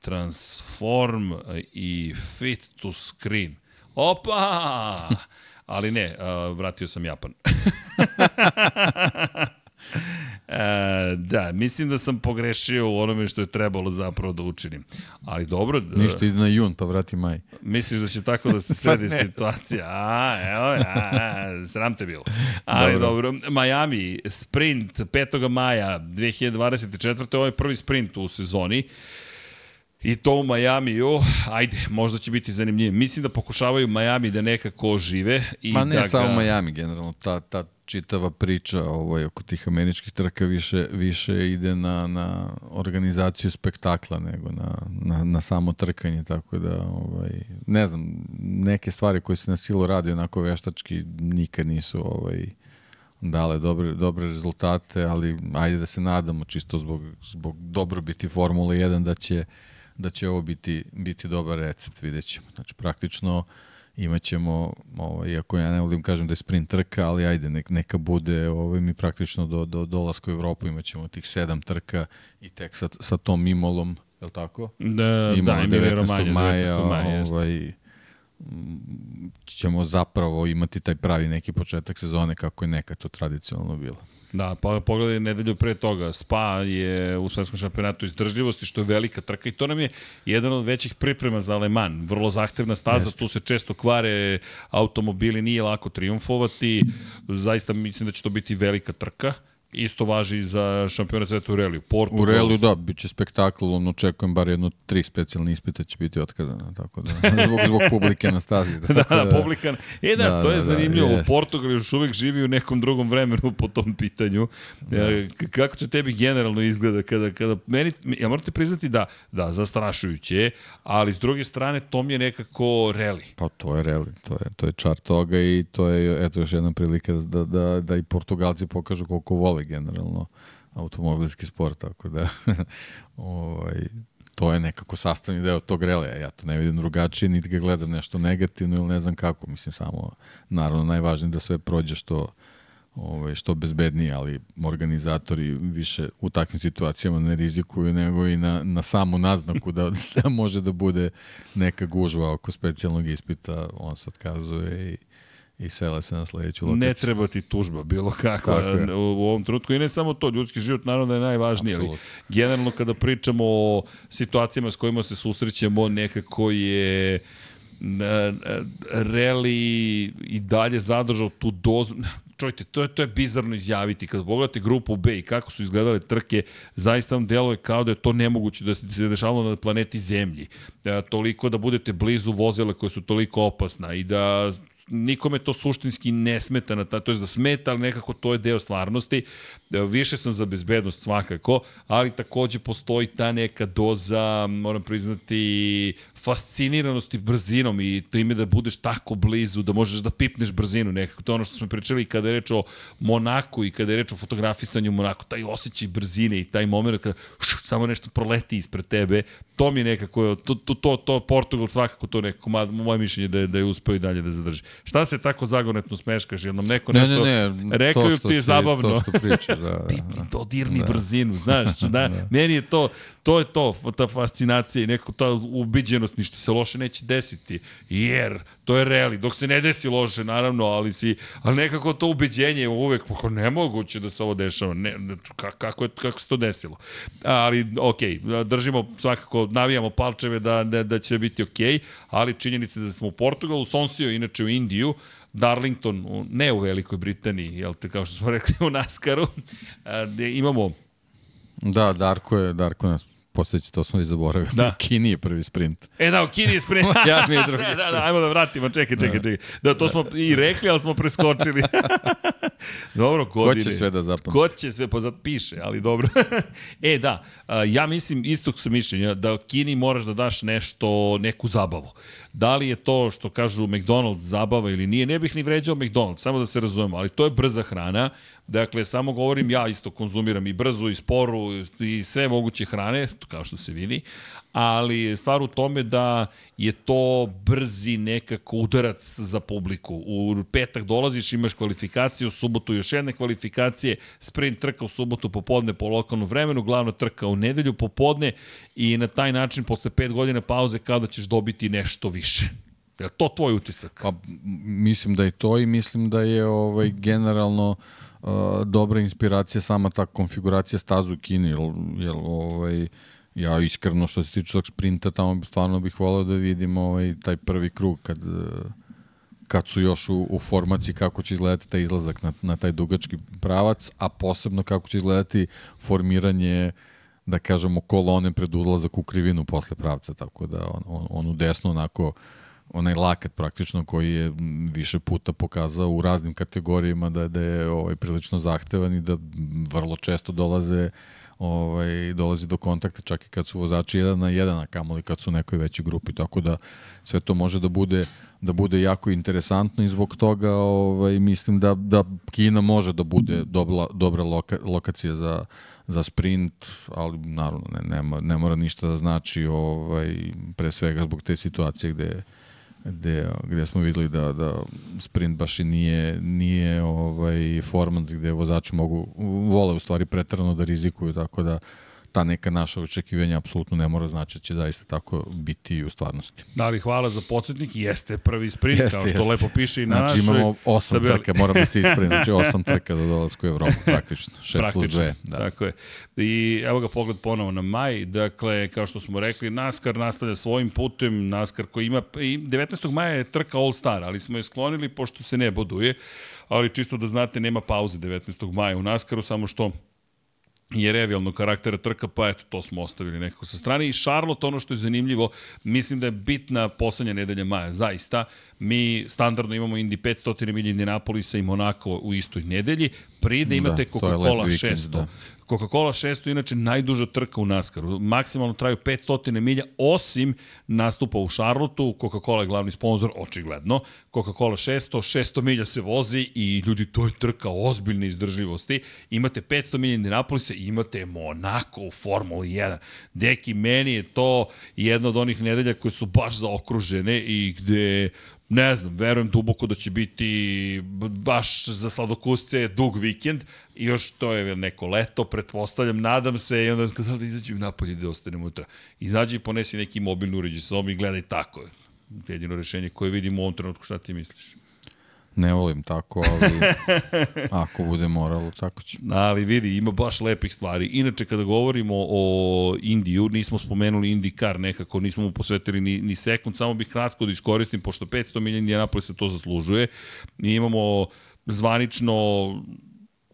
transform i fit to screen. Opa! Ali ne, vratio sam Japan. E, da, mislim da sam pogrešio u onome što je trebalo zapravo da učinim. Ali dobro... e, Ništa, ide na jun, pa vrati maj. Misliš da će tako da se sredi Pa situacija? A, evo, a, sram te bilo. Ali dobro. dobro, Miami, sprint 5. maja 2024. Ovo je prvi sprint u sezoni. I to u Majamiju, ajde, možda će biti zanimljivo. Mislim da pokušavaju Miami da nekako žive. I Ma ne da samo ga... Miami, generalno, ta, ta čitava priča ovaj, oko tih američkih trka više, više ide na, na organizaciju spektakla nego na, na, na samo trkanje, tako da, ovaj, ne znam, neke stvari koje se na silu radi onako veštački nikad nisu ovaj, dale dobre, dobre rezultate, ali ajde da se nadamo čisto zbog, zbog dobrobiti Formule 1 da će, da će ovo biti, biti dobar recept, vidjet ćemo. Znači, praktično imaćemo, ovaj, iako ja ne volim kažem da je sprint trka, ali ajde, nek, neka bude, ovaj, mi praktično do, do dolaska u Evropu imaćemo tih sedam trka i tek sa, sa tom imolom, je li tako? Da, Imamo da, Emilija 19. Romagna, maja, 19. maja, ovaj, ćemo zapravo imati taj pravi neki početak sezone kako je nekad to tradicionalno bilo. Da, pa pogledaj nedelju pre toga. Spa je u svetskom šampionatu izdržljivosti, što je velika trka i to nam je jedan od većih priprema za Le Mans. Vrlo zahtevna staza, Jeste. tu se često kvare automobili, nije lako triumfovati. Zaista mislim da će to biti velika trka Isto važi i za šampiona sveta u reliju. Portugal. U reliju, da, bit će spektakl, on očekujem bar jedno tri specijalne ispita će biti otkazane, tako da, zbog, zbog publike na stazi. da, da, da, publika. E da, da to je da, da zanimljivo. Da, Portugal još uvek živi u nekom drugom vremenu po tom pitanju. Da. E, kako to tebi generalno izgleda kada, kada meni, ja morate priznati da, da, zastrašujuće, ali s druge strane to mi je nekako reli. Pa to je reli, to je, to je čar toga i to je, eto još jedna prilika da, da, da i Portugalci pokažu koliko vole generalno automobilski sport, tako da ovaj, to je nekako sastavni deo tog relija. Ja to ne vidim drugačije, niti ga gledam nešto negativno ili ne znam kako. Mislim, samo, naravno, najvažnije da sve prođe što, ovaj, što bezbednije, ali organizatori više u takvim situacijama ne rizikuju nego i na, na samu naznaku da, da može da bude neka gužva oko specijalnog ispita, on se otkazuje i i sele se na sledeću lokaciju. Ne treba ti tužba, bilo kakva u, u ovom trutku. I ne samo to, ljudski život naravno da je najvažniji, ali generalno kada pričamo o situacijama s kojima se susrećemo, nekako je reli i dalje zadržao tu dozu čujte, to je, to je bizarno izjaviti. Kad pogledate grupu B i kako su izgledale trke, zaista vam deluje kao da je to nemoguće da se dešavalo na planeti Zemlji. E, toliko da budete blizu vozila koje su toliko opasna i da nikome to suštinski ne smeta, na ta, to je da smeta, ali nekako to je deo stvarnosti. Više sam za bezbednost svakako, ali takođe postoji ta neka doza, moram priznati, fasciniranosti brzinom i time da budeš tako blizu, da možeš da pipneš brzinu nekako. To je ono što smo pričali kada je reč o Monaku i kada je reč o fotografisanju Monaku, taj osjećaj brzine i taj moment kada šu, samo nešto proleti ispred tebe, to mi je nekako, to, to, to, to Portugal svakako to nekako, moje mišljenje da je, da je uspeo i dalje da zadrži. Šta se tako zagonetno smeškaš? Jednom neko nešto ne, ne, ne, rekao ti je zabavno. To što priča, da, da. Pipi, dodirni da. brzinu, znaš, da, da. meni je to, to je to, ta fascinacija i nekako ta ubiđenost, ništa se loše neće desiti, jer to je reali, dok se ne desi loše, naravno, ali si, ali nekako to ubeđenje je uvek, pa nemoguće da se ovo dešava, ne, kako, je, kako se to desilo. Ali, ok, držimo, svakako, navijamo palčeve da, da, da će biti ok, ali činjenica da smo u Portugalu, Sonsio, inače u Indiju, Darlington, ne u Velikoj Britaniji, jel te, kao što smo rekli u Naskaru, imamo Da, Darko je, Darko nas Posleći, to smo i zaboravili. Da. Kini je prvi sprint. E da, u Kini je sprint. ja mi je drugi sprint. da, da, ajmo da vratimo, čekaj, čekaj, da. čekaj. Da, to smo i rekli, ali smo preskočili. dobro, godine. Ko će sve da zapamti? Ko će sve, pa piše, ali dobro. e, da, ja mislim, istog su mišljenja, da Kini moraš da daš nešto, neku zabavu. Da li je to što kažu McDonald's zabava ili nije, ne bih ni vređao McDonald's, samo da se razumemo, ali to je brza hrana, Dakle, samo govorim, ja isto konzumiram i brzo, i sporu, i sve moguće hrane, kao što se vidi, ali stvar u tome da je to brzi nekako udarac za publiku. U petak dolaziš, imaš kvalifikacije, u subotu još jedne kvalifikacije, sprint trka u subotu popodne po lokalnom vremenu, glavna trka u nedelju popodne i na taj način posle pet godina pauze kao da ćeš dobiti nešto više. Je to tvoj utisak? Pa, mislim da je to i mislim da je ovaj, generalno uh, dobra inspiracija sama ta konfiguracija stazu u Kini, jer, jer ovaj, ja iskreno što se tiče tog sprinta tamo stvarno bih voleo da vidim ovaj, taj prvi krug kad, kad su još u, u formaciji kako će izgledati taj izlazak na, na taj dugački pravac, a posebno kako će izgledati formiranje da kažemo kolone pred ulazak u krivinu posle pravca, tako da on, on, on u desno onako uh, onaj lakat praktično koji je više puta pokazao u raznim kategorijama da, da je ovaj, prilično zahtevan i da vrlo često dolaze ovaj, dolazi do kontakta čak i kad su vozači jedan na jedan, a kamoli kad su u nekoj većoj grupi, tako da sve to može da bude da bude jako interesantno i zbog toga ovaj, mislim da, da Kina može da bude dobra, dobra loka, lokacija za, za sprint, ali naravno ne, ne, ne mora ništa da znači ovaj, pre svega zbog te situacije gde gde, gde smo videli da, da sprint baš i nije, nije ovaj format gde vozači mogu, vole u stvari pretrano da rizikuju, tako da ta neka naša očekivanja apsolutno ne mora znači da će da isto tako biti u stvarnosti. Da li hvala za podsjetnik, jeste prvi sprint, jeste, kao što jeste. lepo piše i na znači, našoj. Znači imamo osam tabeli. trka, moramo da se ispraviti, znači osam trka do dolazku u Evropu, praktično, 6 plus 2. Da. Tako je. I evo ga pogled ponovo na maj, dakle, kao što smo rekli, NASCAR nastavlja svojim putem, NASCAR koji ima, i 19. maja je trka All Star, ali smo je sklonili pošto se ne boduje, ali čisto da znate, nema pauze 19. maja u NASCAR-u, samo što je revijalnog karaktera trka, pa eto, to smo ostavili nekako sa strane. I Charlotte, ono što je zanimljivo, mislim da je bitna poslednja nedelja maja, zaista. Mi standardno imamo Indy 500 milija Indianapolisa i Monako u istoj nedelji, pride da, imate da, Coca-Cola 600. Da. Coca-Cola 600 je inače najduža trka u NASCAR-u. Maksimalno traju 500 milja, osim nastupa u Charlotteu. Coca-Cola je glavni sponsor, očigledno. Coca-Cola 600, 600 milja se vozi i ljudi, to je trka ozbiljne izdržljivosti. Imate 500 milja Indianapolisa i imate Monaco u Formuli 1. Deki, meni je to jedna od onih nedelja koje su baš zaokružene i gde ne znam, verujem duboko da će biti baš za sladokusce dug vikend i još to je neko leto, pretpostavljam, nadam se i onda kada da izađem napolje da ostanem unutra. Izađi i ponesi neki mobilni uređaj sa sobom i gledaj tako. Jedino rešenje koje vidimo u ovom trenutku, šta ti misliš? Ne volim tako, ali ako bude moralo, tako će. Ali vidi, ima baš lepih stvari. Inače, kada govorimo o Indiju, nismo spomenuli IndyCar nekako, nismo mu posvetili ni, ni sekund, samo bih kratko da iskoristim, pošto 500 milija Indianapolis se to zaslužuje. Mi imamo zvanično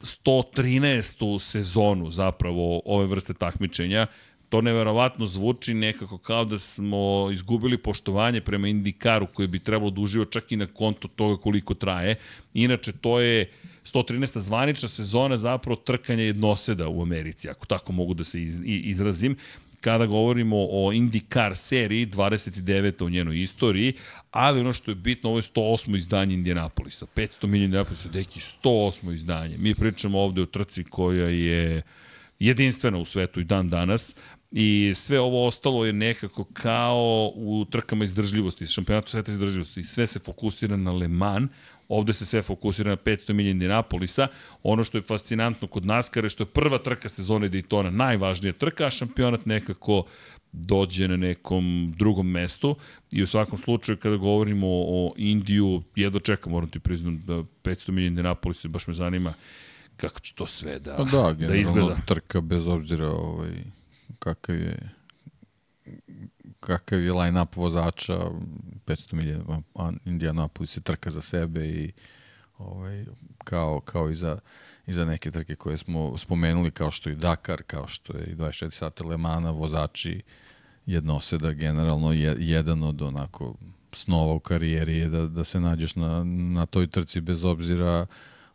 113. sezonu zapravo ove vrste takmičenja to neverovatno zvuči nekako kao da smo izgubili poštovanje prema Indikaru koji bi trebalo da uživa čak i na konto toga koliko traje. Inače, to je 113. zvanična sezona zapravo trkanja jednoseda u Americi, ako tako mogu da se izrazim kada govorimo o IndyCar seriji, 29. u njenoj istoriji, ali ono što je bitno, ovo je 108. izdanje Indianapolisa, 500 milijuna Indianapolisa, deki 108. izdanje. Mi pričamo ovde o trci koja je jedinstvena u svetu i dan danas, I sve ovo ostalo je nekako kao u trkama izdržljivosti, šampionatu sveta izdržljivosti. Sve se fokusira na Le Mans, ovde se sve fokusira na 500 milija Indianapolisa. Ono što je fascinantno kod NASCAR je što je prva trka sezone Daytona najvažnija trka, a šampionat nekako dođe na nekom drugom mestu i u svakom slučaju kada govorimo o Indiju, jedno čekam, moram ti priznam da 500 milija Indianapolisa baš me zanima kako će to sve da, pa da, da izgleda. trka bez obzira ovaj, kakav je kakav je line-up vozača, 500 milijana, Indianapolis se trka za sebe i ovaj, kao, kao i za, i za neke trke koje smo spomenuli, kao što i Dakar, kao što je i 24 sata Le Mana, vozači jednoseda generalno je jedan od onako snova u karijeri je da, da se nađeš na, na toj trci bez obzira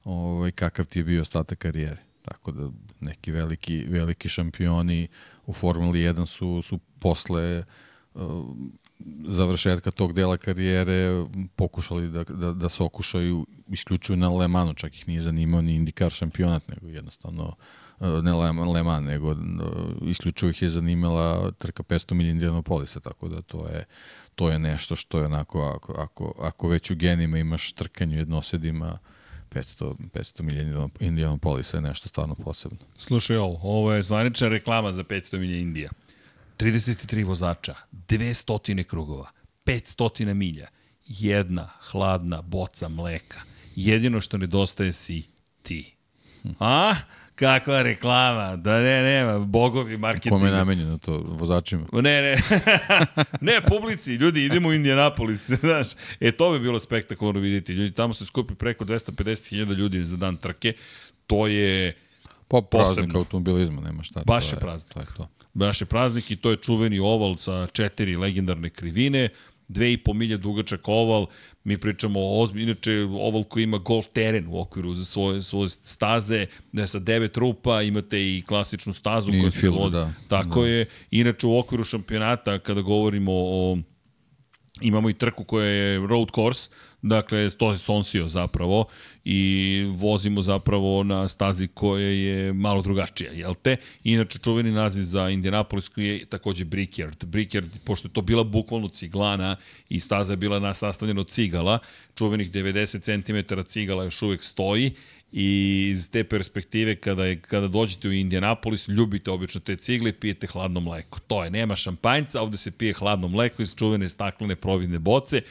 ovaj, kakav ti je bio ostatak karijere. Tako da neki veliki, veliki šampioni u Formuli 1 su, su posle uh, završetka tog dela karijere pokušali da, da, da se okušaju isključuju na Le Manu, čak ih nije zanimao ni indikar šampionat, nego jednostavno uh, ne Le Mans, nego uh, isključivo ih je zanimala trka 500 milija Indianapolisa, tako da to je, to je nešto što je onako, ako, ako, ako već u genima imaš trkanje jednosedima, uh, 500, 500 milijana Indianapolisa je nešto stvarno posebno. Slušaj ovo, ovo je zvanična reklama za 500 milija Indija. 33 vozača, 200 krugova, 500 milja, jedna hladna boca mleka. Jedino što nedostaje si ti. A? Kakva reklama, da ne, nema, bogovi marketinga. Kome je namenjeno to, vozačima? Ne, ne, ne, publici, ljudi, idemo u Indianapolis, znaš. E, to bi bilo spektakularno vidjeti. Ljudi, tamo se skupi preko 250.000 ljudi za dan trke. To je Pa praznik automobilizma, nema šta. Baš je praznik. To je to. Baš je praznik i to je čuveni oval sa četiri legendarne krivine dve i po milje dugačak oval, mi pričamo o ozbi, inače oval koji ima golf teren u okviru za svoje, svoje staze, ne, sa devet rupa, imate i klasičnu stazu I koja se vodi. Da. Tako da. je. Inače u okviru šampionata, kada govorimo o imamo i trku koja je road course, Dakle, to je Sonsio zapravo i vozimo zapravo na stazi koja je malo drugačija, jel te? Inače, čuveni naziv za Indianapolis koji je takođe Brickyard. Brickyard, pošto je to bila bukvalno ciglana i staza je bila sastavljena od cigala, čuvenih 90 cm cigala još uvek stoji i iz te perspektive kada, je, kada dođete u Indianapolis, ljubite obično te cigle i pijete hladno mleko. To je, nema šampanjca, ovde se pije hladno mleko iz čuvene staklene providne boce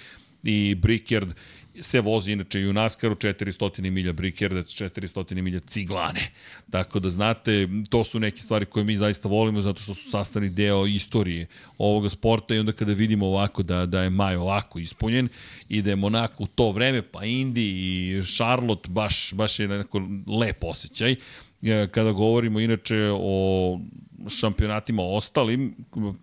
i Brickyard se vozi inače i u Naskaru 400 milja Brickyarda, 400 milja ciglane. Tako da znate, to su neke stvari koje mi zaista volimo zato što su sastavni deo istorije ovoga sporta i onda kada vidimo ovako da, da je Maj ovako ispunjen i da je Monako u to vreme, pa Indi i Charlotte baš, baš je neko lep osjećaj. E, kada govorimo inače o šampionatima ostalim,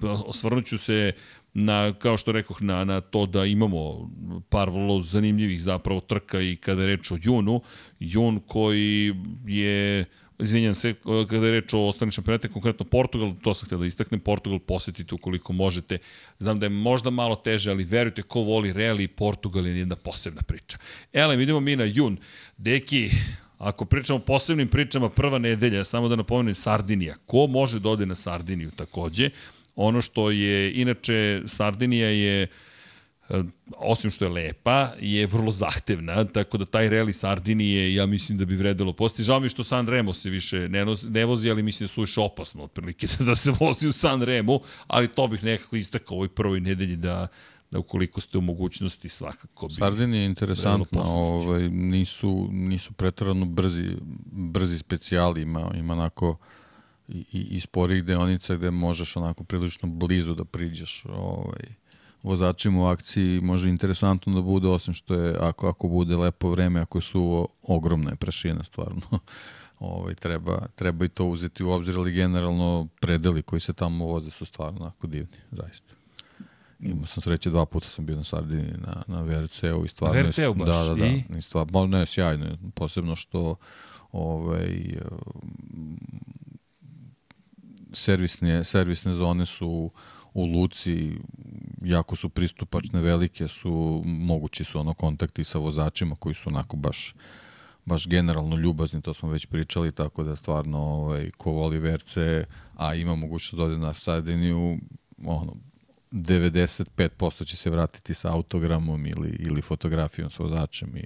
osvrnuću se na, kao što rekoh, na, na to da imamo par vrlo zanimljivih zapravo trka i kada je reč o Junu. Jun koji je izvinjam se, kada je reč o ostalim šampionate, konkretno Portugal, to sam htio da istaknem, Portugal posetite ukoliko možete. Znam da je možda malo teže, ali verujte, ko voli Real i Portugal je jedna posebna priča. Elem, idemo mi na jun. Deki, ako pričamo o posebnim pričama, prva nedelja, samo da napomenem Sardinija. Ko može da ode na Sardiniju takođe? Ono što je, inače, Sardinija je e, osim što je lepa, je vrlo zahtevna, tako da taj reli Sardinije, ja mislim da bi vredelo posti. Žao mi što San Remo se više ne, nozi, ne vozi, ali mislim da su više opasno otprilike da se vozi u San Remo, ali to bih nekako istakao ovoj prvoj nedelji da, da ukoliko ste u mogućnosti svakako bi... Sardin je interesantno, ovaj, nisu, nisu pretrano brzi, brzi specijali, ima, ima onako i, i, i sporih deonica gde možeš onako prilično blizu da priđeš ovaj, vozačima u akciji može interesantno da bude, osim što je, ako, ako bude lepo vreme, ako su ogromne prašine stvarno, ovaj, treba, treba i to uzeti u obzir, ali generalno predeli koji se tamo voze su stvarno onako divni, zaista. Imao sam sreće, dva puta sam bio na Sardini, na, na VRC-u i stvarno... VRC-u baš? Da, da, da. I? I stvarno, ne, sjajno, posebno što ovaj, servisne, servisne zone su u Luci, jako su pristupačne, velike su, mogući su ono kontakti sa vozačima koji su onako baš baš generalno ljubazni, to smo već pričali, tako da stvarno ovaj, ko voli VRC, a ima mogućnost da ode na Sardiniju, ono, 95% će se vratiti sa autogramom ili, ili fotografijom sa vozačem i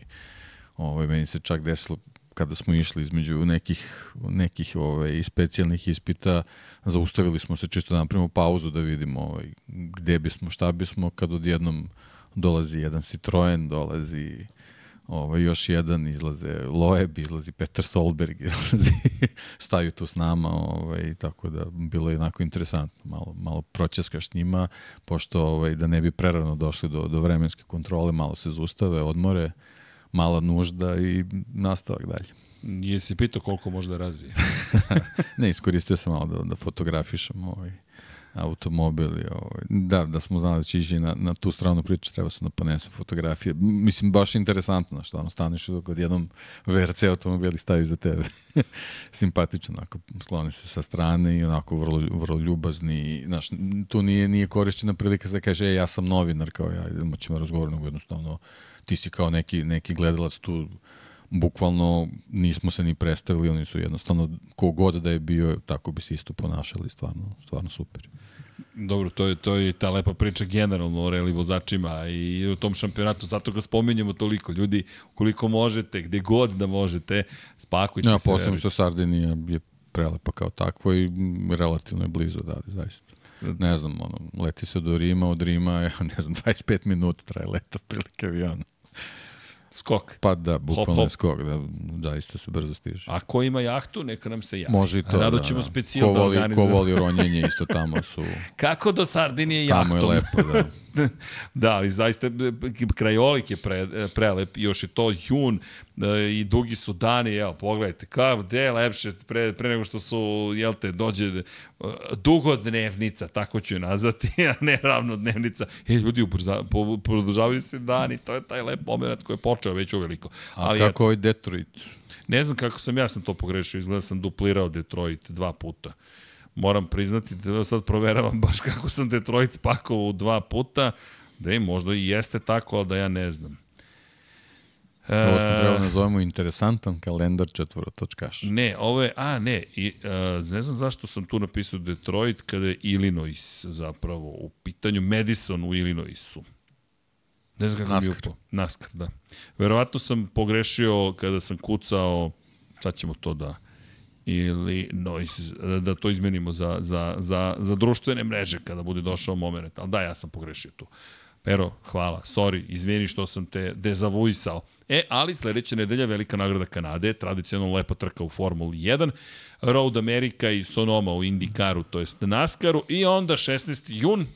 ovaj, meni se čak desilo kada smo išli između nekih, nekih ovaj, specijalnih ispita, zaustavili smo se čisto da napravimo pauzu da vidimo ovaj, gde bismo, šta bismo, kad odjednom dolazi jedan Citroen, dolazi ovaj, još jedan, izlaze Loeb, izlazi Petar Solberg, izlazi, staju tu s nama, ovaj, tako da bilo je onako interesantno, malo, malo proćeskaš s njima, pošto ovaj, da ne bi prerano došli do, do vremenske kontrole, malo se zustave, odmore, mala nužda i nastavak dalje. Jesi pitao koliko može da razvije? ne, iskoristio sam malo da, da fotografišem ovaj automobil i ovaj, da, da smo znali da će ići na, na tu stranu priču, treba sam da ponesem fotografije. Mislim, baš interesantno, što ono, staneš kod jednom VRC automobili staju za tebe. Simpatično, onako, skloni se sa strane i onako vrlo, vrlo ljubazni. Znaš, tu nije, nije korišćena prilika da kaže, e, ja sam novinar, kao ja, idemo ćemo razgovoriti, jednostavno ti si kao neki, neki gledalac tu bukvalno nismo se ni predstavili, oni su jednostavno kogod da je bio, tako bi se isto ponašali, stvarno, stvarno super. Dobro, to je, to je ta lepa priča generalno o reli vozačima i u tom šampionatu, zato ga spominjemo toliko. Ljudi, koliko možete, gde god da možete, spakujte ja, se. Ja, posebno što Sardinija je prelepa kao takvo i relativno je blizu, da, zaista. Ne znam, ono, leti se do Rima, od Rima, ne znam, 25 minuta traje leta prilike aviona. Skok. Pa da, bukvalno hop, hop. skok, da, zaista se brzo stiže. A ko ima jahtu, neka nam se javi. Može i to, Rado da, ćemo da. specijal ko da voli, organizujemo. Ko voli ronjenje, isto tamo su... Kako do Sardinije jahtom? Tamo je lepo, da. da, ali zaista krajolik je pre, prelep, još je to jun i dugi su dani, evo, pogledajte, kao, gde je lepše pre, pre nego što su, jel te, dođe dugodnevnica, tako ću je nazvati, a ne ravnodnevnica. E, ljudi, ubrza, po, produžavaju se dani, to je taj lep moment koji je počeo već uveliko. A ali, kako ovaj Detroit? Ne znam kako sam, ja sam to pogrešio, izgleda sam duplirao Detroit dva puta moram priznati da sad proveravam baš kako sam Detroit spakovao dva puta, da je možda i jeste tako, ali da ja ne znam. E, ovo smo trebali da nazovemo interesantan kalendar četvorotočkaš. Ne, ovo je, a ne, i, uh, ne znam zašto sam tu napisao Detroit kada je Illinois zapravo u pitanju, Madison u Illinoisu. Ne znam kako je upao. NASCAR, da. Verovatno sam pogrešio kada sam kucao sad ćemo to da ili noise, da to izmenimo za, za, za, za društvene mreže kada bude došao moment. Ali da, ja sam pogrešio tu. Pero, hvala, sorry, izvini što sam te dezavuisao. E, ali sledeća nedelja velika nagrada Kanade, tradicionalno lepa trka u Formuli 1, Road America i Sonoma u Indikaru, to jest NASCARu, i onda 16. jun,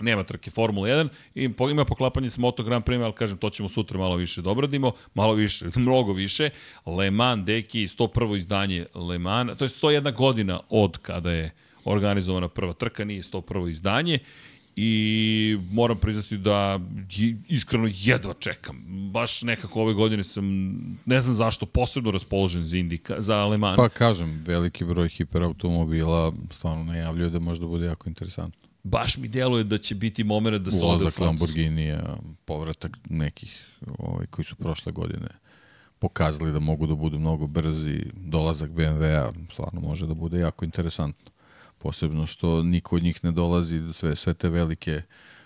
nema trke Formula 1 i ima poklapanje s Moto Grand Prix, ali kažem, to ćemo sutra malo više dobradimo, malo više, mnogo više. Le Mans, deki, 101. izdanje Le Mans, to je 101 godina od kada je organizovana prva trka, nije 101. izdanje i moram priznati da iskreno jedva čekam. Baš nekako ove godine sam, ne znam zašto, posebno raspoložen za, Indika, za Aleman. Pa kažem, veliki broj hiperautomobila stvarno najavljuje da možda bude jako interesantno. Baš mi deluje da će biti moment da se ode u Francusku. Lamborghini, povratak nekih ovaj, koji su prošle godine pokazali da mogu da budu mnogo brzi, dolazak BMW-a stvarno može da bude jako interesantno posebno što niko od njih ne dolazi, sve, sve te velike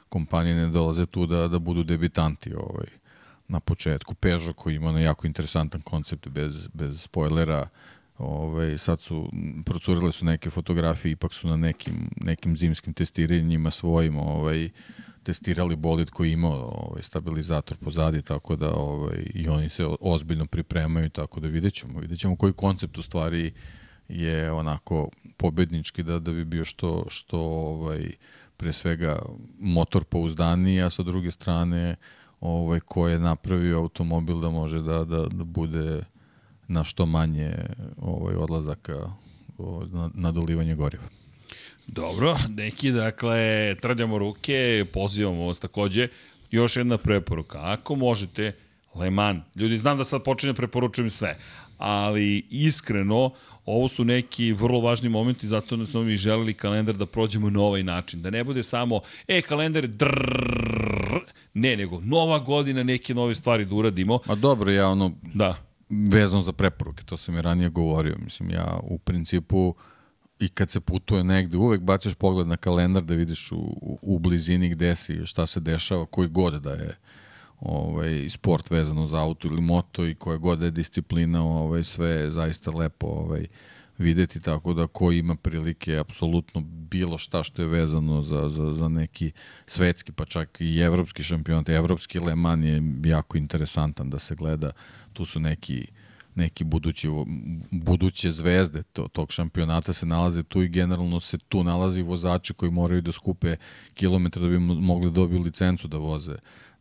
kompanije ne dolaze tu da, da budu debitanti ovaj, na početku. Peugeot koji ima na jako interesantan koncept bez, bez spoilera, ovaj, sad su, procurile su neke fotografije, ipak su na nekim, nekim zimskim testiranjima svojim ovaj, testirali bolid koji ima ovaj, stabilizator pozadi, tako da ovaj, i oni se ozbiljno pripremaju, tako da vidjet ćemo, vidjet ćemo koji koncept u stvari je onako pobednički da da bi bio što što ovaj pre svega motor pouzdaniji, a sa druge strane ovaj ko je napravio automobil da može da da da bude na što manje ovaj odlazaka ovaj, na, dolivanje goriva. Dobro, neki, dakle, trljamo ruke, pozivamo vas takođe. Još jedna preporuka, ako možete, Le Mans, ljudi, znam da sad počinjem preporučujem sve, ali iskreno, ovo su neki vrlo važni momenti, zato smo mi želeli kalendar da prođemo na ovaj način. Da ne bude samo, e, kalendar drrrr, ne, nego nova godina, neke nove stvari da uradimo. A dobro, ja ono, da. Vezano za preporuke, to sam i ranije govorio. Mislim, ja u principu i kad se putuje negde, uvek bacaš pogled na kalendar da vidiš u, u blizini gde si, šta se dešava, koji god da je ovaj, sport vezano za auto ili moto i koja god je disciplina, ovaj, sve je zaista lepo ovaj, videti, tako da ko ima prilike apsolutno bilo šta što je vezano za, za, za neki svetski, pa čak i evropski šampionat, evropski Le Mans je jako interesantan da se gleda, tu su neki neki budući, buduće zvezde to, tog šampionata se nalaze tu i generalno se tu nalazi vozači koji moraju da skupe kilometre da bi mogli da dobiju licencu da voze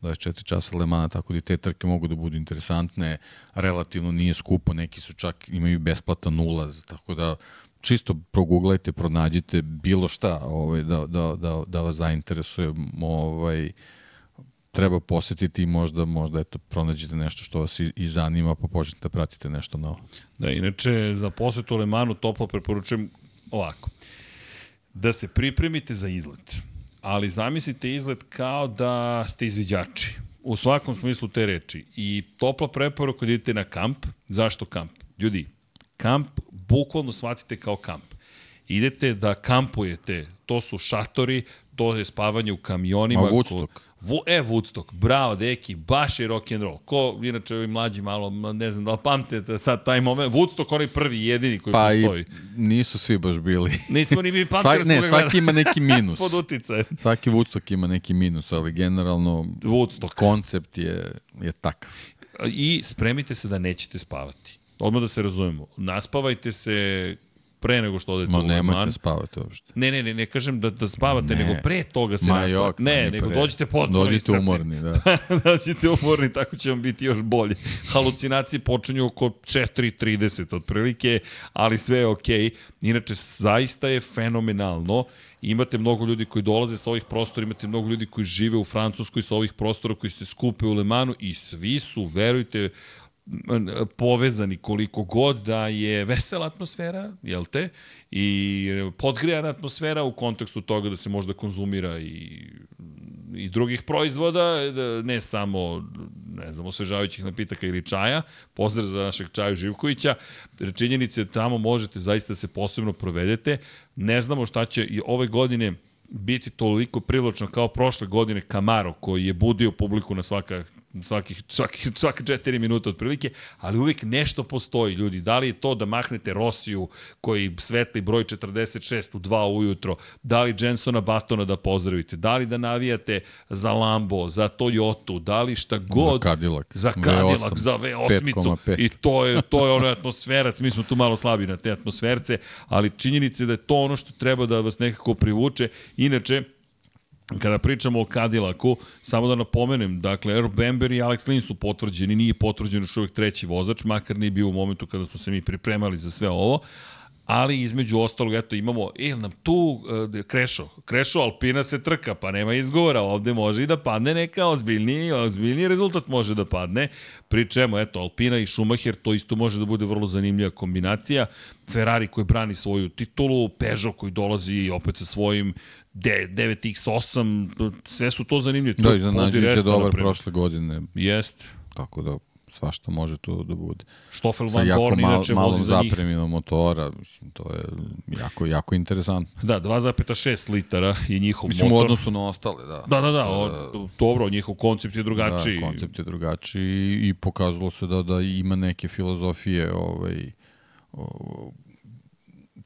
24 časa Le Mans, tako da te trke mogu da budu interesantne, relativno nije skupo, neki su čak imaju besplatan ulaz, tako da čisto proguglajte, pronađite bilo šta ovaj, da, da, da, da vas zainteresuje, ovaj, treba posetiti i možda, možda eto, pronađete nešto što vas i, i zanima, pa počnete da pratite nešto novo. Da, inače, za posetu Lemanu toplo preporučujem ovako. Da se pripremite za izlet ali zamislite izgled kao da ste izviđači. U svakom smislu te reči. I topla preporuka da idete na kamp. Zašto kamp? Ljudi, kamp bukvalno shvatite kao kamp. Idete da kampujete. To su šatori, to je spavanje u kamionima. A Woodstock. Vu, e, Woodstock, bravo, deki, baš je rock and roll. Ko, inače, ovi mlađi malo, ne znam da li pamtite sad taj moment. Woodstock, onaj prvi, jedini koji pa postoji. Pa nisu svi baš bili. Nismo ni mi pamtili. Svaki, ne, svaki ima neki minus. Pod uticajem. Svaki Woodstock ima neki minus, ali generalno Woodstock. koncept je, je takav. I spremite se da nećete spavati. Odmah da se razumemo. Naspavajte se pre nego što odete Ma, u Le Mans. Ma nemojte spavati uopšte. Ne, ne, ne, ne kažem da, da spavate, ne. nego pre toga se Ma, jok, ne, nego pre. dođite potpuno Dođite umorni, da. dođite umorni, tako će vam biti još bolje. Halucinacije počinju oko 4.30 otprilike, ali sve je okej. Okay. Inače, zaista je fenomenalno imate mnogo ljudi koji dolaze sa ovih prostora, imate mnogo ljudi koji žive u Francuskoj sa ovih prostora koji se skupe u Lemanu i svi su, verujte, povezani koliko god da je vesela atmosfera, jel te? I podgrijana atmosfera u kontekstu toga da se možda konzumira i i drugih proizvoda, da ne samo, ne znam, osvežavajućih napitaka ili čaja, pozdrav za našeg čaju Živkovića, činjenice tamo možete zaista se posebno provedete. Ne znamo šta će i ove godine biti toliko privlačno kao prošle godine Camaro koji je budio publiku na svaka svakih, svakih, svaka četiri minuta otprilike, ali uvijek nešto postoji, ljudi. Da li je to da mahnete Rosiju, koji svetli broj 46 u 2 ujutro, da li Jensona Batona da pozdravite, da li da navijate za Lambo, za Toyota, da li šta god. Za Cadillac. Za Cadillac, V8, za V8. I to je, to je ono atmosferac, mi smo tu malo slabi na te atmosferce, ali činjenica je da je to ono što treba da vas nekako privuče. Inače, Kada pričamo o Cadillacu, samo da napomenem, dakle, Earl Bamber i Alex Lynn su potvrđeni, nije potvrđen još uvijek treći vozač, makar nije bio u momentu kada smo se mi pripremali za sve ovo, ali između ostalog, eto, imamo, e, nam tu uh, Krešo, Krešo Alpina se trka, pa nema izgovora, ovde može i da padne neka ozbiljniji, ozbiljniji rezultat može da padne, pričemo, eto, Alpina i Schumacher, to isto može da bude vrlo zanimljiva kombinacija, Ferrari koji brani svoju titulu, Peugeot koji dolazi opet sa svojim 9X8, sve su to zanimljive. Da, iznenađujuće je dobar prošle godine. Jest. Tako da svašta može to da bude. Stoffel Van Dorn inače vozi za njih. zapreminom motora, mislim, to je jako, jako interesantno. Da, 2,6 litara i njihov mislim, motor. u odnosu na ostale, da. Da, da, da, o, dobro, njihov koncept je drugačiji. Da, koncept je drugačiji i pokazalo se da, da ima neke filozofije ovaj, o,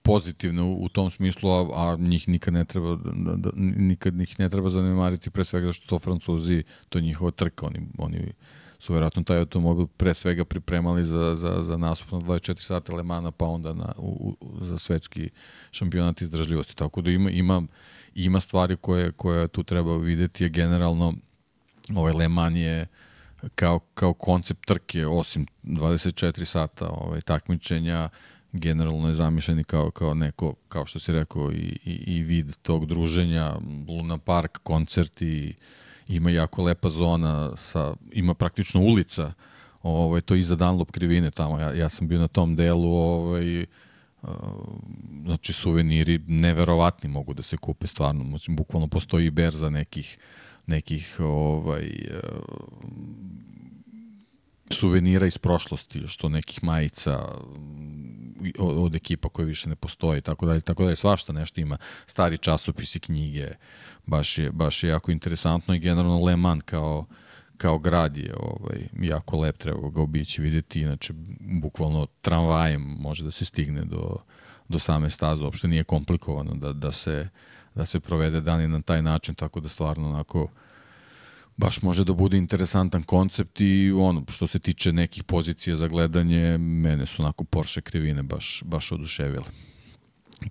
pozitivne u, u tom smislu, a, a njih nikad ne treba da, da, nikad njih ne treba zanemariti pre svega što to Francuzi, to je njihova trka, oni, oni su verovatno taj automobil pre svega pripremali za, za, za nastup na 24 sata Lemana, pa onda na, u, u, za svetski šampionat izdržljivosti. Tako da ima, ima, ima stvari koje, koje tu treba videti, je generalno ovaj Le Mans je kao, kao koncept trke, osim 24 sata ovaj, takmičenja, generalno je zamišljeni kao, kao neko, kao što si rekao, i, i, i vid tog druženja, Luna Park, koncerti, ima jako lepa zona, sa, ima praktično ulica, ovaj, to iza Dunlop krivine tamo, ja, ja sam bio na tom delu, ovaj, uh, znači suveniri neverovatni mogu da se kupe stvarno, znači, bukvalno postoji berza nekih nekih ovaj suvenira iz prošlosti, što nekih majica od, ekipa koje više ne postoji, tako dalje, tako dalje, svašta nešto ima, stari časopisi, knjige, baš je, baš je jako interesantno i generalno Le Mans kao, kao grad je ovaj, jako lep, treba ga obići vidjeti, inače bukvalno tramvajem može da se stigne do, do same staze, uopšte nije komplikovano da, da, se, da se provede dani na taj način, tako da stvarno onako baš može da bude interesantan koncept i ono, što se tiče nekih pozicija za gledanje, mene su onako Porsche krivine baš, baš oduševile.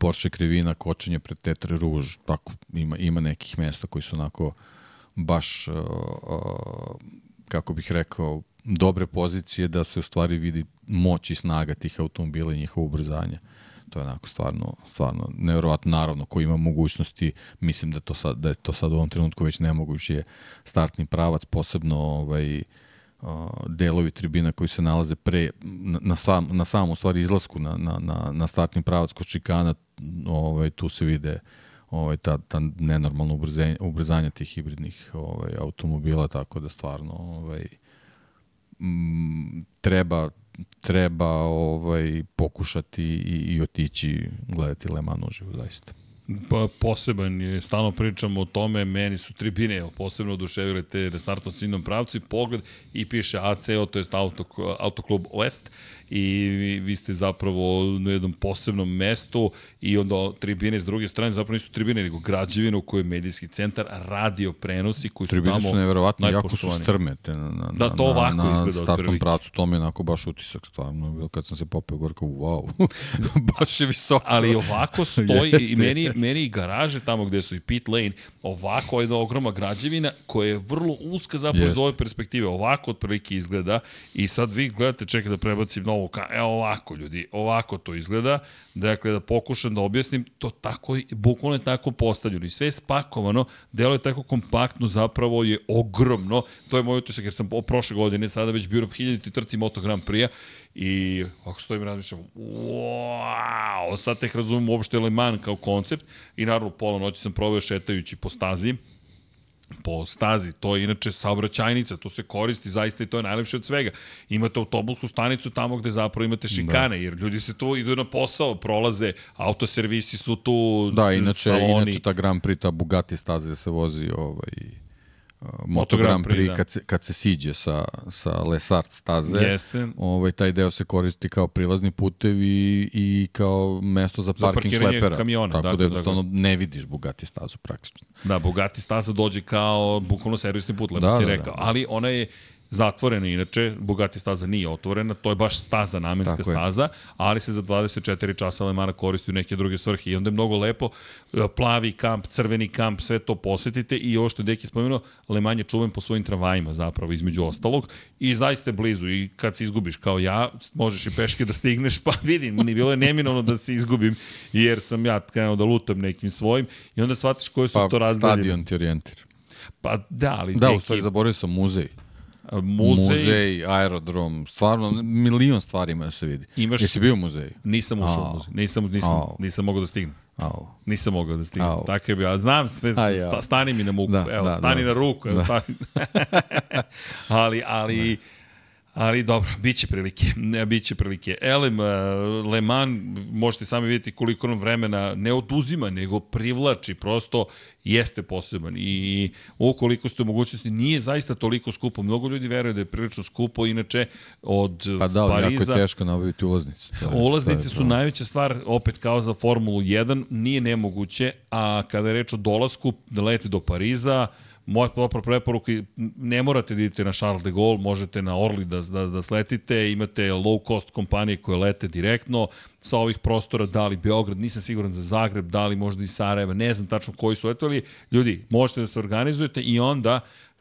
Porsche krivina, kočenje pred Tetre Rouge, tako, ima, ima nekih mesta koji su onako baš, uh, uh, kako bih rekao, dobre pozicije da se u stvari vidi moć i snaga tih automobila i njihovo ubrzanje. To je onako stvarno, stvarno nevjerovatno. Naravno, ko ima mogućnosti, mislim da, to sad, da je to sad u ovom trenutku već nemoguće je startni pravac, posebno ovaj, delovi tribina koji se nalaze pre, na, na, sam, na samom stvari izlasku na, na, na, na startni pravac kod čikana, ovaj, tu se vide ovaj, ta, ta nenormalno ubrzanje, ubrzanje tih hibridnih ovaj, automobila, tako da stvarno ovaj, m, treba treba ovaj pokušati i, i otići gledati Le Mans uživo zaista. Pa, poseban je, stalno pričamo o tome, meni su tribine posebno oduševile te restartno ciljnom pravcu i pogled i piše ACO, to je auto, autoklub West i vi, ste zapravo na jednom posebnom mestu i onda tribine s druge strane zapravo nisu tribine, nego građevine u kojoj je medijski centar, radio prenosi koji su tribine tamo Tribine su neverovatno, jako su strmete na, na, da, to ovako na, izgleda na startnom pracu, to mi je onako baš utisak stvarno, kad sam se popeo gore kao wow, baš je visoko. Ali ovako stoji jeste, i meni, jeste. meni i garaže tamo gde su i pit lane, ovako je jedna ogromna građevina koja je vrlo uska zapravo iz ove perspektive, ovako otprilike izgleda i sad vi gledate, čekaj da prebacim novu, ka, evo ovako ljudi, ovako to izgleda, dakle da pokušam da objasnim, to tako, bukvalno je tako postavljeno i sve je spakovano, delo je tako kompaktno, zapravo je ogromno, to je moj utisak jer sam prošle godine sada već bio na 1000 trci Moto Grand Prix i ako stojim razmišljam, wow, sad tek razumem uopšte Le Mans kao koncept i naravno pola noći sam proveo šetajući po stazi, po stazi, to je inače saobraćajnica, to se koristi zaista i to je najlepše od svega. Imate autobusku stanicu tamo gde zapravo imate šikane, da. jer ljudi se tu idu na posao, prolaze, autoservisi su tu, Da, inače, saloni. inače ta Grand Prix, ta Bugatti staza se vozi ovaj, Moto Grand Prix, da. kad se, kad se siđe sa, sa Lesart staze. Jeste. Ovaj, taj deo se koristi kao prilazni putevi i kao mesto za Za parking šlepera. kamiona, Tako dakle, da jednostavno ne vidiš Bugatti stazu praktično. Da, Bugatti staza dođe kao bukvalno servisni put, lepo Da, si da, rekao. da. Ali ona je zatvorena inače, Bugatti staza nije otvorena, to je baš staza, namenska Tako je. staza, ali se za 24 časa Lemana koristi u neke druge svrhe i onda je mnogo lepo, e, plavi kamp, crveni kamp, sve to posetite i ovo što je Deki spomenuo, Leman je čuven po svojim tramvajima zapravo između ostalog i zaista je blizu i kad se izgubiš kao ja, možeš i peške da stigneš, pa vidim, ni bilo je neminovno da se izgubim jer sam ja krenuo da lutam nekim svojim i onda shvatiš koje su Pa to razdaljine. stadion ti orijentira. Pa da, ali Da, u stvari zaboravio sam muzej. Muzej, Muzej, aerodrom, stvarno milion stvari ima da se vidi. Imaš- Jesi bio u muzeju? nisam ušao u Au. muzej, nisam, nisam, Au. nisam mogao da stignem. Au. Nisam mogao da stignem. Au. Tako je bio. A znam sve, A ja. sta, stani mi na muku. Da, evo, da, stani da. na ruku. Evo, stani. ali, ali, ali dobro, bit će prilike. Ne, bit će prilike. Elem, uh, Le Mans, možete sami vidjeti koliko nam vremena ne oduzima, nego privlači. Prosto jeste poseban. I ukoliko ste u mogućnosti, nije zaista toliko skupo. Mnogo ljudi veruje da je prilično skupo. Inače, od Pa da, ali jako Pariza... je teško nabaviti ulaznice. To je- to Ulaznice je su najveća stvar, opet kao za Formulu 1, nije nemoguće, a kada je reč o dolasku, da lete do Pariza, moja dobra preporuka, ne morate da idete na Charles de Gaulle, možete na Orly da, da, da sletite, imate low cost kompanije koje lete direktno sa ovih prostora, da li Beograd, nisam siguran za Zagreb, da li možda i Sarajeva, ne znam tačno koji su letali. Ljudi, možete da se organizujete i onda,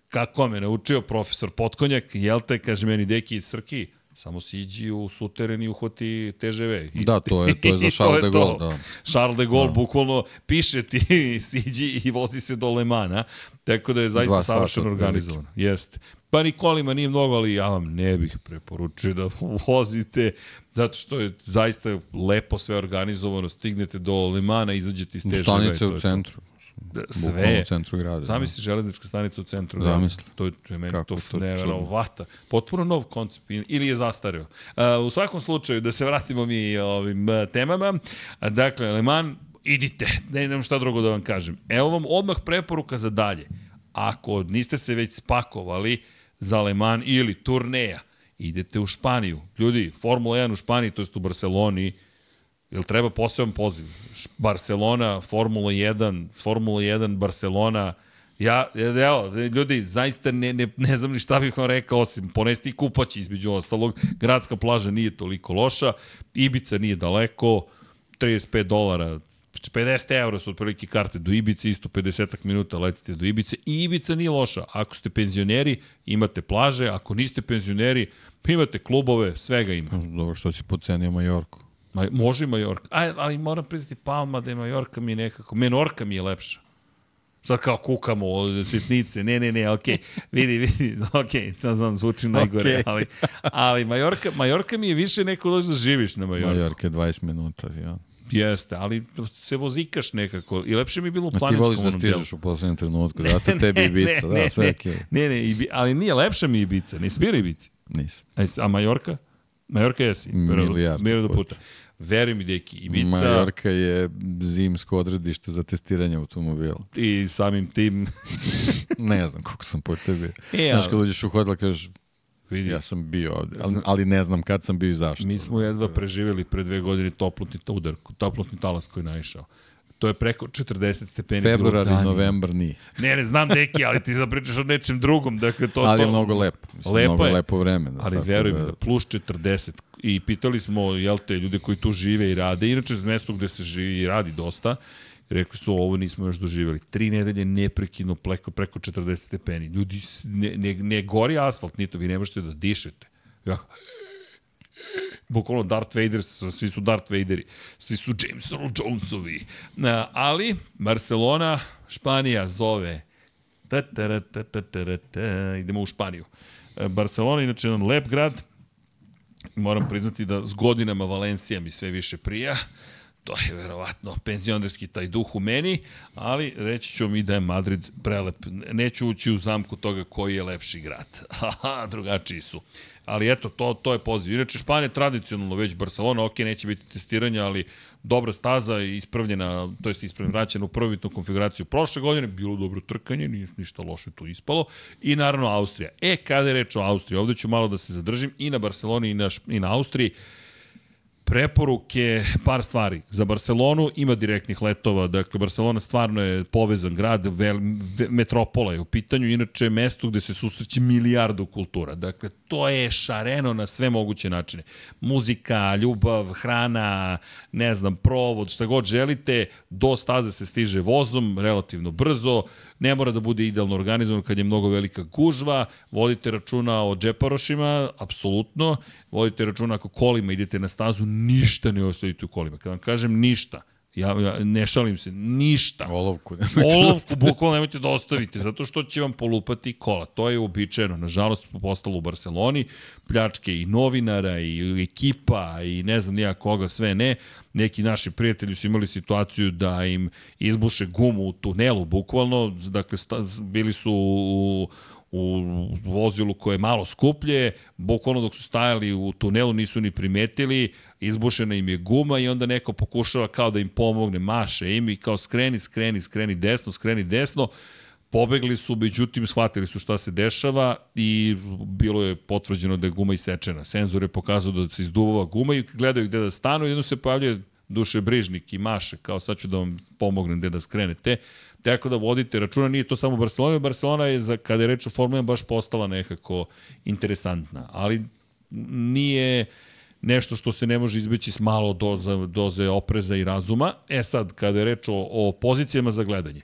kako me naučio profesor Potkonjak, jel te, kaže meni, deki, Srki, samo siđi u suteren i uhvati TŽV. I, Da, to je- to je za Charles de. Gaulle, da. Charles de Gaulle, bukvalno piše ti, siđi i vozi se do Lemana, tako da je zaista savršeno organizovano. Jeste. Pa ni kolima nije mnogo, ali ja vam ne bih preporučio da vozite, zato što je zaista lepo sve organizovano, stignete do Lemana, izađete iz TŽV. Stanice u centru. To. Bukvalno Sve. u centru grada. Zamisli železnička stanica u centru. Zamisli. grada. To je, to je meni Kako to, neverovata. Potpuno nov koncept ili je zastareo. Uh, u svakom slučaju, da se vratimo mi ovim uh, temama. A, dakle, Le Mans, idite. Ne znam šta drugo da vam kažem. Evo vam odmah preporuka za dalje. Ako niste se već spakovali za Le Mans ili turneja, idete u Španiju. Ljudi, Formula 1 u Španiji, to jest u Barceloni, Jel treba poseban poziv? Barcelona, Formula 1, Formula 1, Barcelona. Ja, evo, ljudi, zaista ne, ne, ne znam ni šta bih vam rekao, osim ponesti kupaći između ostalog. Gradska plaža nije toliko loša, Ibica nije daleko, 35 dolara, 50 eura su otprilike karte do Ibice, isto 50 minuta letite do Ibice. I Ibica nije loša. Ako ste penzioneri, imate plaže, ako niste penzioneri, imate klubove, svega ima. Dobro što si pocenio Majorku. Ma, može Majorka. Aj, ali moram priznati Palma da je Majorka mi nekako... Menorka mi je lepša. Sad kao kukamo od sitnice. Ne, ne, ne, okej. Vidi, vidi, okej, sad znam, zvuči najgore, Okej. ali, ali Majorka, Majorka mi je više neko dođe da živiš na Majorku. Majorka je 20 minuta. Ja. Jeste, ali se vozikaš nekako. I lepše mi je bilo u A ti planinskom voliš da delu. stižeš u poslednjem trenutku, zato tebi Ibica, da, sve ne, okej. ne, ne, Ibi- ali nije lepša mi Ibiza, nisi bio Ibici. Nisam. A, jesi- a Majorka? Majorka jesi. Milijardu puta. puta. Veruj mi, deki, Ibiza Majorka je zimsko odredište za testiranje automobila. i samim tim, Ne znam koliko sam puta bio. E, Znaš, kad uđeš u hotel, kažeš, vidi, ja sam bio ovde, ali, ali ne znam kad sam bio i zašto. mi smo jedva preživjeli pre dve godine toplotni udar, toplotni talas koji je naišao. To je preko 40 stepeni. Februar i novembar nije. Ne, ne, znam, deki, ali ti zapričaš o nečem drugom. Dakle, to, ali to, je mnogo lepo. Mislim, Lepo mnogo je. lepo vreme. Da, Ali veruj mi, da- da plus 40. I pitali smo, jel te, ljude koji tu žive i rade, inače iz mesta gde se živi i radi dosta, rekli su, ovo nismo još doživjeli. Tri nedelje neprekidno preko, preko 40 stepeni. Ljudi, ne, ne, ne gori asfalt, ni to, vi ne možete da dišete. Ja, bukvalno Darth Vader, svi su Darth Vaderi, svi su James Earl Jonesovi. Na, ali, Barcelona, Španija zove. Ta, ta, ta, ta, ta, ra, ta. Idemo u Španiju. Barcelona, inače, jedan lep grad. Moram priznati da s godinama Valencija mi sve više prija. To je verovatno penzionerski taj duh u meni, ali reći ću mi da je Madrid prelep. Neću ući u zamku toga koji je lepši grad. Haha, drugačiji su. Ali eto, to, to je poziv. Inače, Španija tradicionalno već Barcelona, ok, neće biti testiranja, ali dobra staza ispravljena, to jest ispravljena vraćena u prvobitnu konfiguraciju prošle godine, bilo dobro trkanje, nije ništa loše tu ispalo. I naravno Austrija. E, kada je reč o Austriji, ovde ću malo da se zadržim i na Barceloni i na, i na Austriji. Preporuke, par stvari. Za Barcelonu ima direktnih letova, dakle Barcelona stvarno je povezan grad, vel, ve, metropola je u pitanju, inače mesto gde se susreće milijardu kultura. Dakle, to je šareno na sve moguće načine. Muzika, ljubav, hrana, ne znam, provod, šta god želite, do staze se stiže vozom, relativno brzo, ne mora da bude idealno organizovan kad je mnogo velika gužva, vodite računa o džeparošima, apsolutno, vodite računa ako kolima idete na stazu, ništa ne ostavite u kolima. Kad vam kažem ništa, Ja, ja ne šalim se, ništa. Olovku. Olovku bukvalno nemojte da ostavite, zato što će vam polupati kola. To je uobičajeno. Nažalost, postalo u Barceloni. Pljačke i novinara, i ekipa, i ne znam nija koga, sve ne. Neki naši prijatelji su imali situaciju da im izbuše gumu u tunelu, bukvalno. Dakle, bili su u u vozilu koje je malo skuplje, bukvalno dok su stajali u tunelu nisu ni primetili, izbušena im je guma i onda neko pokušava kao da im pomogne, maše im i kao skreni, skreni, skreni desno, skreni desno, pobegli su, međutim shvatili su šta se dešava i bilo je potvrđeno da je guma isečena. Senzor je pokazao da se izduvava guma i gledaju gde da stanu i jedno se pojavljuje duše brižnik i maše, kao sad ću da vam pomognem gde da skrenete. Tako da vodite računa, nije to samo Barcelona, Barcelona je, za, kada je reč o Formula baš postala nekako interesantna, ali nije nešto što se ne može izbeći s malo doza, doze opreza i razuma. E sad, kada je reč o, o pozicijama za gledanje,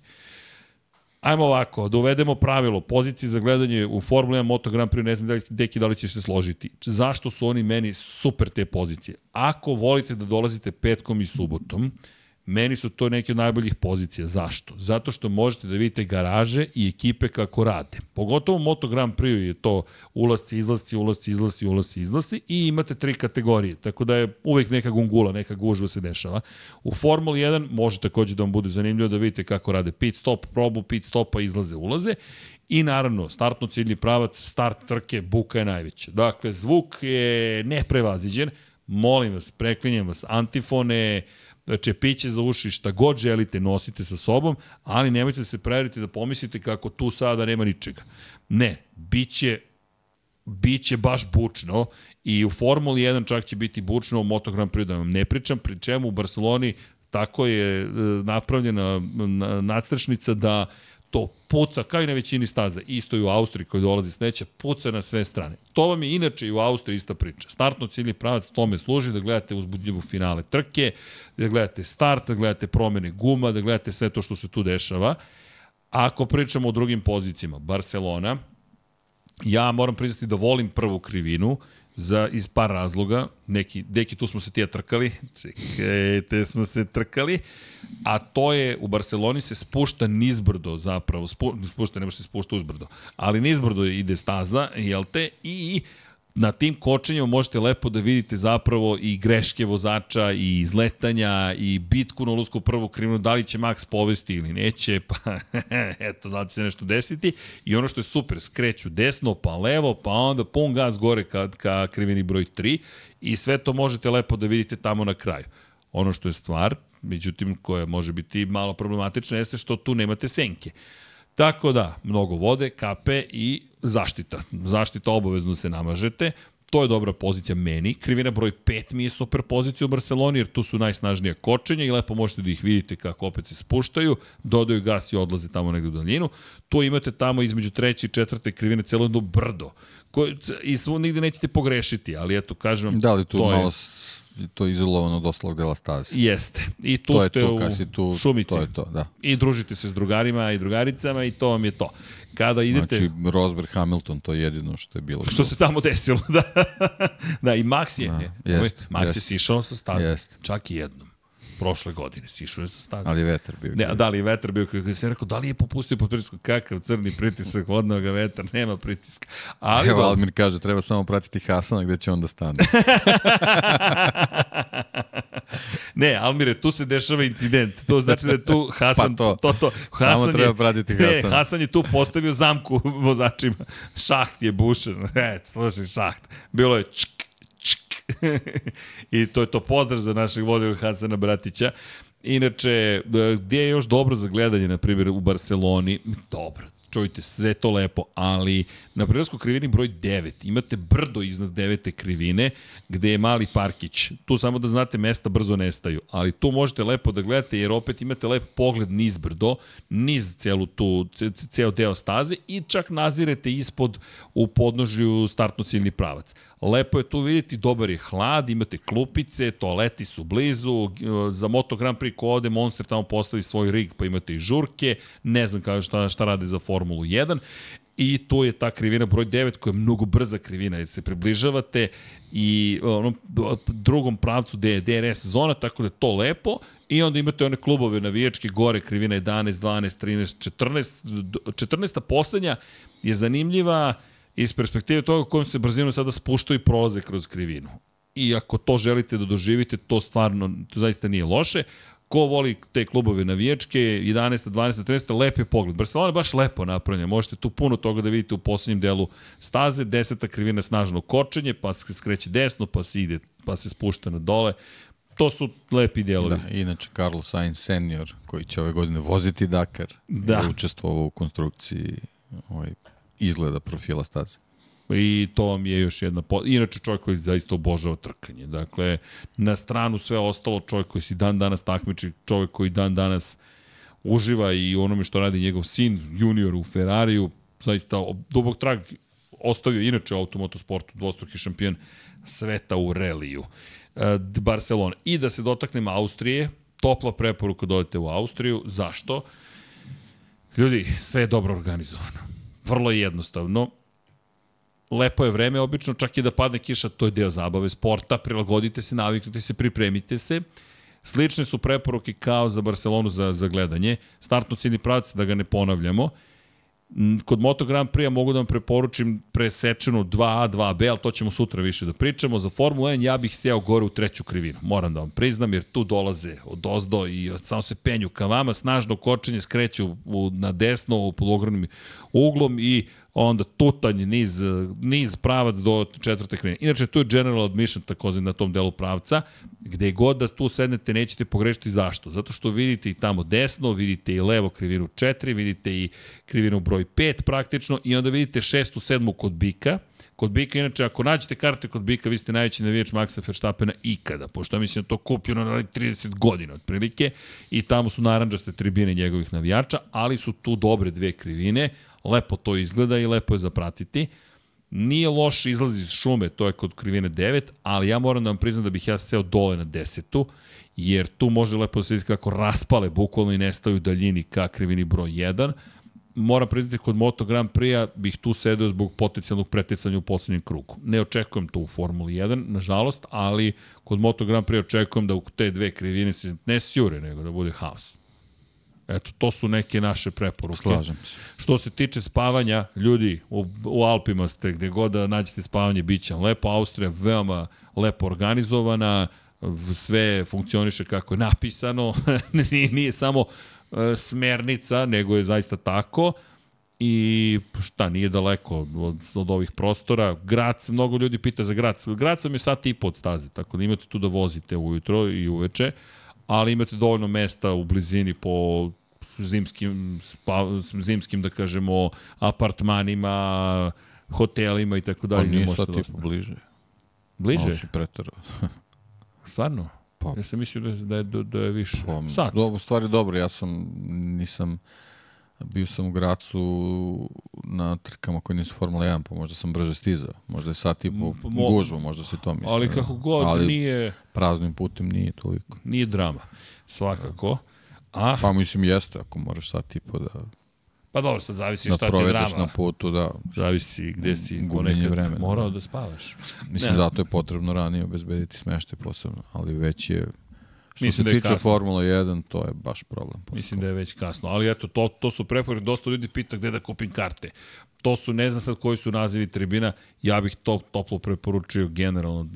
Ajmo ovako, da uvedemo pravilo, pozicije za gledanje u Formula 1 Moto Grand Prix, ne znam da li, deki, da li ćeš se složiti. Zašto su oni meni super te pozicije? Ako volite da dolazite petkom i subotom, Meni su to neke od najboljih pozicija. Zašto? Zato što možete da vidite garaže i ekipe kako rade. Pogotovo Moto Grand Prix je to ulazci, izlasci, ulazci, izlasci, ulazci, izlasci i imate tri kategorije. Tako da je uvek neka gungula, neka gužva se dešava. U Formuli 1 može takođe da vam bude zanimljivo da vidite kako rade pit stop, probu pit stopa, izlaze, ulaze. I naravno, startno ciljni pravac, start trke, buka je najveća. Dakle, zvuk je neprevaziđen. Molim vas, preklinjem vas, antifone, čepiće za uši, šta god želite nosite sa sobom, ali nemojte da se preverite da pomislite kako tu sada nema ničega. Ne, biće biće baš bučno i u Formuli 1 čak će biti bučno u Moto Grand Prix, da vam ne pričam, pri čemu u Barceloni tako je e, napravljena nadstrešnica da to puca kao i na većini staza, isto i u Austriji koji dolazi sneća, puca na sve strane. To vam je inače i u Austriji ista priča. Startno ciljni pravac tome služi da gledate uzbudljivu finale trke, da gledate start, da gledate promene guma, da gledate sve to što se tu dešava. Ako pričamo o drugim pozicijama, Barcelona, ja moram priznati da volim prvu krivinu, za, iz par razloga. Neki, deki, tu smo se tija trkali. Čekajte, smo se trkali. A to je, u Barceloni se spušta nizbrdo zapravo. Spu, spušta, ne može se spušta uzbrdo. Ali nizbrdo ide staza, jel te? I na tim kočenjima možete lepo da vidite zapravo i greške vozača i izletanja i bitku na ulusku prvu krivinu, da li će Max povesti ili neće, pa eto, da će se nešto desiti. I ono što je super, skreću desno, pa levo, pa onda pun gas gore ka, ka krivini broj 3 i sve to možete lepo da vidite tamo na kraju. Ono što je stvar, međutim, koja može biti malo problematična, jeste što tu nemate senke. Tako da, mnogo vode, kape i zaštita. Zaštita obavezno se namažete. To je dobra pozicija meni. Krivina broj 5 mi je super pozicija u Barceloni, jer tu su najsnažnija kočenja i lepo možete da ih vidite kako opet se spuštaju, dodaju gas i odlaze tamo negde u daljinu. To imate tamo između treće i četvrte krivine celo jedno brdo. Koje, I svo nigde nećete pogrešiti, ali eto, kažem vam... Da li tu malo je to je izolovano od ostalog dela staze. Jeste. I tu to ste je to, kad si tu, šumici. To je to, da. I družite se s drugarima i drugaricama i to vam je to. Kada idete... Znači, Rosberg Hamilton, to je jedino što je bilo. Što se tamo desilo, da. da, i Max je. Da, jest, Max jest. je sišao sa staze. Jest. Čak i jednom. Prošle godine, sišao je sa staze. Ali je vetar bio. Ne, da li je vetar bio kako sam rekao, da li je popustio pod pritisku, kakav crni pritisak, ga vetar, nema pritiska. Ali Evo. Almir kaže, treba samo pratiti Hasana gde će on da stane. Ne, Almire, tu se dešava incident. To znači da je tu Hasan... Pa to. to, to. Hasan Samo je- treba pratiti Ne, Hasana. Hasan je tu postavio zamku vozačima. Šaht je bušen. E, slušaj, šaht. Bilo je čk. I to je to pozdrav za našeg vodilja Hasana Bratića. Inače, e, gdje je još dobro za gledanje, na primjer, u Barceloni? Dobro, čujte, sve to lepo, ali na prilasku krivini broj 9 imate brdo iznad devete krivine gde je mali parkić. Tu samo da znate, mesta brzo nestaju, ali tu možete lepo da gledate jer opet imate lep pogled niz brdo, niz celu tu, ce- ce- ceo deo staze i čak nazirete ispod u podnožju startno ciljni pravac. Lepo je tu vidjeti, dobar je hlad, imate klupice, toaleti su blizu, g- za Moto Grand Prix ko ode, Monster tamo postavi svoj rig, pa imate i žurke, ne znam kao šta, šta rade za Formulu 1, i tu je ta krivina broj 9 koja je mnogo brza krivina jer se približavate i onom drugom pravcu gde je DRS zona, tako da je to lepo i onda imate one klubove navijačke gore, krivina 11, 12, 13, 14, 14. poslednja je zanimljiva iz perspektive toga kojom se brzinu sada spuštaju i prolaze kroz krivinu. I ako to želite da doživite, to stvarno to zaista nije loše. Ko voli te klubove navijačke, 11. 12. 13. lep je pogled. Barcelona je baš lepo napravljena. Možete tu puno toga da vidite u poslednjem delu staze. Deseta krivina snažno kočenje, pa se skreće desno, pa se ide, pa se spušta na dole. To su lepi delovi. Da, inače Carlos Sainz senior, koji će ove godine voziti Dakar, Da. je učestvovao u konstrukciji ovaj, izgleda profila staze. I to vam je još jedna... Po... Inače čovjek koji zaista obožava trkanje. Dakle, na stranu sve ostalo čovjek koji si dan danas takmiči, čovjek koji dan danas uživa i onome što radi njegov sin, junior u Ferrariju, zaista dubog trag ostavio inače u automotosportu dvostruki šampion sveta u reliju. E, Barcelona. I da se dotaknem Austrije, topla preporuka da odete u Austriju. Zašto? Ljudi, sve je dobro organizovano. Vrlo je jednostavno lepo je vreme, obično čak i da padne kiša, to je deo zabave sporta, prilagodite se, naviknite se, pripremite se. Slične su preporuke kao za Barcelonu za, za gledanje. Startno ciljni pravac, da ga ne ponavljamo. Kod Moto Grand Prix mogu da vam preporučim presečenu 2A, 2B, ali to ćemo sutra više da pričamo. Za Formula 1 ja bih seo gore u treću krivinu. Moram da vam priznam, jer tu dolaze od ozdo i samo se penju ka vama, snažno kočenje skreću u, na desno pod ogromnim uglom i onda tutanje niz, niz pravac do četvrte krivine. Inače, tu je general admission takozim na tom delu pravca, gde god da tu sednete nećete pogrešiti zašto. Zato što vidite i tamo desno, vidite i levo krivinu 4, vidite i krivinu broj 5 praktično i onda vidite šestu, sedmu kod Bika. Kod Bika, inače, ako nađete karte kod Bika, vi ste najveći navijač Maxa Verstappena ikada, pošto mislim da to kupljeno na 30 godina otprilike i tamo su naranđaste tribine njegovih navijača, ali su tu dobre dve krivine, lepo to izgleda i lepo je zapratiti. Nije loš izlaz iz šume, to je kod krivine 9, ali ja moram da vam priznam da bih ja seo dole na desetu, jer tu može lepo da se vidi kako raspale bukvalno i nestaju u daljini ka krivini broj 1. Moram priznati kod Moto Grand Prix-a bih tu sedeo zbog potencijalnog preticanja u poslednjem krugu. Ne očekujem to u Formuli 1, nažalost, ali kod Moto Grand Prix očekujem da u te dve krivine se ne sjure, nego da bude haos. Eto, to su neke naše preporuke. Slažem se. Što se tiče spavanja, ljudi, u, u Alpima ste, gde god da nađete spavanje, bit će lepo. Austrija veoma lepo organizovana, sve funkcioniše kako je napisano, nije, nije samo e, smernica, nego je zaista tako. I šta, nije daleko od, od ovih prostora. Grad, mnogo ljudi pita za grad. Grad sam je sat i po od staze, tako da imate tu da vozite ujutro i uveče, ali imate dovoljno mesta u blizini po zimskim, spa, zimskim da kažemo, apartmanima, hotelima i tako Pa dalje. gde nije možete sad ostanete. bliže. Bliže? Malo si pretarao. Stvarno? Pa- Ja sam mislio da je, da je, da je više. Pa, Sat. Do, u stvari dobro, ja sam, nisam, bio sam u Gracu na trkama koje nisu Formula 1, pa možda sam brže stizao. Možda je sat i po mo- gužvu, možda se to misli. Ali kako god, Ali nije, praznim putem nije toliko. nije drama. Svakako. A, Pa mislim jeste, ako moraš sat i po da, pa dobro, sad zavisi da šta ti je drama. na putu, da. Zavisi gde si ponekad vremena. morao da spavaš. Mislim, Ne. zato je potrebno ranije obezbediti smeštaj posebno, ali već je Što Mislim se da je tiče kasno. Formula 1, to je baš problem. Mislim da je već kasno, ali eto, to, to su preporuke, dosta ljudi pita gde da kupim karte. To su, ne znam sad koji su nazivi tribina, ja bih to toplo preporučio generalno,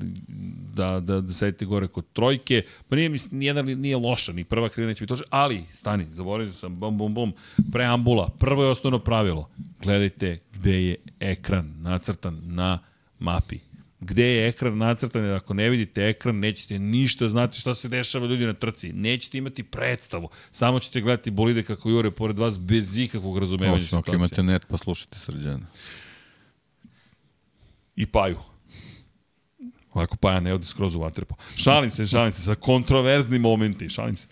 da, da, da sedite gore kod trojke, pa nije, nijedan nije loša, ni prva krivina neće biti loša, ali, stani, zaboravio sam, bum, bum, bum, preambula, prvo je osnovno pravilo, gledajte gde je ekran nacrtan na mapi gde je ekran nacrtan, jer ako ne vidite ekran, nećete ništa znati šta se dešava ljudi na trci. Nećete imati predstavu. Samo ćete gledati bolide kako jure pored vas bez ikakvog razumevanja Osim ako imate net, pa slušajte srđana. I paju. Ovako Paja ne ode skroz u vaterpo. Šalim se, šalim se, sa kontroverzni momenti, šalim se.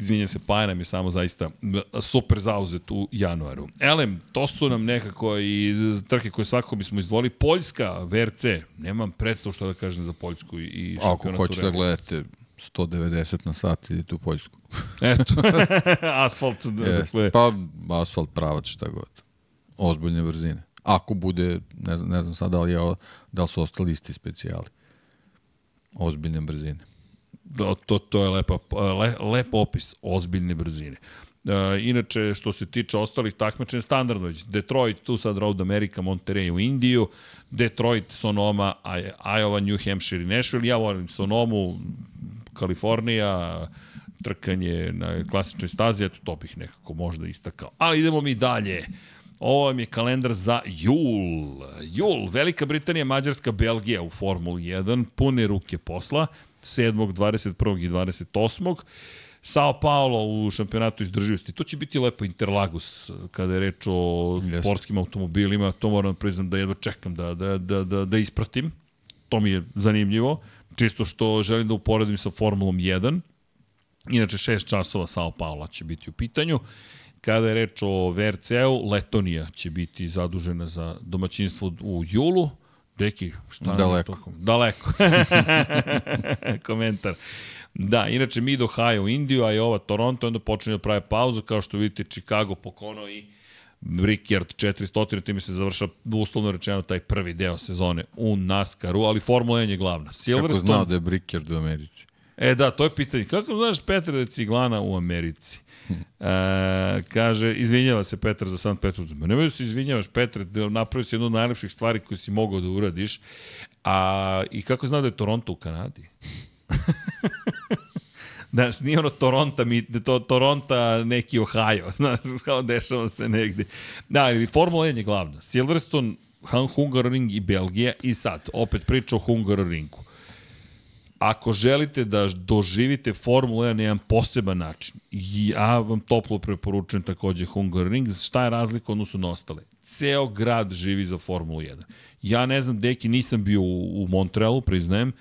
Izvinjam se, Paja nam je samo zaista super zauzet u januaru. Elem, to su nam nekako i trke koje svakako bismo izdvoli. Poljska, VRC, nemam predstav što da kažem za Poljsku i, i Ako hoćete da gledate 190 na sat, idite u Poljsku. Eto, asfalt. Dakle. Pa asfalt pravac šta god. Ozbiljne brzine. Ako bude, ne znam, ne znam sad da li, je, da li su ostali isti specijali. Ozbiljne brzine. Da, to, to je lepa, le, lep opis ozbiljne brzine. E, inače, što se tiče ostalih takmičenja, standardno već. Detroit, tu sad Road America, Monterey u Indiju, Detroit, Sonoma, Iowa, New Hampshire i Nashville. Ja volim Sonomu, Kalifornija, trkanje na klasičnoj stazi, eto to bih nekako možda istakao. Ali idemo mi dalje. Ovo vam je kalendar za jul. Jul, Velika Britanija, Mađarska, Belgija u Formuli 1, pune ruke posla. 7., 21. i 28. Sao Paulo u šampionatu izdrživosti. To će biti lepo Interlagos kada je reč o Jeste. sportskim automobilima. To moram priznam da jedva čekam da, da, da, da, da ispratim. To mi je zanimljivo. Čisto što želim da uporedim sa Formulom 1. Inače, 6 časova Sao Paulo će biti u pitanju. Kada je reč o VRC-u, Letonija će biti zadužena za domaćinstvo u julu. Deki, šta Daleko. Daleko. Komentar. Da, inače mi do Ohio u Indiju, a i ova Toronto, onda počinje da prave pauzu, kao što vidite Chicago pokono i Brickyard 400, time se završa uslovno rečeno taj prvi deo sezone u NASCAR-u, ali Formula 1 je glavna. Silverstone... Kako znao da je Brickyard u Americi? E da, to je pitanje. Kako znaš Petra da je ciglana u Americi? E, kaže, izvinjava se Petar za San Petru. Nemoj da se izvinjavaš, Petar, da napravio si jednu od najlepših stvari koje si mogao da uradiš. A, I kako zna da je Toronto u Kanadi? Znaš, nije ono Toronto, mi, to, Toronto neki Ohio, znaš, kao dešava se negde. Da, ali Formula 1 je glavna. Silverstone, Hungaroring i Belgija i sad, opet priča o Hungaroringu ako želite da doživite Formulu 1 na jedan poseban način, ja vam toplo preporučujem takođe Hungaroring, šta je razlika odnosu na ostale? Ceo grad živi za Formulu 1. Ja ne znam, deki, nisam bio u, u Montrealu, priznajem,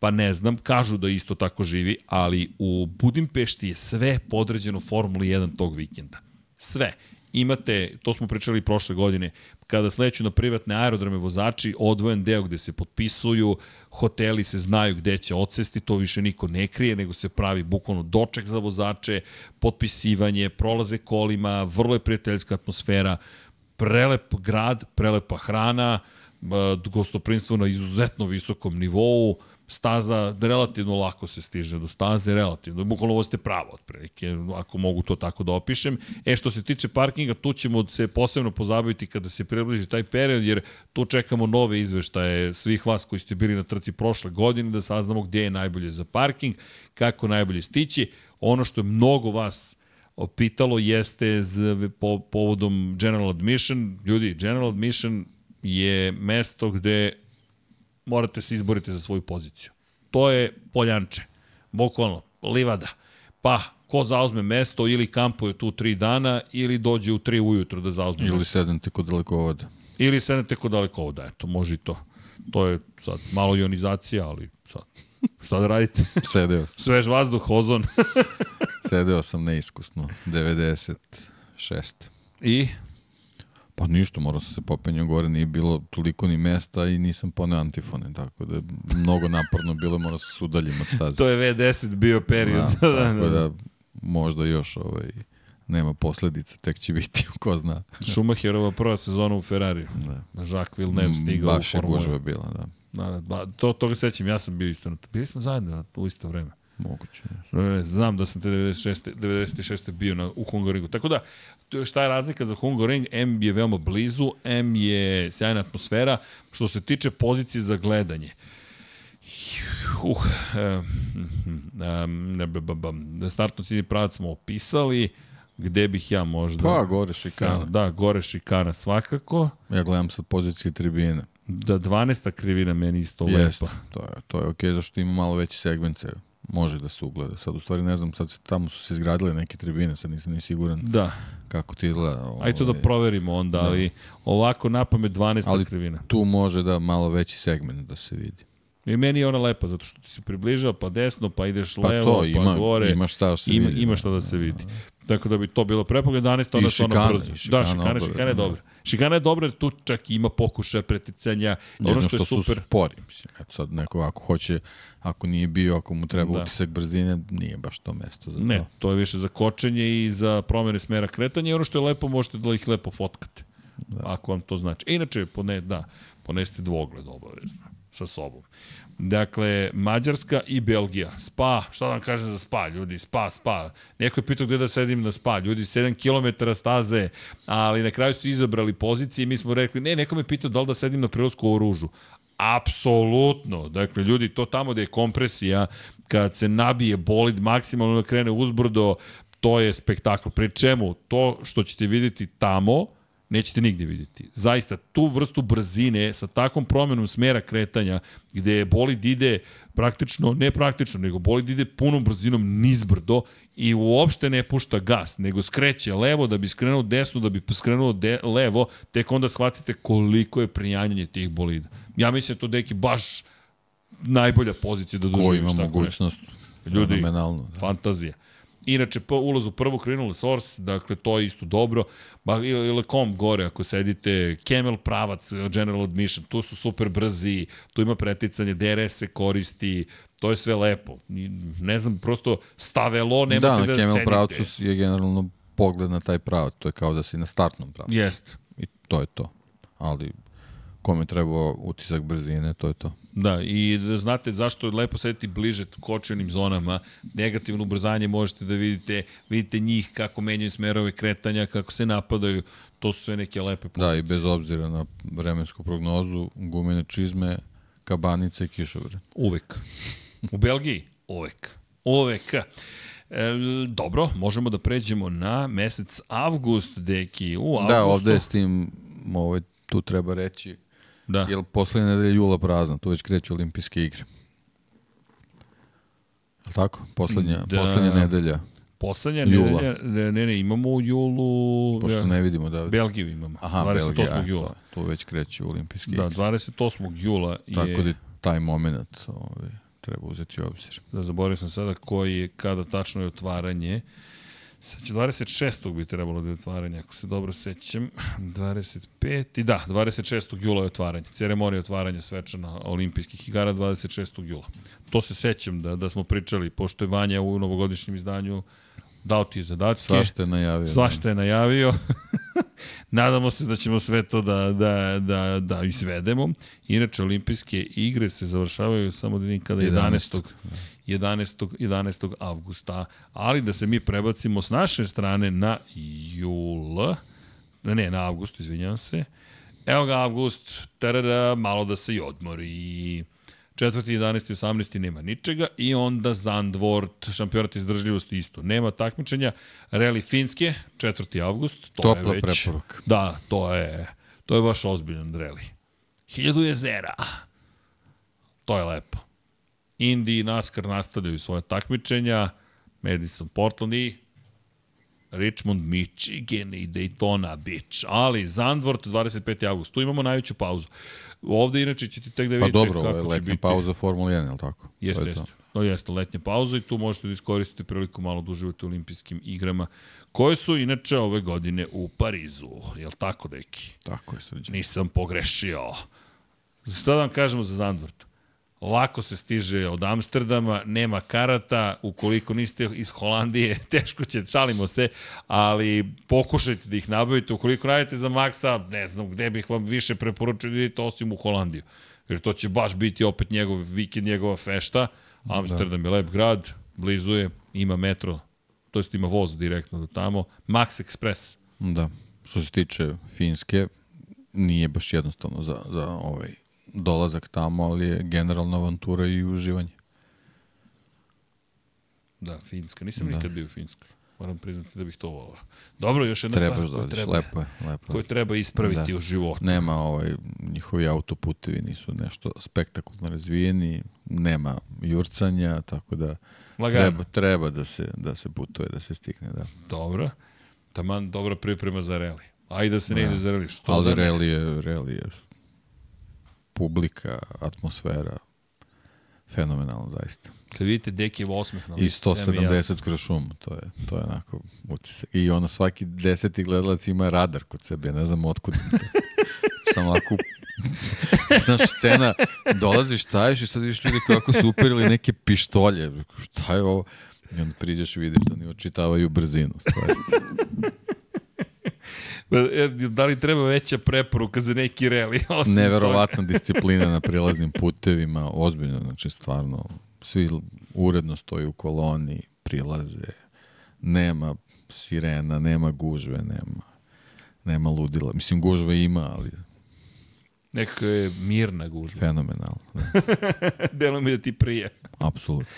pa ne znam, kažu da isto tako živi, ali u Budimpešti je sve podređeno Formuli 1 tog vikenda. Sve. Imate, to smo pričali prošle godine, kada sleću na privatne aerodrome vozači, odvojen deo gde se potpisuju, hoteli se znaju gde će odsesti, to više niko ne krije, nego se pravi bukvalno doček za vozače, potpisivanje, prolaze kolima, vrlo je prijateljska atmosfera, prelep grad, prelepa hrana, gostoprinstvo na izuzetno visokom nivou, staza relativno lako se stiže do staze, relativno, bukvalno ovo ste pravo otprilike, ako mogu to tako da opišem. E, što se tiče parkinga, tu ćemo se posebno pozabaviti kada se približi taj period, jer tu čekamo nove izveštaje svih vas koji ste bili na trci prošle godine, da saznamo gde je najbolje za parking, kako najbolje stići. Ono što je mnogo vas pitalo jeste z, po, povodom General Admission. Ljudi, General Admission je mesto gde morate se izboriti za svoju poziciju. To je poljanče, bukvalno, livada. Pa, ko zauzme mesto ili kampuje tu tri dana ili dođe u tri ujutro da zauzme Ili mesto. sednete kod dalekovoda. Ili sednete kod dalekovoda, eto, može i to. To je sad malo ionizacija, ali sad, šta da radite? Sedeo sam. Svež vazduh, ozon. Sedeo sam neiskusno, 96. I? Pa ništa, morao sam se popenjao gore, nije bilo toliko ni mesta i nisam poneo antifone, tako da je mnogo naporno bilo, morao se se udaljim od staze. to je V10 bio period. Da, tako da možda još ovaj, nema posledica, tek će biti, ko zna. Schumacherova prva sezona u Ferrariju. Da. Jacques Villeneuve stigao Baš u je Formulu. gužva bila, da. Da, da, to, toga sećam, ja sam bio isto. na to. Bili smo zajedno u isto vreme. Moguće. E, Znam da sam te 96. 96. bio na, u Hungaringu. Tako da, šta je razlika za Hungaring? M je veoma blizu, M je sjajna atmosfera. Što se tiče pozicije za gledanje, Uh, um, um, startno ciljni pravac smo opisali, gde bih ja možda... Pa, gore šikana. Da, gore šikana svakako. Ja gledam sa pozicije tribine. Da, 12. krivina meni isto Jest, lepa. to je, to je okej, okay, zašto ima malo veći segment se može da se ugleda. Sad u stvari ne znam, sad se, tamo su se izgradile neke tribine, sad nisam ni siguran Da, kako ti izgleda. Ovaj, ajde to da proverimo onda, ali ovako napamet 12. Ali krivina. Tu može da malo veći segment da se vidi. I meni je ona lepa, zato što ti se približava, pa desno, pa ideš Pa levo, to, pa ima, gore. ima šta da se ima, vidi. ima šta da se vidi. Tako da bi to bilo prepogled 11, onda se ono brzo. Da, šikane šikane, šikane je da. dobra. Šikana je dobra jer tu čak ima pokušaja preticanja. Ono Jedno što je što su super. spori, mislim. Eto sad neko ako hoće, ako nije bio, ako mu treba Da. utisak brzine, nije baš to mesto za Ne, to. to je više za kočenje i za promene smera kretanja i ono što je lepo, možete da ih lepo fotkate. Da. Ako vam to znači. Inače, pone, da, ponesite dvogled obavezno sa sobom. Dakle, Mađarska i Belgija. Spa, šta da vam kažem za spa, ljudi? Spa, spa. Neko je pitao gde da sedim na spa. Ljudi, 7 km staze, ali na kraju su izabrali pozicije i mi smo rekli, ne, neko me pitao da li da sedim na prilasku u oružu. Apsolutno. Dakle, ljudi, to tamo gde je kompresija, kad se nabije bolid maksimalno da krene uzbrdo, to je spektakl. Pri čemu, to što ćete videti tamo, nećete nigde vidjeti. Zaista, tu vrstu brzine sa takvom promjenom smera kretanja, gde bolid ide praktično, ne praktično, nego bolid ide punom brzinom nizbrdo i uopšte ne pušta gas, nego skreće levo da bi skrenuo desno, da bi skrenuo de, levo, tek onda shvatite koliko je prijanjanje tih bolida. Ja mislim da je to deki baš najbolja pozicija da Ko doživiš ima tako nešto. mogućnost. Ljudi. Da. Fantazija. Inače, po ulaz u prvu krenuli Source, dakle, to je isto dobro. Ba, ili, kom gore, ako sedite, Camel pravac, General Admission, tu su super brzi, tu ima preticanje, DRS se koristi, to je sve lepo. Ne znam, prosto stavelo, nemate da, da, na da Camel sedite. pravcu je generalno pogled na taj pravac. To je kao da si na startnom pravcu. Jest. I to je to. Ali kome treba utisak brzine, to je to. Da, i da znate zašto je lepo sedeti bliže kočenim zonama, negativno ubrzanje možete da vidite, vidite njih kako menjaju smerove kretanja, kako se napadaju, to su sve neke lepe pozicije. Da, i bez obzira na vremensku prognozu, gumene čizme, kabanice i kišobre. Uvek. U Belgiji? Uvek. Uvek. E, dobro, možemo da pređemo na mesec avgust, deki. U avgustu. Da, ovde je s tim, ovaj, tu treba reći, Da. jer poslednje nedelje jula prazna, tu već kreću olimpijske igre. Je tako? Poslednja, Da. da. poslednja nedelja, Poslednja Jula. nedelja, ne, ne, ne, imamo u julu... pošto ja, ne vidimo da... Belgiju imamo. Aha, 28. Belgija, aj, jula. to, tu već kreću olimpijske Da, igre. 28. jula je... Tako da taj moment ovaj, treba uzeti u obzir. da zaboravio sam sada koji je, kada tačno je otvaranje. Sad će 26. bi trebalo da je otvaranje, ako se dobro sećam. 25. I da, 26. jula je otvaranje. Ceremonija otvaranja svečana olimpijskih igara 26. jula. To se sećam da, da smo pričali, pošto je Vanja u novogodišnjem izdanju dao ti zadatke. Svašta je najavio. Svašta je najavio. Nadamo se da ćemo sve to da, da, da, da izvedemo. Inače, olimpijske igre se završavaju samo da kada 11. 11. 11. avgusta, ali da se mi prebacimo s naše strane na jul, ne, ne, na avgust, izvinjam se. Evo ga avgust, tarara, malo da se i odmori. 4. 11. 18. nema ničega i onda Zandvort, šampionat izdržljivosti isto. Nema takmičenja. Reli Finske, 4. avgust, to Topla je već... preporuka. Da, to je, to je baš ozbiljan reli. Hiljadu jezera. To je lepo. Indy i NASCAR nastavljaju svoje takmičenja. Madison, Portland i Richmond, Michigan i Daytona Beach. Ali Zandvort 25. august. Tu imamo najveću pauzu. Ovde inače ćete tek da Pa vidite dobro, ovo je kako će biti. pauza Formula 1, je li tako? Jeste, To je to. jeste. To jeste letnja pauza i tu možete da iskoristite priliku malo da uživate u olimpijskim igrama koje su inače ove godine u Parizu. Jel tako, deki? Tako je, srđan. Nisam pogrešio. Šta da vam kažemo za Zandvort? Lako se stiže od Amsterdama, nema karata, ukoliko niste iz Holandije, teško će, šalimo se, ali pokušajte da ih nabavite. Ukoliko radite za Maxa, ne znam gde bih vam više preporučio da idete osim u Holandiju. Jer to će baš biti opet njegov vikend, njegova fešta. Amsterdam da. je lep grad, blizu je, ima metro, to jest ima voz direktno do tamo, Max Express. Da. Što se tiče Finske, nije baš jednostavno za, za ovaj dolazak tamo, ali je generalna avantura i uživanje. Da, Finska. Nisam da. nikad bio u Finskoj. Moram priznati da bih to volao. Dobro, još jedna Trebaš stvar da treba, lepo je, lepo je. koju treba ispraviti da. u životu. Nema ovaj, njihovi autoputevi nisu nešto spektakularno razvijeni, nema jurcanja, tako da Lagano. treba, treba da se, da se putuje, da se stigne. Da. Dobro. Taman dobra priprema za reli. Ajde da se ne da. ide za reli. Što Ali da reli je, reli je publika, atmosfera, fenomenalno zaista. Kad vidite Dekijev osmeh na I 170 kroz šumu, to je, to je onako utisak. I ono svaki deseti gledalac ima radar kod sebe, ja ne znam otkud. Samo ovako Znaš, scena, dolaziš, staješ i sad vidiš ljudi kako su uperili neke pištolje. Šta je ovo? I onda priđeš i vidiš da oni očitavaju brzinu. Stvarno. E, da li treba veća preporuka za neki reli? Neverovatna disciplina na prilaznim putevima, ozbiljno, znači stvarno, svi uredno stoji u koloni, prilaze, nema sirena, nema gužve, nema, nema ludila. Mislim, gužve ima, ali... Neka je mirna gužva. Fenomenalno. Da. Delo mi da ti prije. Apsolutno.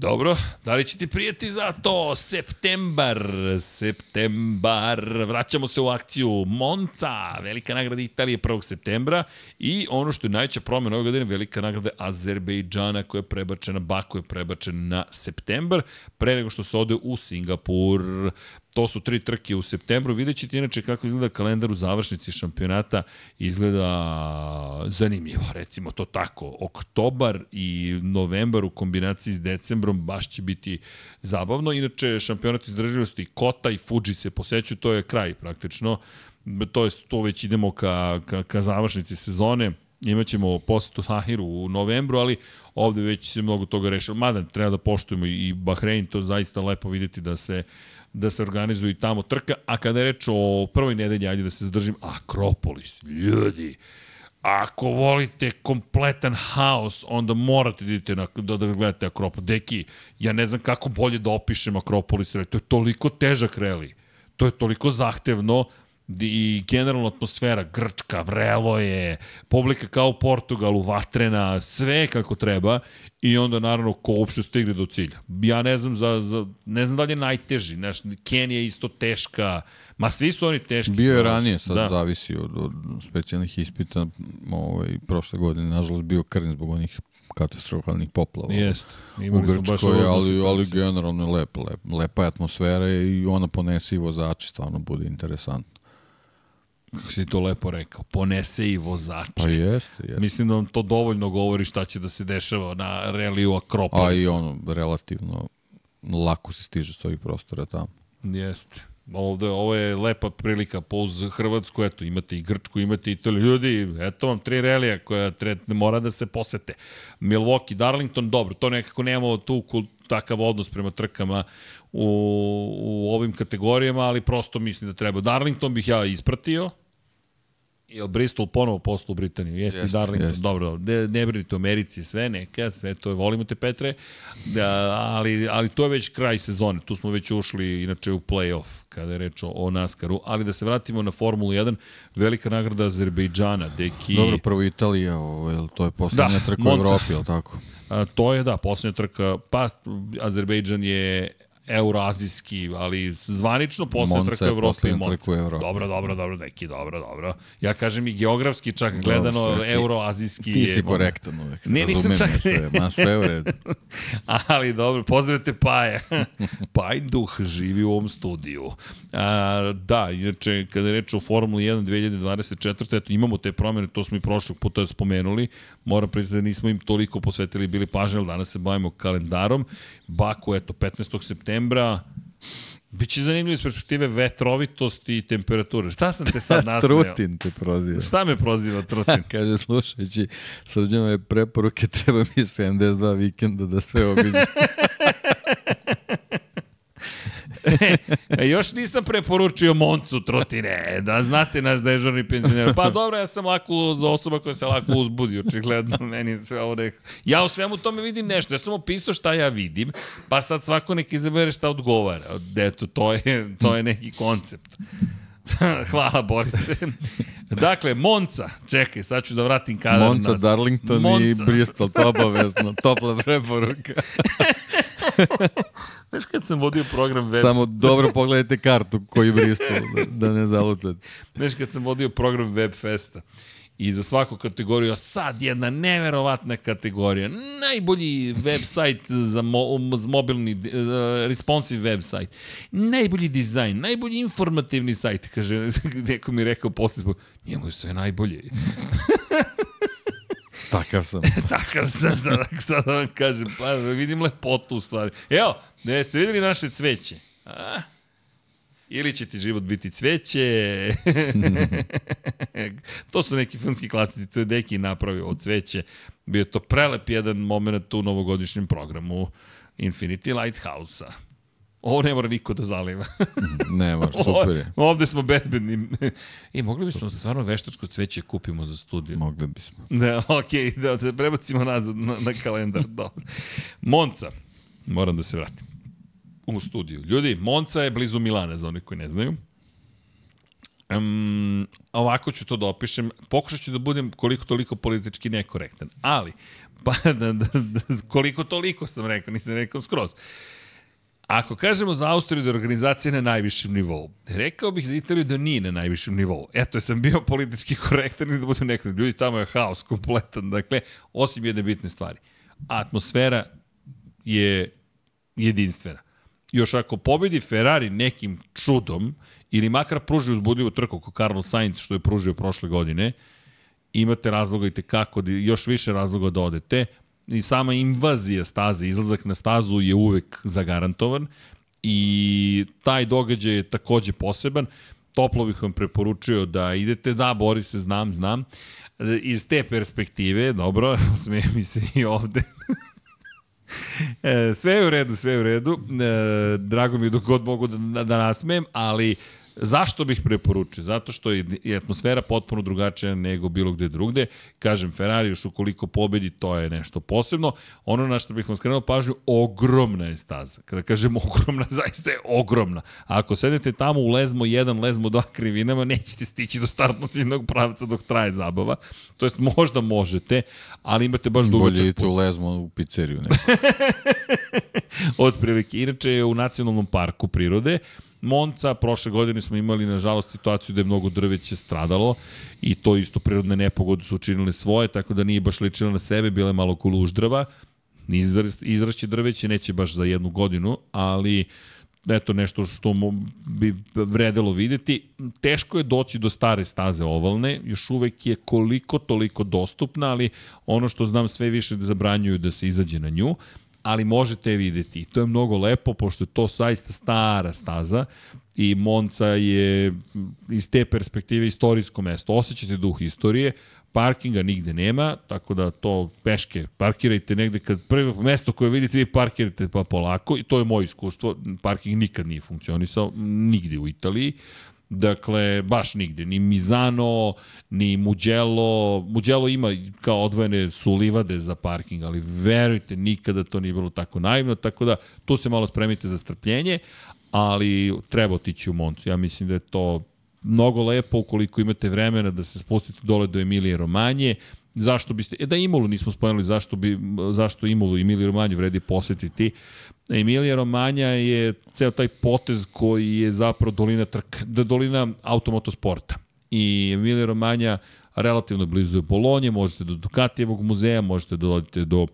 Dobro, da li će ti prijeti za to? Septembar, septembar, vraćamo se u akciju Monca, velika nagrada Italije 1. septembra i ono što je najveća promjena ove godine, velika nagrada Azerbejdžana koja je prebačena, Baku je prebačen na septembar, pre nego što se ode u Singapur. To su tri trke u septembru. Vidjet ćete inače kako izgleda kalendar u završnici šampionata. Izgleda zanimljivo, recimo to tako. Oktobar i novembar u kombinaciji s decembrom baš će biti zabavno. Inače, šampionat izdržljivosti Kota i Fuji se posećuju, to je kraj praktično. To je to već idemo ka, ka, ka završnici sezone imaćemo posetu Tahiru u novembru, ali ovde već se mnogo toga rešilo. Mada treba da poštujemo i Bahrein, to zaista lepo videti da se da se organizuje i tamo trka, a kada je reč o prvoj nedelji, ajde da se zadržim, Akropolis, ljudi, ako volite kompletan haos, onda morate da idete na, da, da gledate Akropolis. Deki, ja ne znam kako bolje da opišem Akropolis, to je toliko težak reli, to je toliko zahtevno, i generalna atmosfera grčka, vrelo je, publika kao u Portugalu, vatrena, sve kako treba i onda naravno ko uopšte stigne do cilja. Ja ne znam za, za ne znam da li je najteži, znaš, Kenija je isto teška, ma svi su oni teški. Bio je ranije, sad da. zavisi od, od specijalnih ispita, ovaj, prošle godine, nažalost, bio krn zbog onih katastrofalnih poplava Jest. u Grčkoj, ali, ali generalno je lepa, lepa, lepa je atmosfera i ona ponese i vozači, stvarno bude interesantno kako si to lepo rekao, ponese i vozače. Pa jeste, jeste. Mislim da vam to dovoljno govori šta će da se dešava na reliju Akropolisa. A i ono, relativno lako se stiže s ovih prostora tamo. Jeste. Ovde, ovo je lepa prilika po uz Hrvatsku, eto, imate i Grčku, imate i Italiju. Ljudi, eto vam tri relija koja tre, mora da se posete. Milwaukee, Darlington, dobro, to nekako nemamo tu takav odnos prema trkama u, u ovim kategorijama, ali prosto mislim da treba. Darlington bih ja ispratio, Jel Bristol ponovo poslu u Britaniju? Jeste, jest, Darlington, jest. dobro, ne, ne brinite u Americi sve, neka, sve to volimo te Petre, da, ali, ali to je već kraj sezone, tu smo već ušli inače u play-off, kada je reč o, o NASCAR-u, ali da se vratimo na Formulu 1, velika nagrada Azerbejdžana, deki... Dobro, prvo Italija, ovo, to je poslednja da, trka u Evropi, je tako? A, to je, da, poslednja trka, pa Azerbejdžan je euroazijski, ali zvanično posle trka Evrope i Monca. Dobro, dobro, dobro, neki, dobro, dobro. Ja kažem i geografski čak dobro, gledano sve, euroazijski ti, ti si korektan uvek. Ne, nisam čak... Sve, ma sve u redu. ali dobro, pozdravite Paje. Paj duh živi u ovom studiju. A, da, inače, kada je reč o Formuli 1 2024. Eto, imamo te promjene, to smo i prošlog puta spomenuli. Moram priznati da nismo im toliko posvetili bili pažnje, danas se bavimo kalendarom. Baku, eto, 15. septembra, Biće zanimljivo iz perspektive vetrovitosti i temperature. Šta sam te sad nasmeo? Trutin te proziva. Šta me proziva Trutin? Kaže, slušajući srđanove preporuke, treba mi 72 vikenda da sve obiđem. e, još nisam preporučio Moncu trotine, da znate naš dežurni penzioner. Pa dobro, ja sam lako osoba koja se lako uzbudi, očigledno, meni sve ovo nekako. Ja u svemu tome vidim nešto, ja sam opisao šta ja vidim, pa sad svako nek izabere šta odgovara. Eto, to je, to je neki koncept. Hvala Borise. Dakle, Monca, čekaj, sad ću da vratim kadar Monca, nas. Darlington Monca. i Bristol, to obavezno, topla preporuka. Znaš kad sam vodio program web... Samo dobro pogledajte kartu koji Bristol, da, da ne zalutate. Znaš kad sam vodio program Web Festa, i za svaku kategoriju, sad jedna neverovatna kategorija, najbolji website za mo, mobilni, uh, responsive website, najbolji dizajn, najbolji informativni sajt, kaže, neko mi rekao posle, njemu je sve najbolje. Takav sam. Takav sam, šta da, šta da vam kažem, pa vidim lepotu u stvari. Evo, da jeste videli naše cveće? A? Ili će ti život biti cveće. to su neki filmski klasici, Cedeki napravio od cveće. Bio to prelep jedan moment u novogodišnjem programu Infinity Lighthouse-a. Ovo ne mora niko da zaliva. ne mora, super je. Ovde smo bezbedni. I mogli bismo super. stvarno veštačko cveće kupimo za studiju. Mogli bismo. Da, okej, okay, da, da prebacimo nazad na, na kalendar. Dobro. Monca, moram da se vratim u studiju. Ljudi, Monca je blizu Milana, za onih koji ne znaju. Um, ovako ću to da opišem. Pokušat ću da budem koliko toliko politički nekorektan. Ali, pa da, da, da, koliko toliko sam rekao, nisam rekao skroz. Ako kažemo za Austriju da je organizacija na najvišem nivou, rekao bih za Italiju da nije na najvišem nivou. Eto, sam bio politički korektan i da budem nekako. Ljudi, tamo je haos kompletan. Dakle, osim jedne bitne stvari. Atmosfera je jedinstvena još ako pobedi Ferrari nekim čudom, ili makar pruži uzbudljivu trku kao Carlos Sainz što je pružio prošle godine, imate razloga i tekako, da, još više razloga da odete. I sama invazija staze, izlazak na stazu je uvek zagarantovan i taj događaj je takođe poseban. Toplo bih vam preporučio da idete, da, Boris, znam, znam. Iz te perspektive, dobro, smijem mi se i ovde. E, sve je u redu, sve je u redu. E, drago mi je dok god mogu da, da nasmem, ali Zašto bih preporučio? Zato što je atmosfera potpuno drugačija nego bilo gde drugde. Kažem, Ferrari još ukoliko pobedi, to je nešto posebno. Ono na što bih vam skrenuo pažnju, ogromna je staza. Kada kažem ogromna, zaista je ogromna. A ako sedete tamo u lezmo 1, lezmo 2 krivinama, nećete stići do startno ciljnog pravca dok traje zabava. To jest, možda možete, ali imate baš dugo Bolje idete u lezmo u pizzeriju. Od prilike. Inače je u nacionalnom parku prirode, Monca, prošle godine smo imali nažalost situaciju da je mnogo drveće stradalo i to isto prirodne nepogode su učinile svoje, tako da nije baš ličilo na sebe, bile malo kuluždrava, izrašće drveće neće baš za jednu godinu, ali eto nešto što bi vredelo videti. Teško je doći do stare staze ovalne, još uvek je koliko toliko dostupna, ali ono što znam sve više da zabranjuju da se izađe na nju ali možete je videti. I to je mnogo lepo, pošto je to zaista stara staza i Monca je iz te perspektive istorijsko mesto. Osećate duh istorije, parkinga nigde nema, tako da to peške parkirajte negde kad prvo mesto koje vidite vi parkirate pa polako i to je moje iskustvo, parking nikad nije funkcionisao nigde u Italiji. Dakle, baš nigde. Ni Mizano, ni Mugello. Mugello ima kao odvojene su livade za parking, ali verujte, nikada to nije bilo tako naivno, tako da tu se malo spremite za strpljenje, ali treba otići u Moncu. Ja mislim da je to mnogo lepo ukoliko imate vremena da se spustite dole do Emilije Romanje, zašto biste, e da Imolu nismo spomenuli, zašto, bi, zašto Imolu i Emiliju Romanju vredi posetiti. Emilija Romanja je ceo taj potez koji je zapravo dolina, trka, dolina automotosporta. I Emilija Romanja relativno blizu je Bolonje, možete do Dukatijevog muzeja, možete da dođete do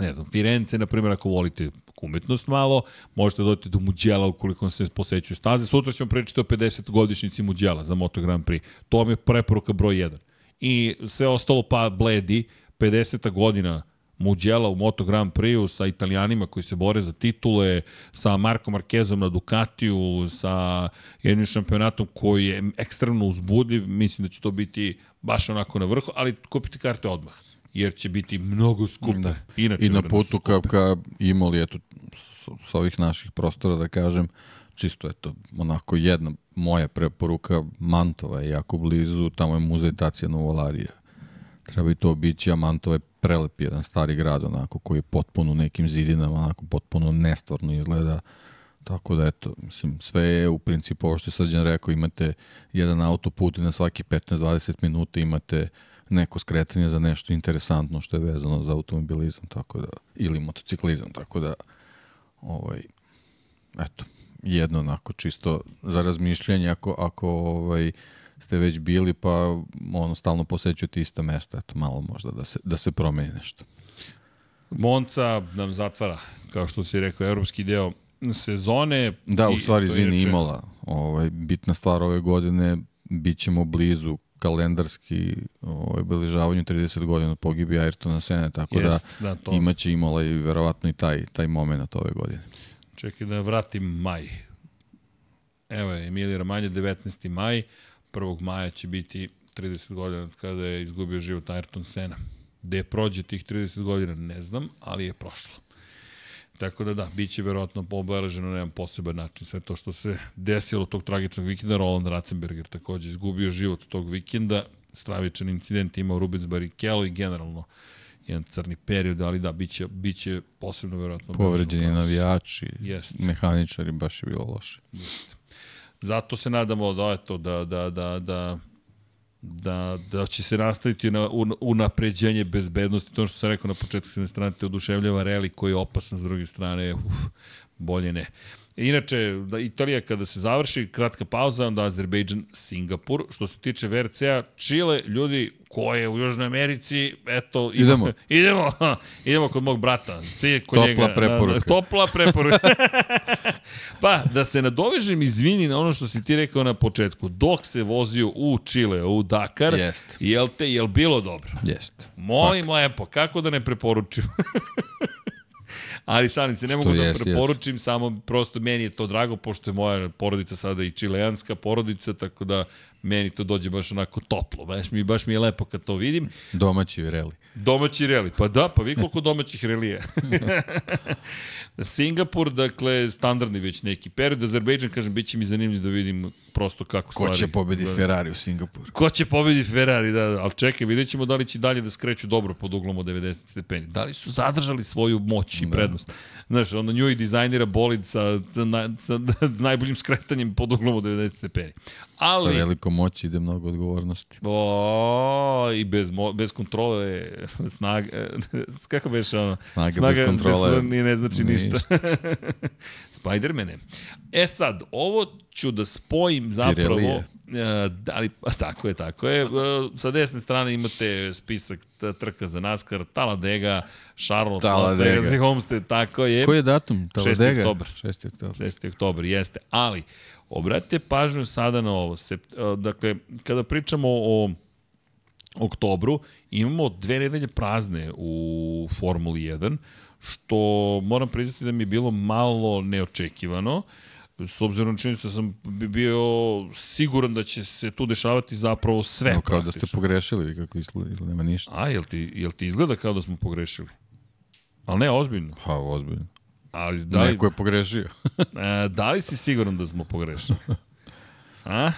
ne znam, Firence, na primjer, ako volite umetnost malo, možete da dođete do Muđela ukoliko se posećuju staze. Sutra ćemo pričati o 50 godišnjici Muđela za Moto Grand Prix. To vam je preporuka broj 1 i sve ostalo pa bledi, 50. godina Mugello u Moto Grand Prix sa italijanima koji se bore za titule, sa Marko Markezom na Ducatiju, sa jednim šampionatom koji je ekstremno uzbudljiv, mislim da će to biti baš onako na vrhu, ali kupite karte odmah jer će biti mnogo skupe. Da. Inače, I na putu ka, ka Imoli, eto, s, ovih naših prostora, da kažem, čisto eto, onako jedna moja preporuka, Mantova je jako blizu, tamo je muzej Tacija Novolarija. Treba i to obići, a Mantova je prelep jedan stari grad, onako, koji je potpuno nekim zidinama, onako, potpuno nestvarno izgleda. Tako da, eto, mislim, sve je u principu, ovo što je Srđan rekao, imate jedan autoput i na svaki 15-20 minuta imate neko skretanje za nešto interesantno što je vezano za automobilizam, tako da, ili motociklizam, tako da, ovaj, eto, jedno onako čisto za razmišljanje ako, ako ovaj, ste već bili pa ono stalno posećujete ista mesta, eto malo možda da se, da se promeni nešto. Monca nam zatvara, kao što si rekao, evropski deo sezone. Da, u stvari, izvini, imala. Ovaj, bitna stvar ove godine, bit ćemo blizu kalendarski ovaj, obeležavanju 30 godina od pogibi Ayrtona Sene, tako Jest, da, da to... imaće imala i verovatno i taj, taj moment ove godine. Čekaj da vratim maj. Evo je, Emilija Romanje, 19. maj. 1. maja će biti 30 godina kada je izgubio život Ayrton Sena. Gde prođe tih 30 godina, ne znam, ali je prošlo. Tako da da, bit će verovatno obeleženo na jedan poseban način. Sve to što se desilo tog tragičnog vikenda, Roland Ratzenberger takođe izgubio život tog vikenda, stravičan incident imao Rubens Barrichello i generalno jedan crni period, ali da, biće, biće posebno verovatno. Povređeni navijači, Jest. mehaničari, baš je bilo loše. Jest. Zato se nadamo da, eto, da, da, da, da, da, da će se nastaviti na unapređenje bezbednosti. To što sam rekao na početku, s jedne strane te oduševljava reli koji je opasan, s druge strane, uf, bolje ne. Inače, da Italija kada se završi, kratka pauza, onda Azerbejdžan, Singapur. Što se tiče VRC-a, Čile, ljudi koje u Južnoj Americi, eto... Idemo. Idemo, idemo kod mog brata. Svi kod topla njega, preporuka. Na, topla preporuka. pa, da se nadovežem, izvini na ono što si ti rekao na početku. Dok se vozio u Čile, u Dakar, Jest. jel te, jel bilo dobro? Jeste. Molim lepo, kako da ne preporučim? Ali šalim se, ne mogu da preporučim, jest. samo prosto meni je to drago, pošto je moja porodica sada i čileanska porodica, tako da meni to dođe baš onako toplo. Baš mi, baš mi je lepo kad to vidim. Domaći reli. Domaći reli. Pa da, pa vi koliko domaćih relija. Singapur, dakle, standardni već neki period. Azerbejdžan, kažem, bit će mi zanimljivo da vidim prosto kako stvari... Ko će pobedi da, Ferrari u Singapuru? Ko će pobedi Ferrari, da, da, ali čekaj, vidjet ćemo da li će dalje da skreću dobro pod uglom od 90 stepeni. Da li su zadržali svoju moć i da. prednost? Znaš, onda nju i dizajnira bolid sa, sa, sa, sa, najboljim skretanjem pod uglom od 90 stepeni. Ali, sa velikom moći ide mnogo odgovornosti. O, i bez, mo, bez kontrole snaga, kako beš ono? Snaga, snaga bez kontrole. Bez, ne znači ništa. Spider-mane. E sad, ovo ću da spojim zapravo... Pirelije. Da li, tako je, tako je. Sa desne strane imate spisak trka za NASCAR, Taladega, Charlotte, Las Vegas i Homestead, tako je. Koji je datum? Taladega? 6. oktober. 6. oktober. 6. oktober, jeste. Ali, obratite pažnju sada na ovo. Se, dakle, kada pričamo o oktobru, imamo dve nedelje prazne u Formuli 1, što moram priznati da mi je bilo malo neočekivano. S obzirom na činjenicu da sam bio siguran da će se tu dešavati zapravo sve. Evo kao praktično. da ste pogrešili, kako izgleda, ili nema ništa. A, jel ti, jel ti izgleda kao da smo pogrešili? Ali ne, ozbiljno. Pa, ozbiljno. Ali da li, Neko je pogrešio. a, da li si siguran da smo pogrešili? A?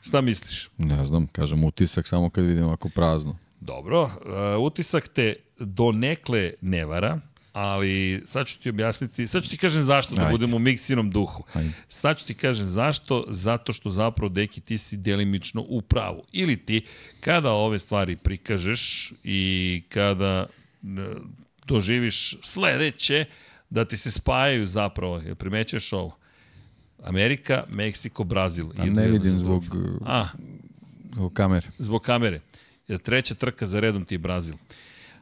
Šta misliš? Ne znam, kažem utisak samo kad vidim ovako prazno. Dobro, uh, utisak te do nekle ne vara, ali sad ću ti objasniti, sad ću ti kažem zašto, da budemo u miksinom duhu. Ajde. Sad ću ti kažem zašto, zato što zapravo, deki, ti si delimično u pravu. Ili ti, kada ove stvari prikažeš i kada doživiš sledeće, da ti se spajaju zapravo, jel primećuješ ovo? Amerika, Meksiko, Brazil. A ne vidim zbog, A, zbog kamere. Zbog kamere. Treća trka za redom ti je Brazil.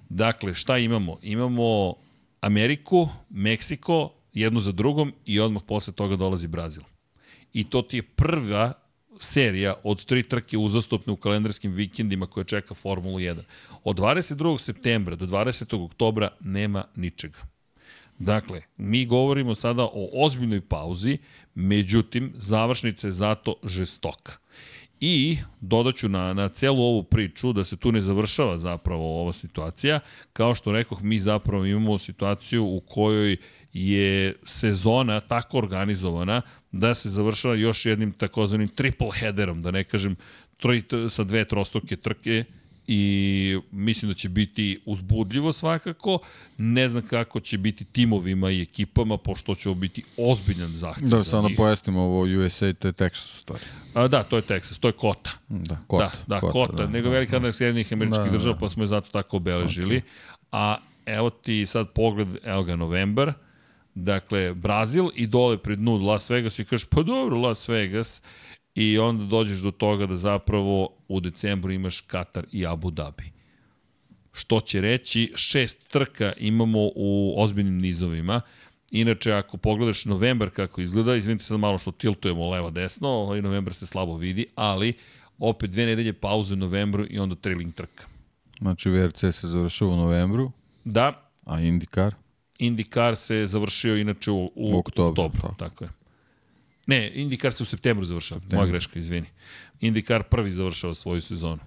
Dakle, šta imamo? Imamo Ameriku, Meksiko, jednu za drugom i odmah posle toga dolazi Brazil. I to ti je prva serija od tri trke uzastopne u kalendarskim vikendima koje čeka Formulu 1. Od 22. septembra do 20. oktobra nema ničega. Dakle, mi govorimo sada o ozbiljnoj pauzi, međutim, završnica je zato žestoka. I dodaću na, na celu ovu priču da se tu ne završava zapravo ova situacija. Kao što rekoh, mi zapravo imamo situaciju u kojoj je sezona tako organizovana da se završava još jednim takozvanim triple headerom, da ne kažem troj, sa dve trostoke trke i mislim da će biti uzbudljivo svakako. Ne znam kako će biti timovima i ekipama, pošto će biti ozbiljan zahtjev Da, samo da pojasnimo ovo USA, to je Texas stvari. A, da, to je Texas, to je Kota. Da, Kota. Da, da, Kota, Kota, da, nego da, velika da. da, Sjedinjenih američkih Da, da, država, da. pa smo je zato tako obeležili. A evo ti sad pogled, evo ga, novembar, dakle, Brazil i dole pred dnu Las Vegas i kažeš, pa dobro, Las Vegas, i onda dođeš do toga da zapravo u decembru imaš Katar i Abu Dhabi. Što će reći, šest trka imamo u ozbiljnim nizovima. Inače, ako pogledaš novembar kako izgleda, izvinite sad malo što tiltujemo levo-desno, ovaj novembar se slabo vidi, ali opet dve nedelje pauze u novembru i onda trailing trka. Znači VRC se završava u novembru, Da, a IndyCar? IndyCar se završio inače u, u, U oktobru, oktobru. tako. Tako je. Ne, IndyCar se u septembru završava. Moja greška, izvini. IndyCar prvi završava svoju sezonu.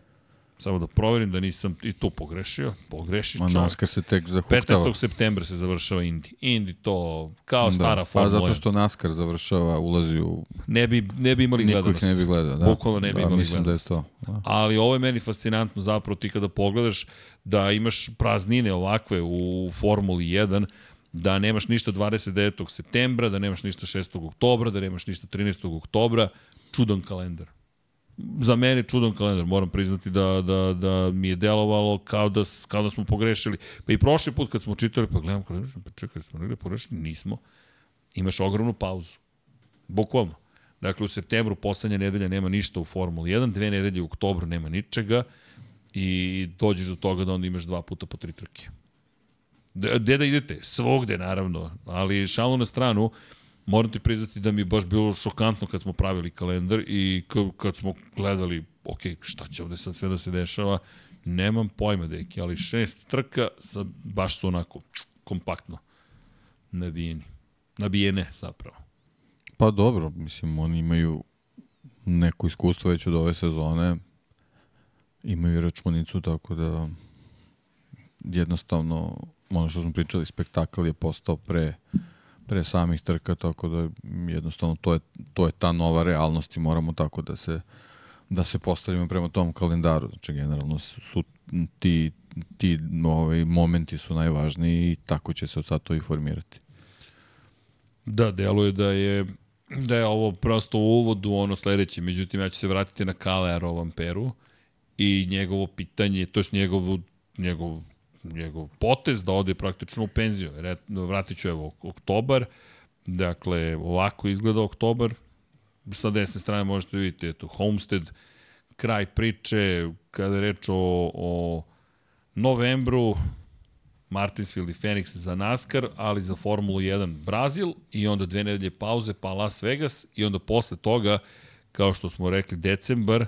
Samo da proverim da nisam i tu pogrešio. Pogreši A čovjek. NASCAR se tek zahuktava. 15. septembra se završava Indy. Indy to kao Da, stara Pa formula. zato što NASCAR završava, ulazi u... ne bi, ne bi imali Niko gledanost. ih ne bi gledao, da. Bukvalno ne bi da, imali mislim gledanost. da je to. Da. Ali ovo je meni fascinantno zapravo ti kada pogledaš da imaš praznine ovakve u Formuli 1, da nemaš ništa 29. septembra, da nemaš ništa 6. oktobra, da nemaš ništa 13. oktobra, čudan kalendar. Za mene čudan kalendar, moram priznati da, da, da mi je delovalo kao da, kao da smo pogrešili. Pa i prošli put kad smo čitali, pa gledam kalendar, pa čekaj, smo negde pogrešili? Nismo. Imaš ogromnu pauzu. Bukvalno. Dakle, u septembru poslednja nedelja nema ništa u Formuli 1, dve nedelje u oktobru nema ničega i dođeš do toga da onda imaš dva puta po tri trke. De- Gde da idete? Svogde, naravno. Ali šalu na stranu, moram ti priznati da mi je baš bilo šokantno kad smo pravili kalendar i kad smo gledali, ok, šta će ovde sad sve da se dešava, nemam pojma, deki, ali šest trka sa, baš su onako kompaktno nabijeni. Nabijene, zapravo. Pa dobro, mislim, oni imaju neko iskustvo već od ove sezone, imaju računicu, tako da jednostavno, ono što smo pričali, spektakl je postao pre, pre samih trka, tako da jednostavno to je, to je ta nova realnost i moramo tako da se da se postavimo prema tom kalendaru. Znači, generalno su ti, ti ovaj, momenti su najvažniji i tako će se od sad to i formirati. Da, deluje da je da je ovo prosto u uvodu ono sledeće, međutim ja ću se vratiti na Kale Arovamperu i njegovo pitanje, to je njegov, njegov, njegov potez da ode praktično u penziju. Vratit ću evo oktobar, dakle ovako izgleda oktobar, sa desne strane možete vidjeti eto, Homestead, kraj priče, kada je reč o, o novembru, Martinsville i Phoenix za NASCAR, ali za Formulu 1 Brazil i onda dve nedelje pauze pa Las Vegas i onda posle toga, kao što smo rekli, decembar,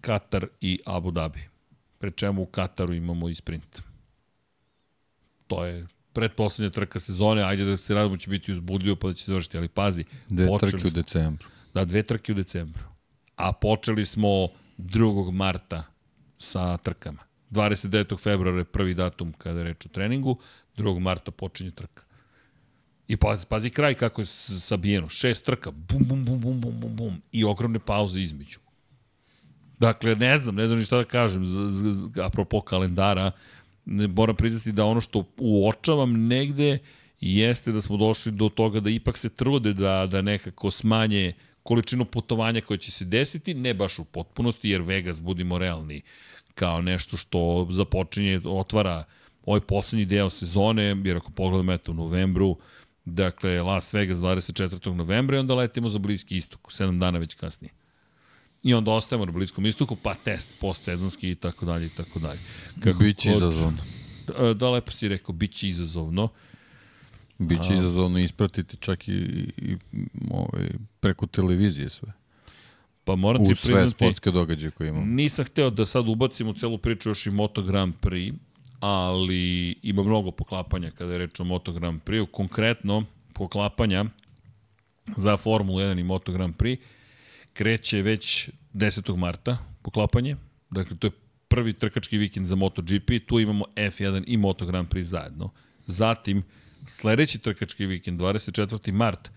Katar i Abu Dhabi. Pre čemu u Kataru imamo i sprint. To je predposlednja trka sezone, ajde da se radimo će biti uzbudljivo pa da će se završiti, ali pazi, Dve trke u decembru. Da, dve trke u decembru. A počeli smo 2. marta sa trkama. 29. februara je prvi datum kada je reč o treningu, 2. marta počinje trka. I pazi, pazi kraj kako je sabijeno. Šest trka, bum, bum, bum, bum, bum, bum, bum. I ogromne pauze između. Dakle, ne znam, ne znam ni šta da kažem. Z, z, z, apropo kalendara, ne, moram priznati da ono što uočavam negde jeste da smo došli do toga da ipak se trude da, da nekako smanje količinu putovanja koje će se desiti, ne baš u potpunosti, jer Vegas, budimo realni, kao nešto što započinje, otvara ovaj poslednji deo sezone, jer ako pogledamo eto u novembru, dakle Las Vegas 24. novembra i onda letimo za Bliski istok, 7 dana već kasnije. I onda ostajemo na Bliskom istoku, pa test postsezonski i tako dalje i tako dalje. Kako Biće god- izazovno. Da, da, lepo si rekao, bit će izazovno. Biće izazovno ispratiti čak i, i ovaj, preko televizije sve. Pa moram ti U sve priznati, sportske događaje koje imamo. nisam hteo da sad ubacim u celu priču još i Moto Grand Prix, ali ima mnogo poklapanja kada je reč o Moto Grand Prix. Konkretno, poklapanja za Formulu 1 i Moto Grand Prix kreće već 10. marta, poklapanje. Dakle, to je prvi trkački vikend za MotoGP. Tu imamo F1 i Moto Grand Prix zajedno. Zatim, sledeći trkački vikend, 24. mart,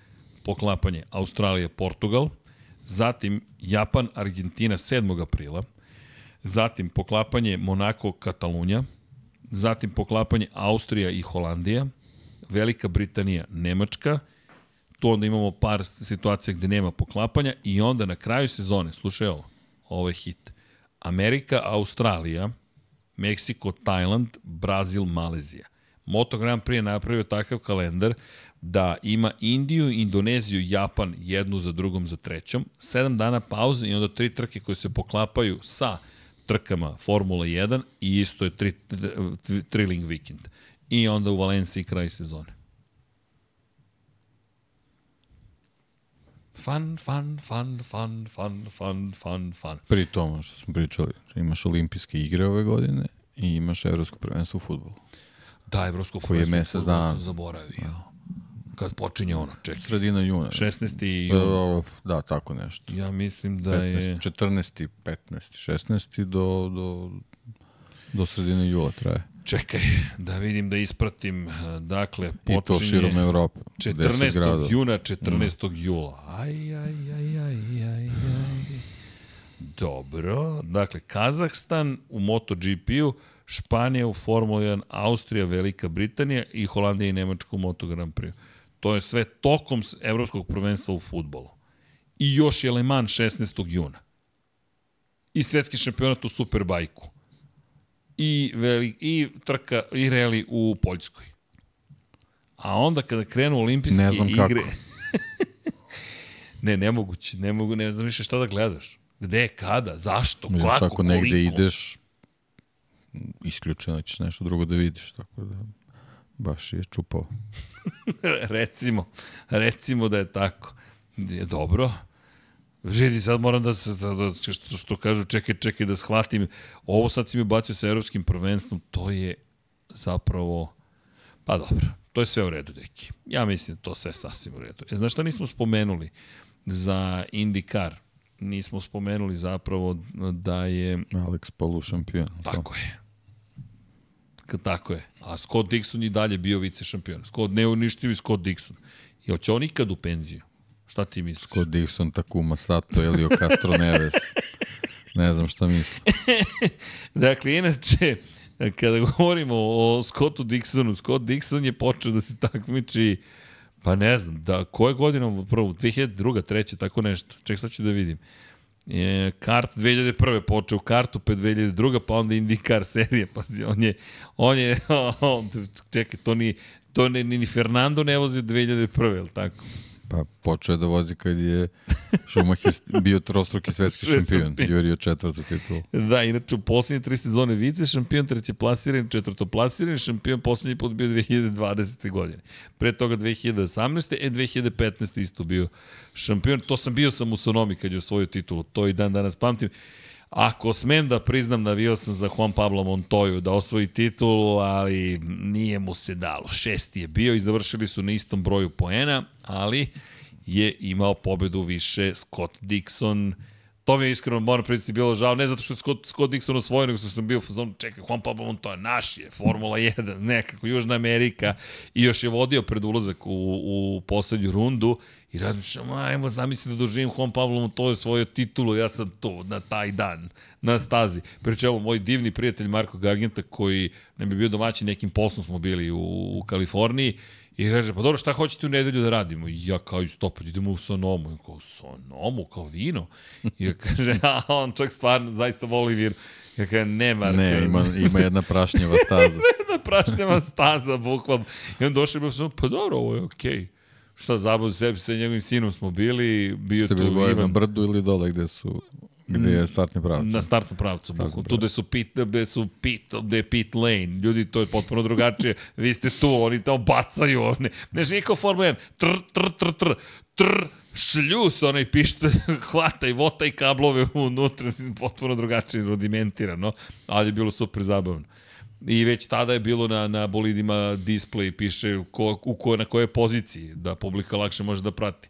poklapanje Australija, Portugal. Zatim, Japan, Argentina 7. aprila. Zatim, poklapanje Monako, Katalunja. Zatim, poklapanje Austrija i Holandija. Velika Britanija, Nemačka. Tu onda imamo par situacija gde nema poklapanja i onda na kraju sezone, slušaj ovo, ovo je hit. Amerika, Australija, Meksiko, Tajland, Brazil, Malezija. Moto Grand Prix je napravio takav kalendar da ima Indiju, Indoneziju, Japan jednu za drugom za trećom, sedam dana pauze i onda tri trke koje se poklapaju sa trkama Formula 1 i isto je tri, thrilling vikend. I onda u Valenciji kraj sezone. Fun, fun, fun, fun, fun, fun, fun, fun. Pri tomu što smo pričali, imaš olimpijske igre ove godine i imaš evropsko prvenstvo u futbolu. Da, evropsko Koji je prvenstvo u dana. sam zaboravio. Kad počinje ono, čekaj. Sredina juna. 16. E, jun. Da, tako nešto. Ja mislim da je... 15, 14, 15, 16 do, do, do sredine jula traje. Čekaj, da vidim da ispratim. Dakle, I to počinje širom Evrope. 14. gradova. juna, 14. jula. Aj, aj, aj, aj, aj, aj. Dobro. Dakle, Kazahstan u MotoGP-u, Španija u Formula 1, Austrija, Velika Britanija i Holandija i Nemačka u Moto Grand Prix. To je sve tokom evropskog prvenstva u futbolu. I još je Le Mans 16. juna. I svetski šampionat u Superbajku. I, veli, i trka, i reli u Poljskoj. A onda kada krenu olimpijske Ne znam igre... kako. ne, nemoguće, ne mogu, ne znam više šta da gledaš. Gde, kada, zašto, kako, ako negde koliko? ideš, isključeno ćeš nešto drugo da vidiš, tako da baš je čupao. recimo, recimo da je tako. Je dobro. Vidi, sad moram da se, sad da, što, što kažu, čekaj, čekaj, da shvatim. Ovo sad si mi bacio sa evropskim prvenstvom, to je zapravo, pa dobro, to je sve u redu, deki. Ja mislim da to sve sasvim u redu. E, znaš šta nismo spomenuli za IndyCar? Nismo spomenuli zapravo da je Alex Palu šampion. Tako je. K tako je. A Scott Dixon i dalje bio vice šampion. Scott neuništivi Scott Dixon. I hoće on ikad u penziju? Šta ti misliš? Kod Dixon, Takuma Sato, Elio Castro Neves. Ne znam šta misli. Dakle, inače, kada govorimo o Scottu Dixonu, Scott Dixon je počeo da se takmiči Pa ne znam, da, koje godine, prvo, 2002. treće, tako nešto. Ček, sad ću da vidim. E, kart 2001. počeo kartu, pa 2002. pa onda IndyCar serije. Pazi, on je, on je, čekaj, to ni, to ne, ni Fernando ne vozi od 2001. je li tako? Pa počeo je da vozi kad je Schumacher bio trostruki svetski Sve šampion. Jurio četvrtu titulu. Da, inače u poslednje tri sezone vice šampion, treće plasiran, četvrto plasiran, šampion poslednji put bio 2020. godine. Pre toga 2018. e 2015. isto bio šampion. To sam bio sam u Sonomi kad je osvojio titulu, to i dan danas pamtim. Ako smem da priznam, navio sam za Juan Pablo Montoyu da osvoji titulu, ali nije mu se dalo. Šesti je bio i završili su na istom broju poena, ali je imao pobedu više Scott Dixon, To mi je iskreno, moram priznati, bilo žao, ne zato što je Scott, Scott Dixon osvojio, nego što sam bio u fazonu, čekaj, Juan Pablo Montoya, naš je, Formula 1, nekako, Južna Amerika, i još je vodio pred ulazak u, u poslednju rundu, i razmišljam, ajmo, zamisli da doživim Juan Pablo Montoya svoju titulu, ja sam tu, na taj dan, na stazi. Pričemu, moj divni prijatelj Marko Gargenta, koji nam je bio domaćin, nekim poslom smo bili u, u Kaliforniji, I kaže, pa dobro, šta hoćete u nedelju da radimo? I ja kao, stop, idemo u Sonomu. I kao, Sonomu, kao vino? I ja kaže, a on čak stvarno zaista voli vino. Ja kaže, ne, Marko. Ne, ima, ima jedna prašnjeva staza. da prašnjava staza, bukvalno. I on došao i bio pa dobro, ovo je okej. Okay. Šta, zabavu sebi sa njegovim sinom smo bili, bio Ste tu bili gore na Ivan brdu ili dole gde su gde je startni pravac. na startnom pravcu, bukvalno. Tu gde su pit, gde su pit, gde je pit lane. Ljudi, to je potpuno drugačije. Vi ste tu, oni tamo bacaju, one. Ne znaš niko Formula 1. Tr, tr, tr, tr, tr, šljus, onaj pištolj, hvata i vota i kablove unutra, potpuno drugačije, rudimentirano, ali je bilo super zabavno. I već tada je bilo na, na bolidima display, piše ko, u ko, na kojoj poziciji, da publika lakše može da prati.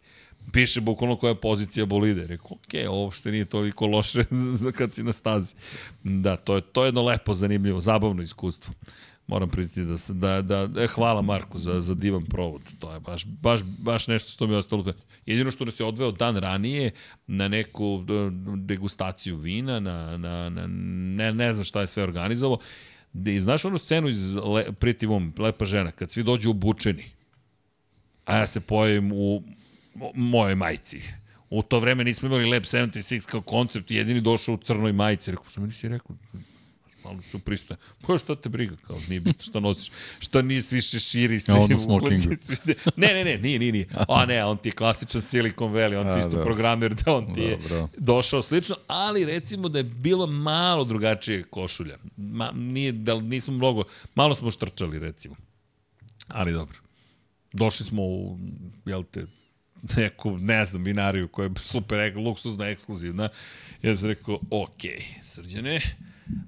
Piše bukvalno koja je pozicija bolide. Rekao, ovo uopšte nije toliko loše za kad si na stazi. Da, to je, to je jedno lepo, zanimljivo, zabavno iskustvo. Moram priznati da, se, da, da, e, hvala Marku za, za divan provod. To je baš, baš, baš nešto što mi je ostalo. Jedino što nas je odveo dan ranije na neku degustaciju vina, na, na, na ne, ne znam šta je sve organizovao. De, znaš onu scenu iz Le, Pretty Woman, Lepa žena, kad svi dođu obučeni, a ja se pojavim u mojoj majici. U to vreme nismo imali Lab 76 kao koncept, jedini došao u crnoj majici. Rekao, što mi nisi rekao? Malo su pristoje. Pa šta te briga, kao nije bitno šta nosiš. Šta nisi više širi svi. Ja, ono smokingu. Ne, ne, ne, nije, nije, nije. A ne, on ti je klasičan Silicon Valley, on ti isto programer da on ti je dobro. došao slično, ali recimo da je bilo malo drugačije košulja. Ma, nije, da nismo mnogo, malo smo štrčali recimo. Ali dobro. Došli smo u, jel te, neku, ne znam, binariju koja je super luksuzna, ekskluzivna. Ja sam rekao, ok, srđane,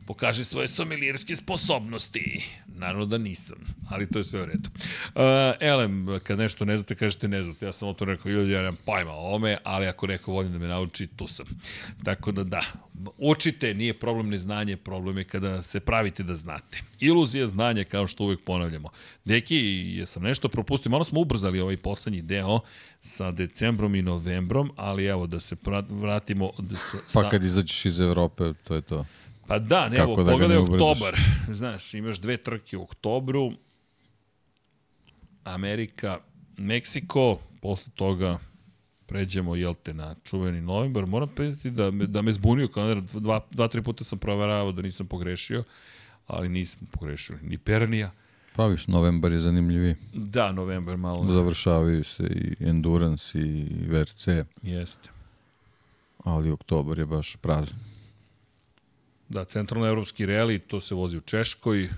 pokaži svoje somelirske sposobnosti. Naravno da nisam, ali to je sve u redu. Uh, elem, kad nešto ne znate, kažete ne znate. Ja sam o to rekao, ljudi, ja nemam pojma o ome, ali ako neko voli da me nauči, tu sam. Tako da da, učite, nije problem neznanje, problem je kada se pravite da znate. Iluzija znanja, kao što uvek ponavljamo. Deki, jesam nešto propustio, malo smo ubrzali ovaj poslednji deo sa decembrom i novembrom, ali evo da se vratimo... Da sa, pa kad izađeš iz Evrope, to je to. Pa da, ne, evo, da pogledaj oktobar. Znaš, imaš dve trke u oktobru, Amerika, Meksiko, posle toga pređemo, jel te, na čuveni novembar. Moram priznati da me, da me zbunio kalendar, dva, dva, tri puta sam proveravao da nisam pogrešio, ali nismo pogrešili. Ni Pernija. Pa viš, novembar je zanimljiviji. Da, novembar malo. Završavaju se i Endurance i VRC. Jeste. Ali oktobar je baš prazan. Da, centralnoevropski reli, to se vozi u Češkoj,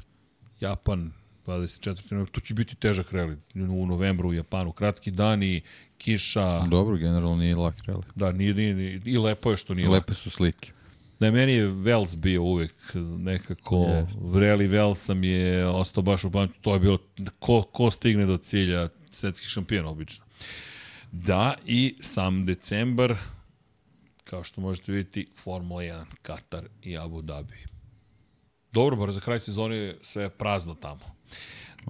Japan, 24. novembra, to će biti težak reli u novembru u Japanu, kratki dan i kiša. Dobro, generalno nije lak reli. Da, nije, nije, nije, i lepo je što nije Lepe lak. su slike. Da, meni je Vels bio uvek nekako, yes. reli Velsa mi je ostao baš u pamću, to je bilo ko, ko stigne do cilja svetski šampion obično. Da, i sam decembar, kao što možete vidjeti, Formula 1, Katar i Abu Dhabi. Dobro, bar za kraj sezone je sve prazno tamo.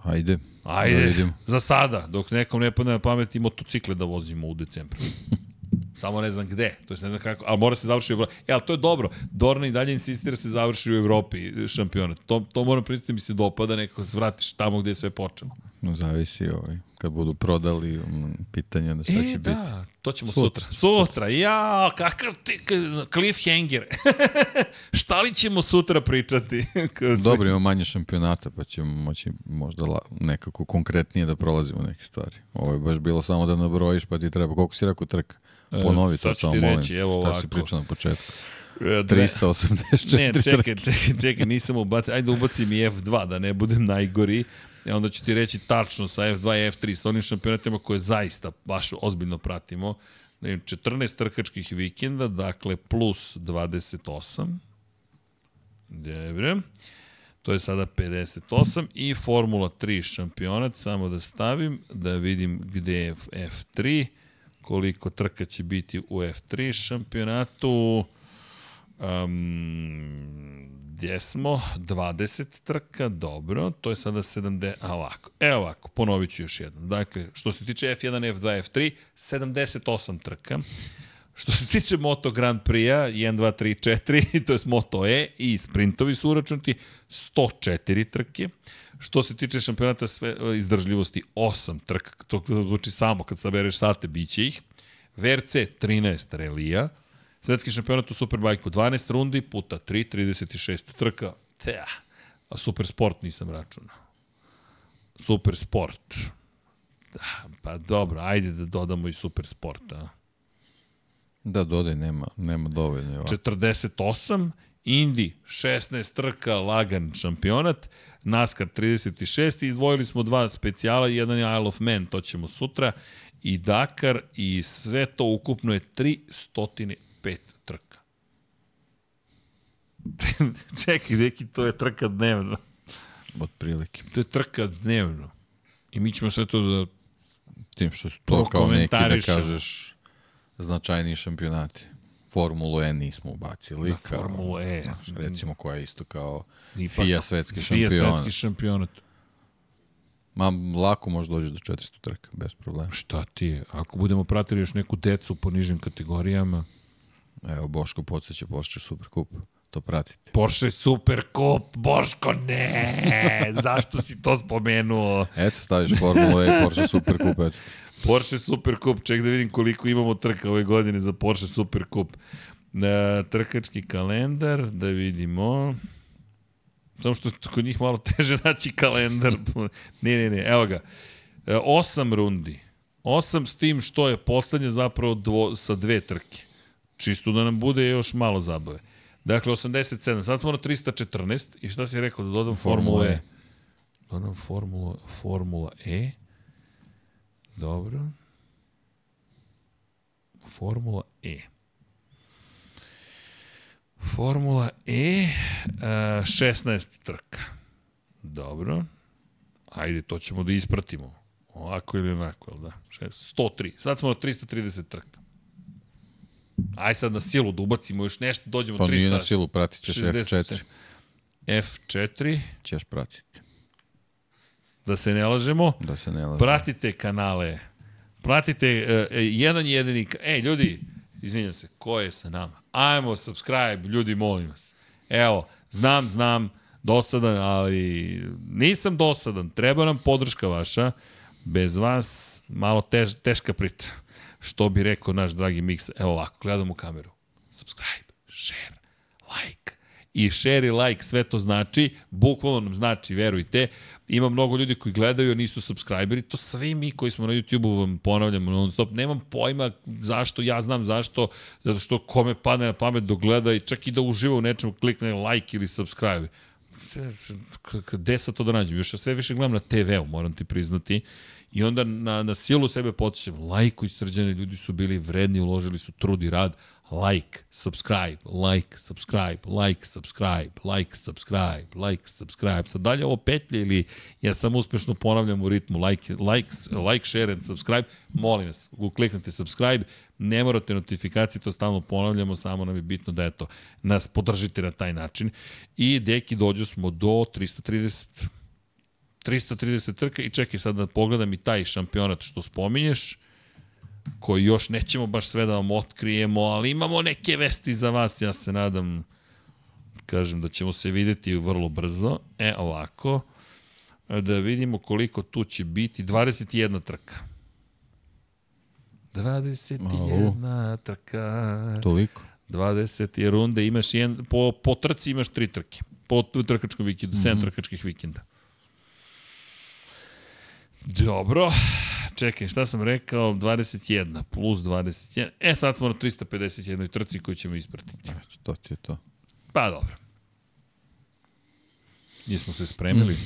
Ajde. Ajde, da za sada, dok nekom ne padne na pamet i motocikle da vozimo u decembru. Samo ne znam gde, to jest ne znam kako, ali mora se završiti u Evropi. E, ali to je dobro. Dorna i dalje insistira da se završi u Evropi šampionat. To, to moram priznati mi se dopada, nekako se vratiš tamo gde je sve počelo. No, zavisi ovaj. Kad budu prodali um, pitanja da šta e, će da, biti. to ćemo sutra. Sutra, sutra. ja, kakav ti cliffhanger. šta li ćemo sutra pričati? Dobro, ima manje šampionata, pa ćemo moći možda la, nekako konkretnije da prolazimo neke stvari. Ovo je baš bilo samo da nabrojiš, pa ti treba, koliko si rekao trka? Ponovi to samo molim. Reći, evo Šta si pričao na početku? 384 Ne, čekaj, čekaj, čekaj, nisam ubacio. Ajde ubacim i F2 da ne budem najgori. E onda ću ti reći tačno sa F2 i F3, sa onim šampionatima koje zaista baš ozbiljno pratimo. 14 trkačkih vikenda, dakle plus 28. Dobre. To je sada 58 i Formula 3 šampionat, samo da stavim, da vidim gde je F3 koliko trka će biti u F3 šampionatu. Um, gdje smo? 20 trka, dobro, to je sada 70, a ovako, evo ovako, ponovit ću još jednom. Dakle, što se tiče F1, F2, F3, 78 trka. Što se tiče Moto Grand Prix-a, 1, 2, 3, 4, to je Moto E i sprintovi su uračunati, 104 trke. Što se tiče šampionata sve, izdržljivosti, 8 trka, to zvuči samo kad sabereš sate, bit će ih. VRC 13 relija, svetski šampionat u Superbajku 12 rundi puta 3, 36 trka. Tja, a Super Sport nisam računao. Super Sport. Da, pa dobro, ajde da dodamo i Super Sport, a? Da, dodaj, nema, nema dovoljno. 48, Indi 16 trka, lagan šampionat, NASCAR 36 i izdvojili smo dva specijala, jedan je Isle of Man, to ćemo sutra, i Dakar i sve to ukupno je 305 trka. Čekaj, neki, to je trka dnevno. Od prilike. To je trka dnevno. I mi ćemo sve to da Tim što su to kao neki da kažeš značajniji šampionati. Formulu E nismo ubacili. Na kao, Formulu E. Znaš, recimo koja je isto kao Ipak, FIA svetski FIA šampion. svetski šampionat. Ma, lako može doći do 400 trka, bez problema. Šta ti je? Ako budemo pratili još neku decu po nižim kategorijama, Evo, Boško podsjeća Porsche Superkup. To pratite. Porsche Super Cup, Boško, ne! Zašto si to spomenuo? Eto, staviš Formulu E Porsche Superkup. Eto. Porsche Super Cup, ček da vidim koliko imamo trka ove godine za Porsche Super Cup. E, trkački kalendar, da vidimo. Samo što je kod njih malo teže naći kalendar. ne, ne, ne, evo ga. E, osam rundi. Osam s tim što je poslednje zapravo dvo, sa dve trke. Čisto da nam bude još malo zabave. Dakle, 87. Sad smo na 314. I šta si rekao da dodam Formula Formula E? E. Dodam Formula, Formula E. Dobro. Formula E. Formula E, uh, 16 trka. Dobro. Ajde, to ćemo da ispratimo. Ovako ili onako, jel da? Šest- 103. Sad smo na 330 trka. Aj sad na silu da ubacimo još nešto, dođemo To 300. nije na silu, pratit ćeš 60. F4. F4, Ćeš pratiti, da se ne lažemo. da se ne laže. Pratite kanale. Pratite uh, jedan jedini... Ej, ljudi, izvinjam se, ko je sa nama? Ajmo, subscribe, ljudi, molim vas. Evo, znam, znam, dosadan, ali nisam dosadan. Treba nam podrška vaša. Bez vas malo tež, teška priča. Što bi rekao naš dragi Miks. Evo ovako, gledam u kameru. Subscribe, share, like. I share i like, sve to znači, bukvalno nam znači, verujte. Ima mnogo ljudi koji gledaju, a nisu subscriberi. To svi mi koji smo na YouTube-u vam ponavljamo non stop. Nemam pojma zašto, ja znam zašto, zato što kome padne na pamet da gleda i čak i da uživa u nečemu, klikne like ili subscribe. Gde sad to da nađem? Još sve više gledam na TV-u, moram ti priznati. I onda na, na silu sebe potičem, lajkuj srđane, ljudi su bili vredni, uložili su trud i rad, like, subscribe, like, subscribe, like, subscribe, like, subscribe, like, subscribe. Sad dalje ovo petlje ili ja sam uspešno ponavljam u ritmu like, like, like, share and subscribe, molim vas, kliknite subscribe, ne morate notifikacije, to stalno ponavljamo, samo nam je bitno da eto, nas podržite na taj način. I deki dođu smo do 330 330 trka i čekaj sad da pogledam i taj šampionat što spominješ, koji još nećemo baš sve da vam otkrijemo, ali imamo neke vesti za vas, ja se nadam, kažem da ćemo se videti vrlo brzo. E, ovako, da vidimo koliko tu će biti, 21 trka. 21 trka. Toliko. 20 je runde, imaš jedan, po, po trci imaš tri trke. Po trkačkom vikendu, 7 mm -hmm. trkačkih vikenda. Dobro. Čekaj, šta sam rekao? 21 plus 21. E, sad smo na 351 trci koju ćemo ispratiti. Eto, to ti je to. Pa dobro. Jesmo se spremili?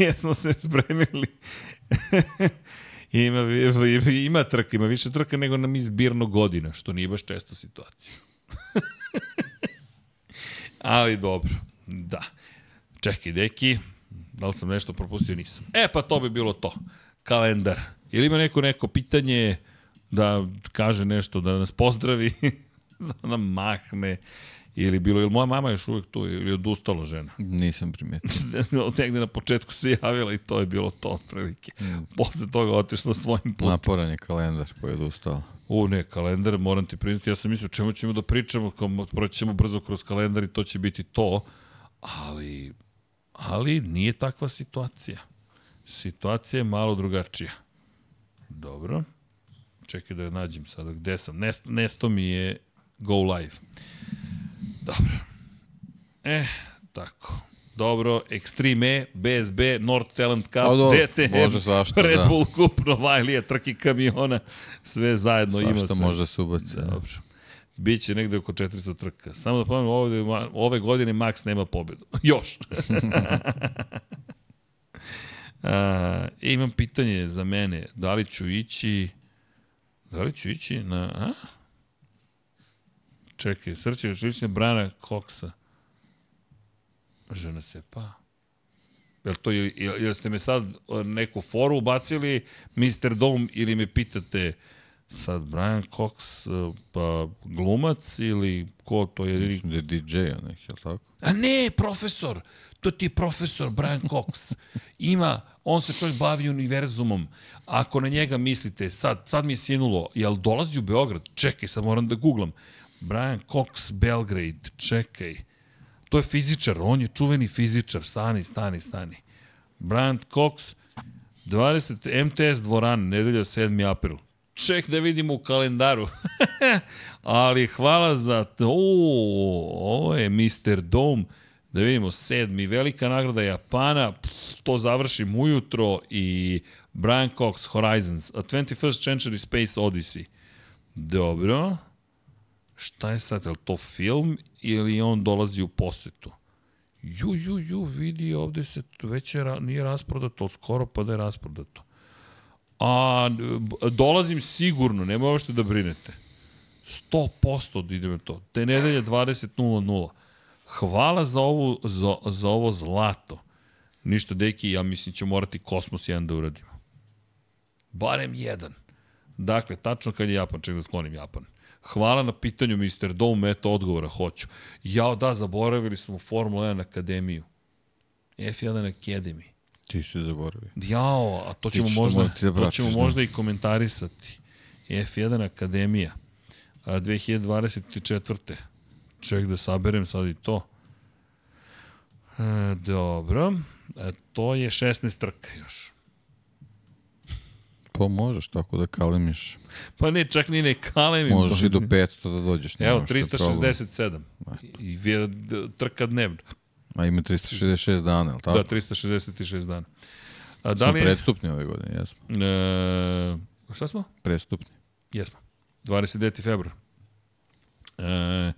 Jesmo se spremili? ima, ima, ima trka, ima više trka nego nam izbirno godina, što nije baš često situacija. Ali dobro, da. Čekaj, deki, da li sam nešto propustio? Nisam. E, pa to bi bilo to. Kalendar. Ili ima neko neko pitanje da kaže nešto, da nas pozdravi, da nam mahne, ili bilo, ili moja mama još uvek tu, ili odustala žena. Nisam primetio. Negde na početku se javila i to je bilo to otprilike. Mm. Posle toga otišla svojim putem. Naporan je kalendar, pa je odustala. U, ne, kalendar, moram ti priznati, ja sam mislio čemu ćemo da pričamo, kao proći ćemo brzo kroz kalendar i to će biti to, ali, ali nije takva situacija. Situacija je malo drugačija. Dobro. Čekaj da je nađem sada gde sam. Nesto, nesto mi je go live. Dobro. E, tako. Dobro, Extreme E, BSB, North Talent Cup, A dobro, DTM, može svašta, Red da. Bull Cup, Novajlija, trke kamiona, sve zajedno ima Svašta sve. može se ubaci. da. Dobro. Biće negde oko 400 trka. Samo da pomenem, ovde, ove godine Max nema pobedu. Još. A, imam pitanje za mene. Da li ću ići... Da li ću ići na... A? Čekaj, srće ću ići na Brana. Je ne sais pas. Jel to, jel ste me sad e, neku foru ubacili, Mr. Dome, ili me pitate sad Brian Cox, e, pa glumac ili ko to je? Mislim da je DJ, a neki, jel tako? A ne, profesor, to ti je profesor Brian Cox. Ima, on se čovjek bavi univerzumom. Ako na njega mislite, sad, sad mi je sinulo, jel dolazi u Beograd? Čekaj, sad moram da googlam. Brian Cox, Belgrade, čekaj. To je fizičar, on je čuveni fizičar, stani, stani, stani. Brian Cox, 20. MTS dvoran, nedelja 7. april. Ček da vidimo u kalendaru. Ali hvala za to. O, ovo je Mr. Dome. Da vidimo, sedmi, velika nagrada Japana, pff, to završim ujutro i Brian Cox, Horizons, A 21st Century Space Odyssey. Dobro. Šta je sad, je to film ili on dolazi u posetu? Ju, ju, ju, vidi, ovde se već je, nije rasprodato, skoro pa da je rasprodato. A dolazim sigurno, nema što da brinete. 100% da idemo to. Te nedelje 20.00. Hvala za, ovu, za, za ovo zlato. Ništa, deki, ja mislim će morati Kosmos jedan da uradimo. Barem jedan. Dakle, tačno kad je Japan, ček da sklonim Japan. Hvala na pitanju, Mr. Dome, eto odgovora, hoću. Jao, da, zaboravili smo Formula 1 Akademiju. F1 Academy. Ti si zaboravio. Jao, a to ćemo možda, da to ćemo možda i komentarisati. F1 Akademija, 2024. Ček da saberem sad i to. E, dobro, e, to je 16 trka još. Pa možeš tako da kalemiš. Pa ne, čak ni ne kalemim. Možeš i do 500 da dođeš. Evo, 367. I trka dnevno. A ima 366 dana, je tako? Da, 366 dana. A, da smo li... predstupni ove godine, jesmo. E, šta smo? Predstupni. Jesmo. 29. februar. E,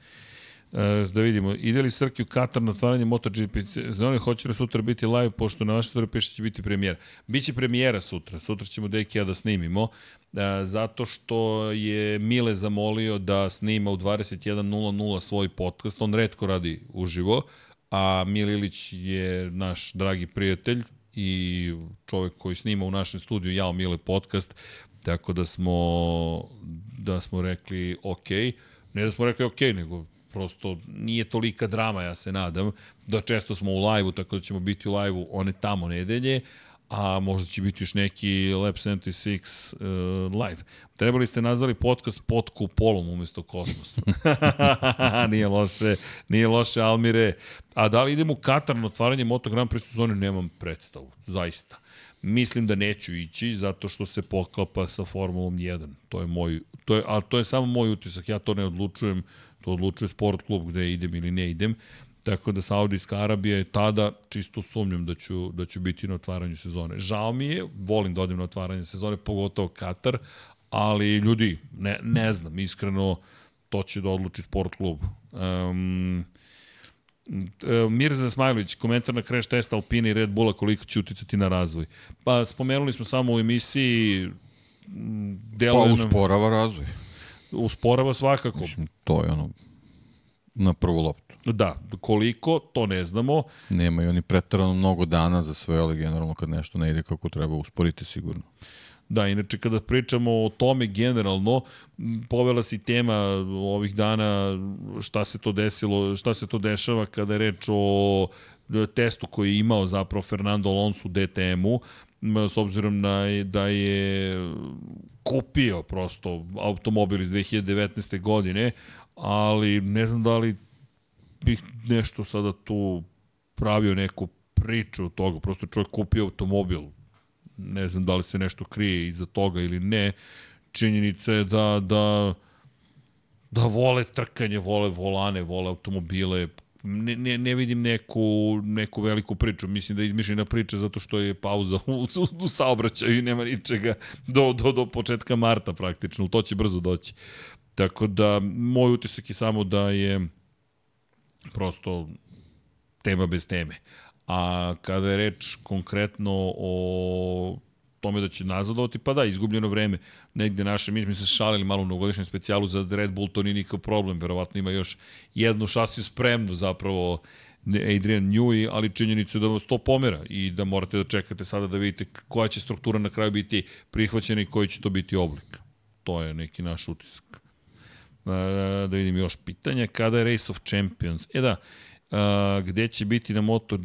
E, da vidimo, ide li Srki u Katar na otvaranje MotoGP? Znam li hoće li sutra biti live, pošto na vaše piše da će biti premijera. Biće premijera sutra, sutra ćemo Deki ja da snimimo, e, zato što je Mile zamolio da snima u 21.00 svoj podcast, on redko radi uživo, a Mililić je naš dragi prijatelj i čovek koji snima u našem studiju Jao Mile podcast, tako da smo da smo rekli ok, ne da smo rekli ok, nego prosto nije tolika drama, ja se nadam, da često smo u live-u, tako da ćemo biti u live-u one tamo nedelje, a možda će biti još neki Lab 76 uh, live. Trebali ste nazvali podcast pod kupolom umesto kosmos. nije loše, nije loše, Almire. A da li idemo u Katar na otvaranje Moto Grand Prix sezone, nemam predstavu, zaista. Mislim da neću ići zato što se poklapa sa Formulom 1. To je moj, to je, a to je samo moj utisak, ja to ne odlučujem To odlučuje sport klub gde idem ili ne idem. Tako da Saudijska Arabija je tada čisto sumnjam da ću, da ću biti na otvaranju sezone. Žao mi je, volim da odem na otvaranje sezone, pogotovo Katar, ali ljudi, ne, ne znam, iskreno, to će da odluči sport klub. Um, Mirza Smajlović, komentar na crash test Alpine i Red Bulla, koliko će uticati na razvoj. Pa spomenuli smo samo u emisiji pa usporava razvoj usporava svakako. Mislim, to je ono na prvu loptu. Da, koliko, to ne znamo. Nema i oni pretarano mnogo dana za sve, ali generalno kad nešto ne ide kako treba, usporiti sigurno. Da, inače kada pričamo o tome generalno, povela si tema ovih dana šta se to desilo, šta se to dešava kada je reč o testu koji je imao zapravo Fernando Alonso u DTM-u, s obzirom na, da je kupio prosto automobil iz 2019. godine, ali ne znam da li bih nešto sada tu pravio neku priču od toga, prosto čovjek kupio automobil, ne znam da li se nešto krije iza toga ili ne, činjenica je da, da, da vole trkanje, vole volane, vole automobile, ne, ne, ne vidim neku, neku veliku priču. Mislim da je izmišljena priča zato što je pauza u, u, u saobraćaju i nema ničega do, do, do početka marta praktično. To će brzo doći. Tako da, moj utisak je samo da je prosto tema bez teme. A kada je reč konkretno o tome da će nazadovati, pa da, izgubljeno vreme. Negde naše, mi smo se šalili malo u novogodišnjem specijalu za Red Bull, to nije nikakav problem, verovatno ima još jednu šasiju spremnu zapravo Adrian Newey, ali činjenica je da vas to pomera i da morate da čekate sada da vidite koja će struktura na kraju biti prihvaćena i koji će to biti oblik. To je neki naš utisak. Da vidim još pitanja. Kada je Race of Champions? E da, a, gde će biti na Moto,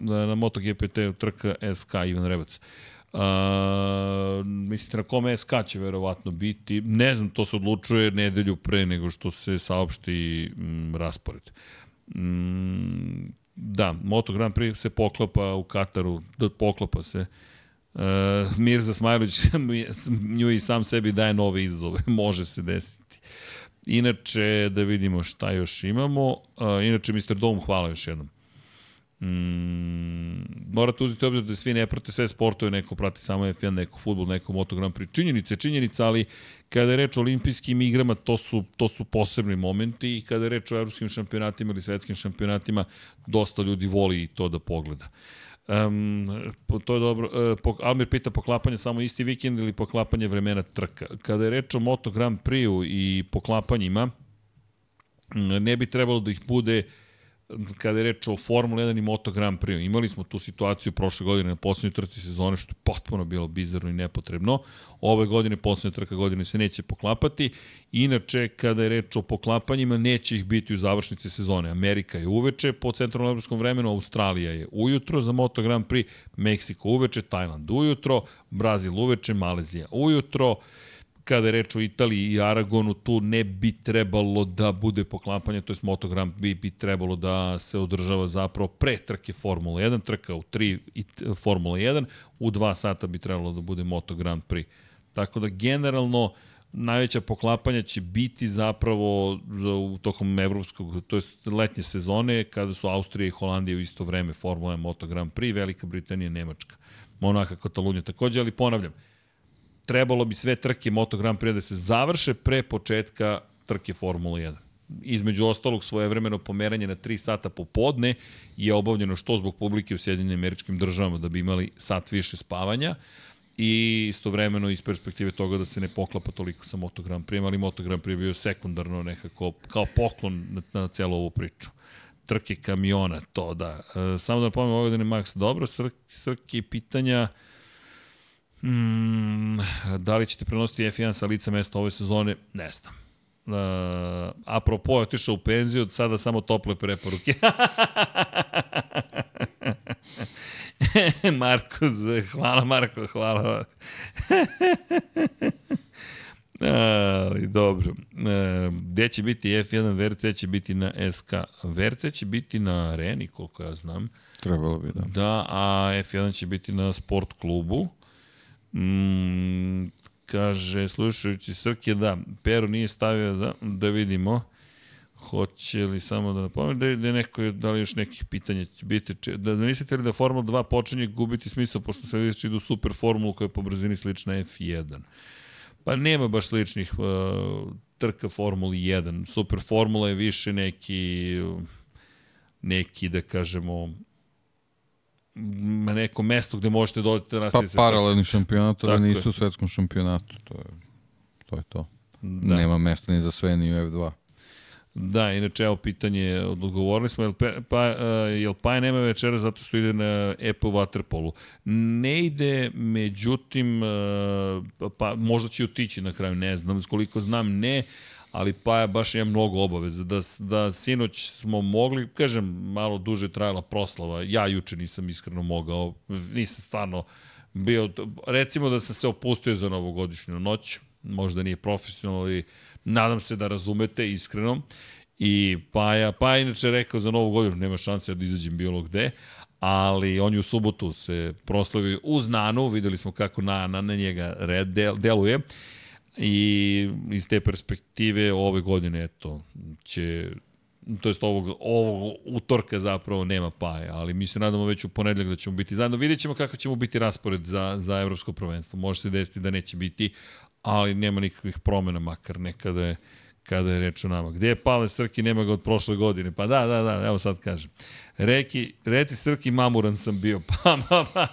na Moto GPT trka SK Ivan Rebac. A, mislite na kome SK će verovatno biti? Ne znam, to se odlučuje nedelju pre nego što se saopšti m, raspored. Mm, da, Moto Grand Prix se poklapa u Kataru, da poklapa se. Uh, Mirza Smajlović nju i sam sebi daje nove izazove, može se desiti. Inače, da vidimo šta još imamo. Uh, inače, Mr. Dom, hvala još jednom. Mm, morate uzeti obzir da svi ne prate sve sportove, neko prati samo F1, neko futbol, neko Moto Grand Prix. Činjenica je činjenica, ali kada je reč o olimpijskim igrama, to su, to su posebni momenti i kada je reč o evropskim šampionatima ili svetskim šampionatima, dosta ljudi voli to da pogleda. Um, to je dobro. Uh, Almir pita poklapanje samo isti vikend ili poklapanje vremena trka. Kada je reč o Moto Grand Prix-u i poklapanjima, ne bi trebalo da ih bude uh, kada je reč o Formula 1 i Moto Grand Prix. Imali smo tu situaciju prošle godine na poslednjoj trci sezone, što je potpuno bilo bizarno i nepotrebno. Ove godine, poslednja trka godine se neće poklapati. Inače, kada je reč o poklapanjima, neće ih biti u završnici sezone. Amerika je uveče po centralnom evropskom vremenu, Australija je ujutro za Moto Grand Prix, Meksiko uveče, Tajland ujutro, Brazil uveče, Malezija ujutro, kada je reč o Italiji i Aragonu, tu ne bi trebalo da bude poklapanje, to je motogram bi, bi trebalo da se održava zapravo pre trke Formula 1, trka u 3 Formula 1, u 2 sata bi trebalo da bude Moto Grand Prix. Tako da generalno najveća poklapanja će biti zapravo u tokom evropskog, to je letnje sezone, kada su Austrija i Holandija u isto vreme Formula 1 Moto Grand Prix, Velika Britanija, Nemačka. Monaka, Katalunja takođe, ali ponavljam, trebalo bi sve trke Moto Grand Prix da se završe pre početka trke Formula 1. Između ostalog svojevremeno pomeranje na 3 sata popodne je obavljeno što zbog publike u Sjedinim američkim državama da bi imali sat više spavanja i istovremeno iz perspektive toga da se ne poklapa toliko sa Moto Grand Prix, ali Moto Grand Prix bio sekundarno nekako kao poklon na, na celu ovu priču trke kamiona, to da. E, samo da napomenem, ove godine Max, dobro, Srki, Srki pitanja, Mm, da li ćete prenositi F1 sa lica mesta ove sezone? Ne znam. Uh, apropo, je otišao u penziju, od sada samo tople preporuke. Marko, hvala Marko, hvala. Ali dobro. E, gde će biti F1 VRC će biti na SK. VRC će biti na areni, koliko ja znam. Trebalo bi, da. Da, a F1 će biti na sport klubu. Mm, kaže, slušajući Srke, da, Pero nije stavio da, da vidimo. Hoće li samo da napomenem da, da neko, da li još nekih pitanja će biti, da, da mislite li da Formula 2 počinje gubiti smisao, pošto se već idu super formulu koja je po brzini slična F1. Pa nema baš sličnih uh, trka Formuli 1. Super formula je više neki neki, da kažemo, neko mesto gde možete dođete na Pa paralelni šampionat, ali niste u svetskom šampionatu. To je to. Je to. Da. Nema mesta ni za sve, ni u F2. Da, inače, evo pitanje, odgovorili smo, jel, pa, jel pa nema večera zato što ide na Apple Waterpolu? Ne ide, međutim, pa možda će otići na kraju, ne znam, koliko znam, ne, ali Paja baš ima mnogo obaveza. Da, da sinoć smo mogli, kažem, malo duže trajala proslava. Ja juče nisam iskreno mogao, nisam stvarno bio, recimo da sam se opustio za novogodišnju noć, možda nije profesionalno, ali nadam se da razumete iskreno. I Paja, Paja inače rekao za novu godinu, nema šanse da izađem bilo gde, ali on je u subotu se proslavio uz Nanu, videli smo kako na, na, na njega red del, deluje I iz te perspektive ove godine, eto, će to jest ovog, ovog utorka zapravo nema paje, ali mi se nadamo već u ponedljak da ćemo biti zajedno. Vidjet ćemo kako ćemo biti raspored za, za evropsko prvenstvo. Može se desiti da neće biti, ali nema nikakvih promena, makar nekada je, kada je reč o nama. Gde je Pale Srki, nema ga od prošle godine. Pa da, da, da, evo sad kažem. Reki, reci Srki, mamuran sam bio. Pa, pa, pa.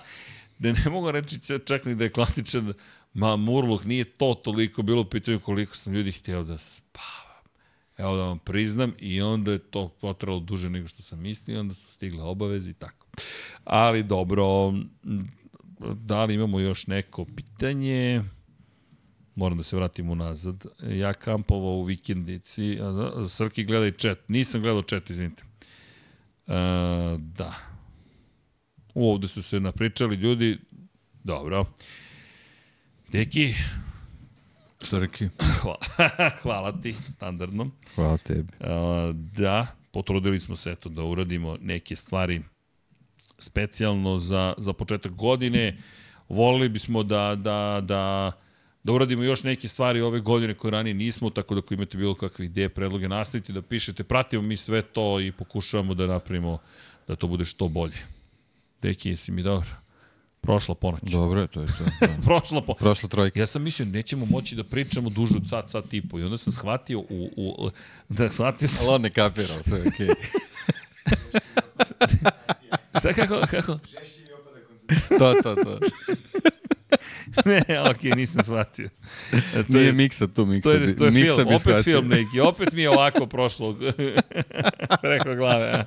Da ne mogu reći čak ni da je klasičan Ma, Murluk, nije to toliko bilo u pitanju koliko sam ljudi hteo da spavam. Evo da vam priznam i onda je to potralo duže nego što sam mislio, onda su stigle obaveze i tako. Ali dobro, da li imamo još neko pitanje? Moram da se vratim unazad. Ja kampovao u vikendici. Srki gleda i chat. Nisam gledao chat, izvinite. E, da. Ovde su se napričali ljudi. Dobro. Deki, Što reki? hvala, hvala ti, standardno. Hvala tebi. Da, potrudili smo se eto da uradimo neke stvari specijalno za, za početak godine. Volili bismo da, da, da, da uradimo još neke stvari ove godine koje ranije nismo, tako da ako imate bilo kakve ideje, predloge, nastavite da pišete, pratimo mi sve to i pokušavamo da napravimo da to bude što bolje. Deki, jesi mi dobro? Prošla ponoć. Dobro je, to je to. Da. Prošla ponoć. Prošla trojka. Ja sam mislio, nećemo moći da pričamo duže od sat, sat i po. I onda sam shvatio, u, u, da shvatio sam... Ali on ne kapira, sve je okej. Šta, kako, kako? to, to, to. ne, okej, okay, nisam shvatio. E, To Nije miksa tu, miksa. To je, to je miksa film, opet shvatio. film neki, opet mi je ovako prošlo preko glave. A.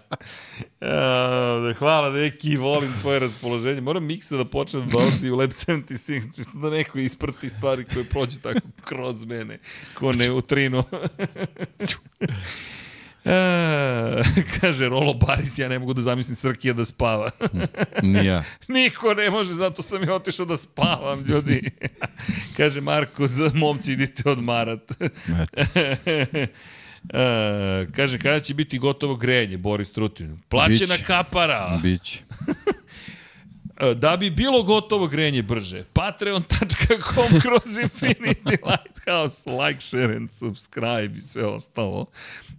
A, hvala neki, volim tvoje raspoloženje. Moram miksa da počne da dolazi u Lab 76, čisto da neko isprti stvari koje prođe tako kroz mene, ko neutrino. E, kaže Rolo Baris, ja ne mogu da zamislim Srkija da spava. Ni ja. Niko ne može, zato sam i otišao da spavam, ljudi. kaže Marko, za momci idite odmarat. Eto. E, kaže, kada će biti gotovo grejanje, Boris Trutin? Plaćena Biće. kapara. Biće. E, Da bi bilo gotovo grenje brže, patreon.com kroz Infinity Lighthouse, like, share and subscribe i sve ostalo.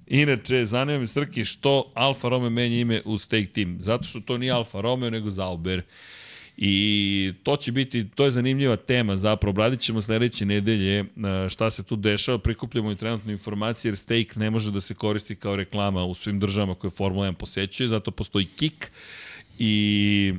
Inače, zanima me Srki što Alfa Romeo menja ime u Stake Team. Zato što to nije Alfa Romeo, nego Zauber. I to će biti, to je zanimljiva tema zapravo, obradit ćemo sledeće nedelje e, šta se tu dešava, prikupljamo i trenutno informacije jer stake ne može da se koristi kao reklama u svim državama koje Formula 1 posećuje, zato postoji kick i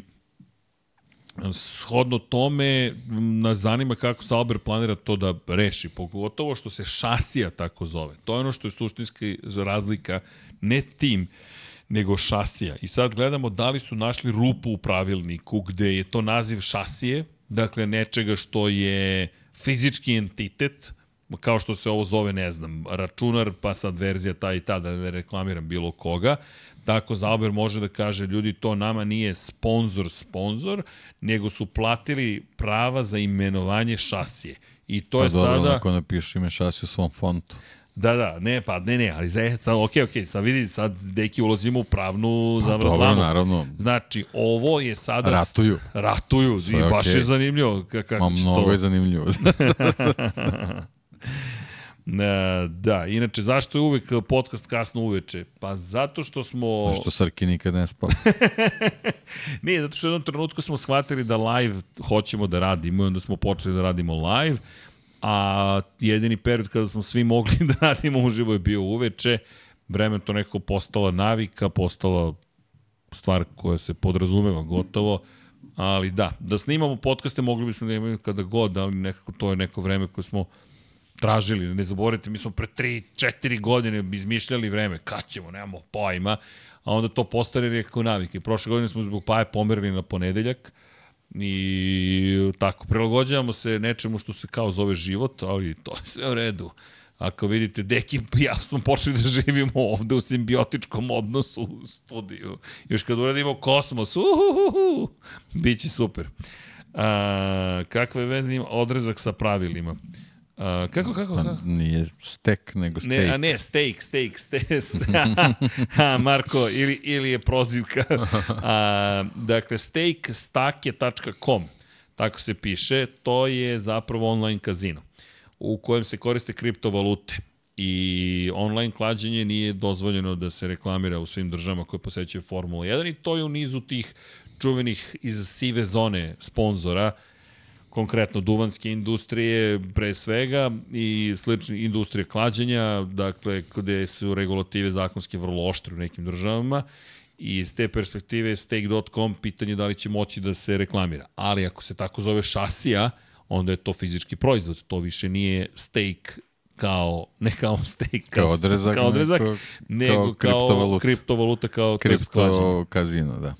shodno tome nas zanima kako Sauber planira to da reši, pogotovo što se šasija tako zove. To je ono što je suštinska razlika, ne tim, nego šasija. I sad gledamo da li su našli rupu u pravilniku gde je to naziv šasije, dakle nečega što je fizički entitet, kao što se ovo zove, ne znam, računar, pa sad verzija ta i ta, da ne reklamiram bilo koga, tako Zauber može da kaže, ljudi, to nama nije sponsor, sponsor, nego su platili prava za imenovanje šasije. I to Pa je dobro, sada... ako napišeš ime šasi u svom fontu. Da, da, ne, pa ne, ne, ali za, sad, okej, okej, sad vidi, sad deki ulazimo u pravnu Pa zavrzlamu. dobro, naravno. Znači, ovo je sada... Ratuju. Ratuju, Sve i baš okej. je zanimljivo ka- kako Ma mnogo to... je zanimljivo. E, da, inače, zašto je uvek podcast kasno uveče? Pa zato što smo... Što Srki nikad ne spava. Nije, zato što u jednom trenutku smo shvatili da live hoćemo da radimo i onda smo počeli da radimo live, a jedini period kada smo svi mogli da radimo uživo je bio uveče, vremen to nekako postala navika, postala stvar koja se podrazumeva gotovo, ali da, da snimamo podcaste mogli bismo da imamo kada god, ali nekako to je neko vreme koje smo tražili, ne zaboravite, mi smo pre 3-4 godine izmišljali vreme, kad ćemo, nemamo pojma, a onda to postane nekako navike. Prošle godine smo zbog paje pomerili na ponedeljak i tako, prilagođavamo se nečemu što se kao zove život, ali to je sve u redu. Ako vidite, Deki ja smo počeli da živimo ovde u simbiotičkom odnosu u studiju. Još kad uradimo kosmos, uhuhuhu, bit će super. A, kakve veze ima odrezak sa pravilima? A, kako, kako, kako? Nije stek, nego steak. Ne, a ne, steak, steak, steak. ha, Marko, ili, ili je prozivka. A, dakle, steakstake.com, tako se piše, to je zapravo online kazino u kojem se koriste kriptovalute i online klađenje nije dozvoljeno da se reklamira u svim državama koje posećaju Formula 1 i to je u nizu tih čuvenih iz sive zone sponzora, konkretno duvanske industrije pre svega i slične industrije klađenja, dakle gde su regulative zakonske vrlo oštre u nekim državama i iz te perspektive stake.com pitanje je da li će moći da se reklamira. Ali ako se tako zove šasija, onda je to fizički proizvod, to više nije stake kao, ne kao stake, Kao odrezak, kao odrezak nego kao, kao kriptovaluta. kriptovaluta, kao. Kripto kazino, da.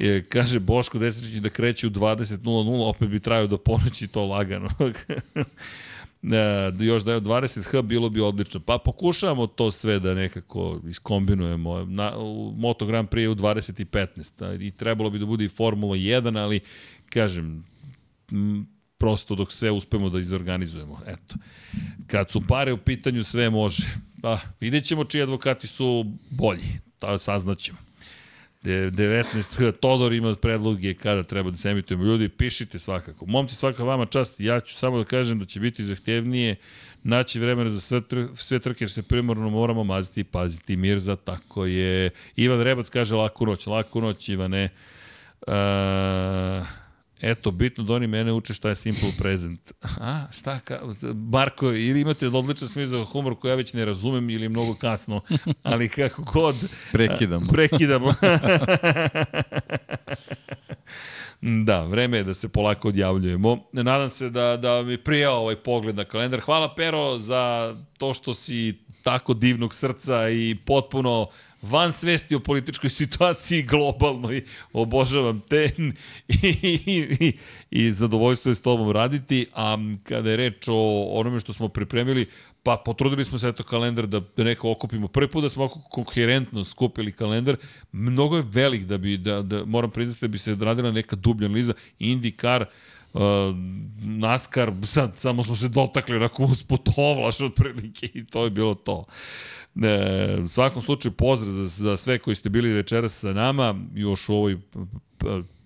E, kaže Boško Desrić da kreće u 20.00, opet bi trajao do ponoći to lagano. e, još da je od 20H bilo bi odlično. Pa pokušavamo to sve da nekako iskombinujemo. Na, u Moto Grand Prix je u 20.15 i trebalo bi da bude i Formula 1, ali kažem, m, prosto dok sve uspemo da izorganizujemo. Eto. Kad su pare u pitanju, sve može. Pa, vidjet ćemo čiji advokati su bolji. To saznaćemo. De- 19. Todor ima predloge kada treba da se emitujemo. Ljudi, pišite svakako. Momci, svaka vama čast. Ja ću samo da kažem da će biti zahtevnije naći vremena za sve, tr sve trke, jer se primorno moramo maziti i paziti. Mirza, tako je. Ivan Rebac kaže laku noć. Laku noć, Ivane. Uh, Eto, bitno da oni mene uče šta je simple present. A, šta, ka, Marko, ili imate odličan smisao za humor koji ja već ne razumem ili mnogo kasno, ali kako god... Prekidamo. Prekidamo. Da, vreme je da se polako odjavljujemo. Nadam se da, da mi prijao ovaj pogled na kalendar. Hvala Pero za to što si tako divnog srca i potpuno van svesti o političkoj situaciji globalnoj. Obožavam te i, i, i, i zadovoljstvo je s tobom raditi. A kada je reč o onome što smo pripremili, pa potrudili smo se eto kalendar da, neko okupimo. Prvi put da smo oko koherentno skupili kalendar, mnogo je velik da bi, da, da moram priznati da bi se radila neka dublja analiza. IndyCar, uh, NASCAR, sad samo smo se dotakli onako usput ovlaš otprilike i to je bilo to. E, u svakom slučaju pozdrav za, za sve koji ste bili večeras sa nama, još u ovoj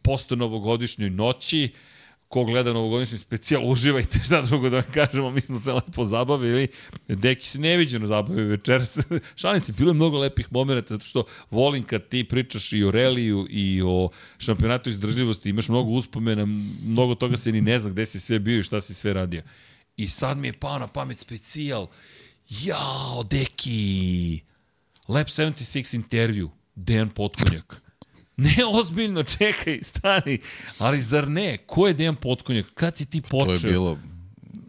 posto novogodišnjoj noći. Ko gleda novogodišnji specijal, uživajte, šta drugo da vam kažemo, mi smo se lepo zabavili. Deki se neviđeno zabavio večeras. Šalim se, bilo je mnogo lepih momenta, zato što volim kad ti pričaš i o reliju i o šampionatu izdržljivosti, imaš mnogo uspomena, mnogo toga se ni ne zna gde si sve bio i šta si sve radio. I sad mi je pao na pamet specijal. Jao, deki! Lab 76 intervju. Dejan Potkonjak. Ne, ozbiljno, čekaj, stani. Ali zar ne? Ko je Dejan Potkonjak? Kad si ti počeo? To je bilo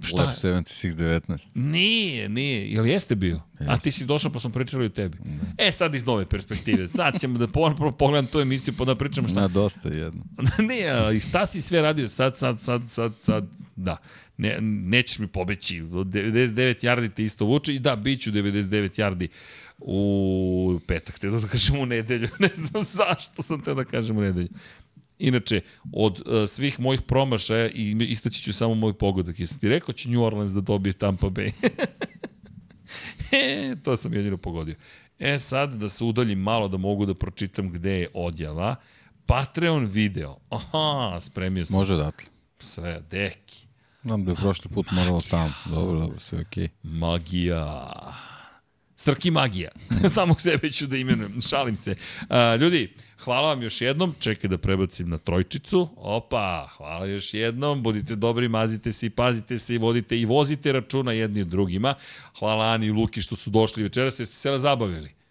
Šta Lab je? 76-19. Nije, nije. Jel jeste bio? A ti si došao pa smo pričali o tebi. E, sad iz nove perspektive. Sad ćemo da ponovno pogledam tu emisiju pa da pričamo šta. Na dosta jedno. ne, ali šta si sve radio? Sad, sad, sad, sad, sad, da. Ne, nećeš mi pobeći. 99 yardi te isto vuče i da, bit ću 99 yardi u petak, te da kažem u nedelju. Ne znam zašto sam te da kažem u nedelju. Inače, od uh, svih mojih promašaja, i istaći ću samo moj pogodak, jesi ti rekao će New Orleans da dobije Tampa Bay? e, to sam jedino pogodio. E, sad da se udaljim malo da mogu da pročitam gde je odjava. Patreon video. Aha, spremio sam Može odatle. sve, deki. Znam da je prošli put moralo tamo. Dobro, dobro, sve okej. Magija. Srki magija. Samog sebe ću da imenujem. Šalim se. A, ljudi, hvala vam još jednom. Čekaj da prebacim na trojčicu. Opa, hvala još jednom. Budite dobri, mazite se i pazite se i vodite i vozite računa jedni od drugima. Hvala Ani i Luki što su došli večeras. Jeste se zabavili?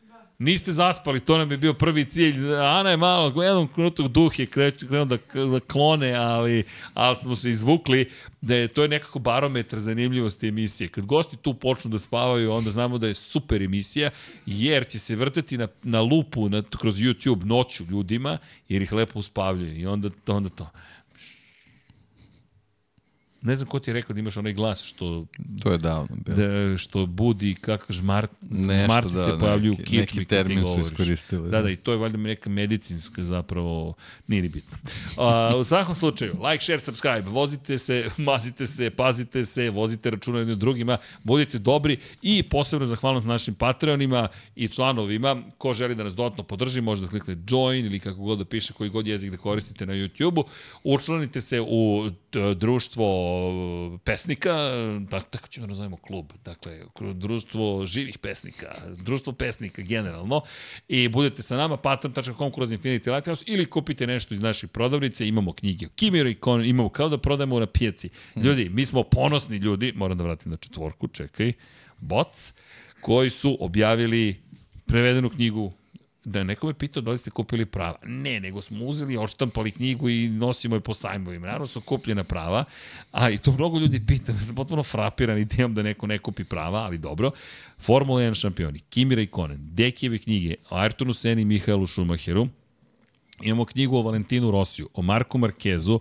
Niste zaspali, to nam je bio prvi cilj. Ana je malo, u jednom minutu duh je krenuo da, da klone, ali, ali smo se izvukli da je to je nekako barometar zanimljivosti emisije. Kad gosti tu počnu da spavaju, onda znamo da je super emisija, jer će se vrtati na, na lupu na, kroz YouTube noću ljudima, jer ih lepo uspavljaju. I onda, onda to. Ne znam ko ti je rekao da imaš onaj glas što To je davno bilo. da, što budi kako žmart, Nešto, žmarti da, se pojavljuju u neki- kičmi neki termin su iskoristili, Da, da. da, i to je valjda neka medicinska zapravo, nije ni bitno. A, u svakom slučaju, like, share, subscribe, vozite se, mazite se, pazite se, vozite računa jednim drugima, budite dobri i posebno zahvalnost našim Patreonima i članovima. Ko želi da nas dodatno podrži, može da klikne join ili kako god da piše, koji god jezik da koristite na YouTube-u. Učlanite se u društvo pesnika, tako, tako ćemo da nazovemo klub, dakle, društvo živih pesnika, društvo pesnika generalno, i budete sa nama, patron.com kroz Infinity Lighthouse, ili kupite nešto iz naših prodavnice, imamo knjige o Kimiru i Conan, imamo kao da prodajemo na pijaci. Ljudi, mi smo ponosni ljudi, moram da vratim na četvorku, čekaj, bots, koji su objavili prevedenu knjigu da neko me pitao da li ste kupili prava. Ne, nego smo uzeli, odštampali knjigu i nosimo je po sajmovima. Naravno su kupljena prava, a i to mnogo ljudi pita, sam potpuno frapiran i da neko ne kupi prava, ali dobro. Formula 1 šampioni, Kimi Raikkonen, Dekijeve knjige, o Ayrtonu Seni i Mihajlu Schumacheru, imamo knjigu o Valentinu Rosiju, o Marku Markezu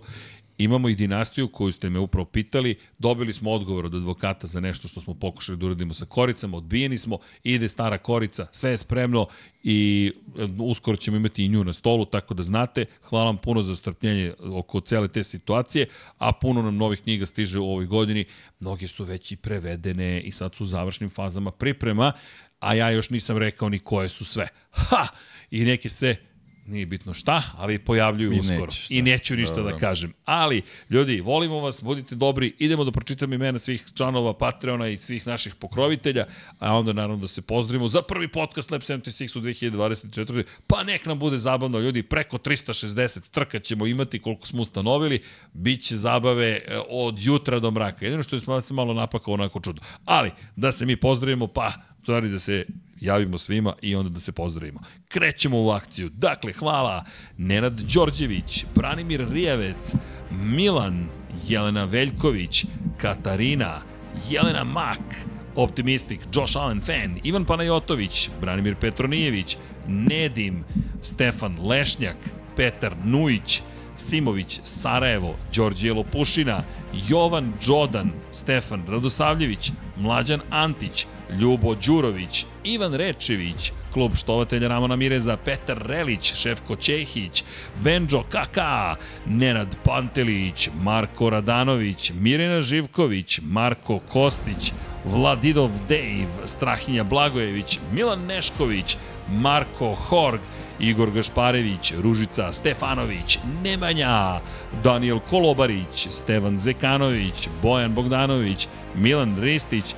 Imamo i dinastiju koju ste me upravo pitali, dobili smo odgovor od advokata za nešto što smo pokušali da uradimo sa koricama, odbijeni smo, ide stara korica, sve je spremno i e, uskoro ćemo imati i nju na stolu, tako da znate, hvala vam puno za strpljenje oko cele te situacije, a puno nam novih knjiga stiže u ovoj godini, mnoge su već i prevedene i sad su u završnim fazama priprema, a ja još nisam rekao ni koje su sve. Ha! I neke se nije bitno šta, ali pojavljuju I uskoro. Neću I neću ništa da Dobro. da kažem. Ali, ljudi, volimo vas, budite dobri, idemo da pročitam imena svih članova Patreona i svih naših pokrovitelja, a onda naravno da se pozdravimo za prvi podcast Lab 76 u 2024. Pa nek nam bude zabavno, ljudi, preko 360 trka ćemo imati koliko smo ustanovili, bit će zabave e, od jutra do mraka. Jedino što je se malo napakao onako čudo. Ali, da se mi pozdravimo, pa, stvari da se javimo svima i onda da se pozdravimo. Krećemo u akciju. Dakle, hvala Nenad Đorđević, Branimir Rijevec, Milan, Jelena Veljković, Katarina, Jelena Mak, Optimistik, Josh Allen Fan, Ivan Panajotović, Branimir Petronijević, Nedim, Stefan Lešnjak, Petar Nujić, Simović, Sarajevo, Đorđije Lopušina, Jovan Đodan, Stefan Radosavljević, Mlađan Antić, Ljubo Đurović, Ivan Rečević, klub štovatelja Ramona Mireza, Petar Relić, Šefko Čehić, Benđo Kaka, Nenad Pantelić, Marko Radanović, Mirena Živković, Marko Kostić, Vladidov Dejv, Strahinja Blagojević, Milan Nešković, Marko Horg, Igor Gašparević, Ružica Stefanović, Nemanja, Daniel Kolobarić, Stevan Zekanović, Bojan Bogdanović, Milan Ristić,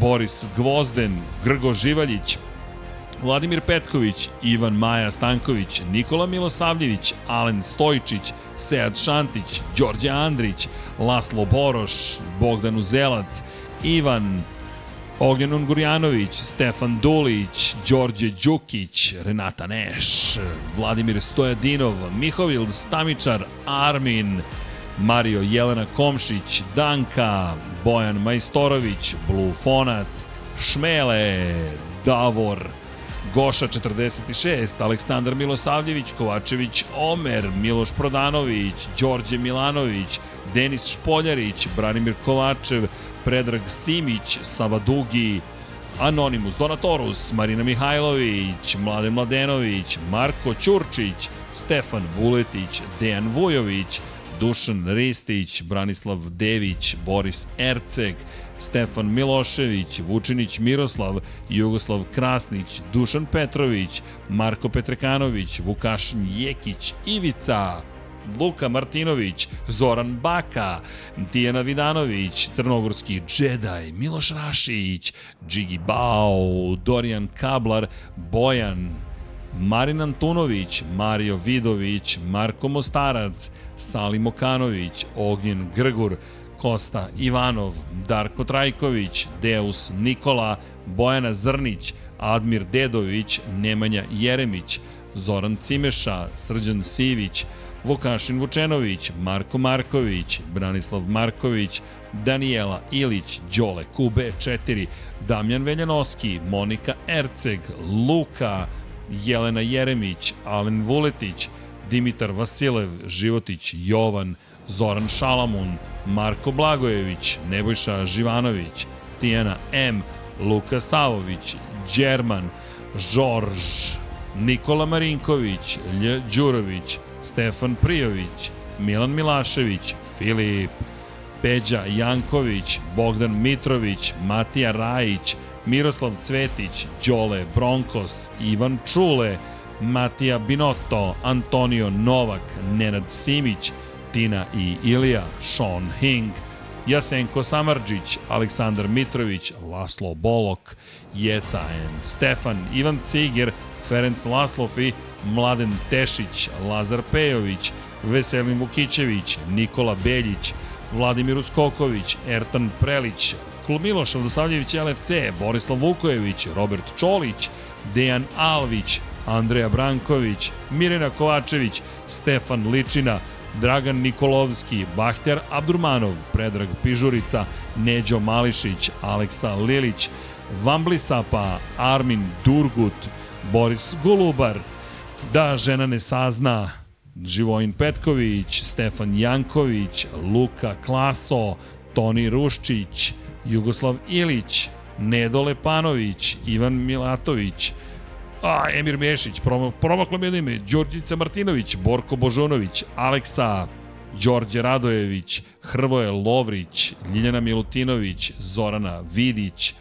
Boris Gvozden, Grgo Živaljić, Vladimir Petković, Ivan Maja Stanković, Nikola Milosavljević, Alen Stojčić, Sead Šantić, Đorđe Andrić, Laslo Boroš, Bogdan Uzelac, Ivan Ognjen Ungurjanović, Stefan Dulić, Đorđe Đukić, Renata Neš, Vladimir Stojadinov, Mihovil Stamičar, Armin, Mario Jelena Komšić, Danka, Bojan Majstorović, Blufonac, Šmele, Davor, Goša 46, Aleksandar Milosavljević, Kovačević, Omer, Miloš Prodanović, Đorđe Milanović, Denis Špoljarić, Branimir Kovačev, Predrag Simić, Sava Dugi, Anonimus Donatorus, Marina Mihajlović, Mladen Mladenović, Marko Ćurčić, Stefan Vuletić, Dejan Vujović, Dušan Ristić, Branislav Dević, Boris Erceg, Stefan Milošević, Vučinić Miroslav, Jugoslav Krasnić, Dušan Petrović, Marko Petrekanović, Vukašin Jekić, Ivica, Luka Martinović, Zoran Baka, Tijana Vidanović, Crnogorski Jedi, Miloš Rašić, Džigi Bao, Dorijan Kablar, Bojan, Marin Antunović, Mario Vidović, Marko Mostarac, Salim Okanović, Ognjen Grgur, Kosta Ivanov, Darko Trajković, Deus Nikola, Bojana Zrnić, Admir Dedović, Nemanja Jeremić, Zoran Cimeša, Srđan Sivić, Vukašin Vučenović, Marko Marković, Branislav Marković, Daniela Ilić, Đole QB4, Damjan Veljanoski, Monika Erceg, Luka, Jelena Jeremić, Alen Vuletić, Dimitar Vasilev, Životić, Jovan, Zoran Šalamun, Marko Blagojević, Nebojša Živanović, Tijana M, Luka Savović, Đerman, Žorž, Nikola Marinković, Lj Đurović, Stefan Prijović, Milan Milašević, Filip, Peđa Janković, Bogdan Mitrović, Matija Rajić, Miroslav Cvetić, Đole Bronkos, Ivan Čule, Matija Binotto, Antonio Novak, Nenad Simić, Tina i Ilija, Sean Hing, Jasenko Samarđić, Aleksandar Mitrović, Laslo Bolok, Jeca N, Stefan, Ivan Ciger, Ferenc Laslofi, Mladen Tešić, Lazar Pejović, Veselin Vukićević, Nikola Beljić, Vladimir Uskoković, Ertan Prelić, Klub Miloš Radosavljević LFC, Borislav Vukojević, Robert Čolić, Dejan Alvić, Andreja Branković, Mirena Kovačević, Stefan Ličina, Dragan Nikolovski, Bahtjar Abdurmanov, Predrag Pižurica, Neđo Mališić, Aleksa Lilić, Vamblisapa, Armin Durgut, Boris Golubar, Da žena ne sazna, Živojin Petković, Stefan Janković, Luka Klaso, Toni Ruščić, Jugoslav Ilić, Nedo Lepanović, Ivan Milatović, a, Emir Mešić, prom promaklo mi ime, Đorđica Martinović, Borko Božonović, Aleksa, Đorđe Radojević, Hrvoje Lovrić, Ljiljana Milutinović, Zorana Vidić,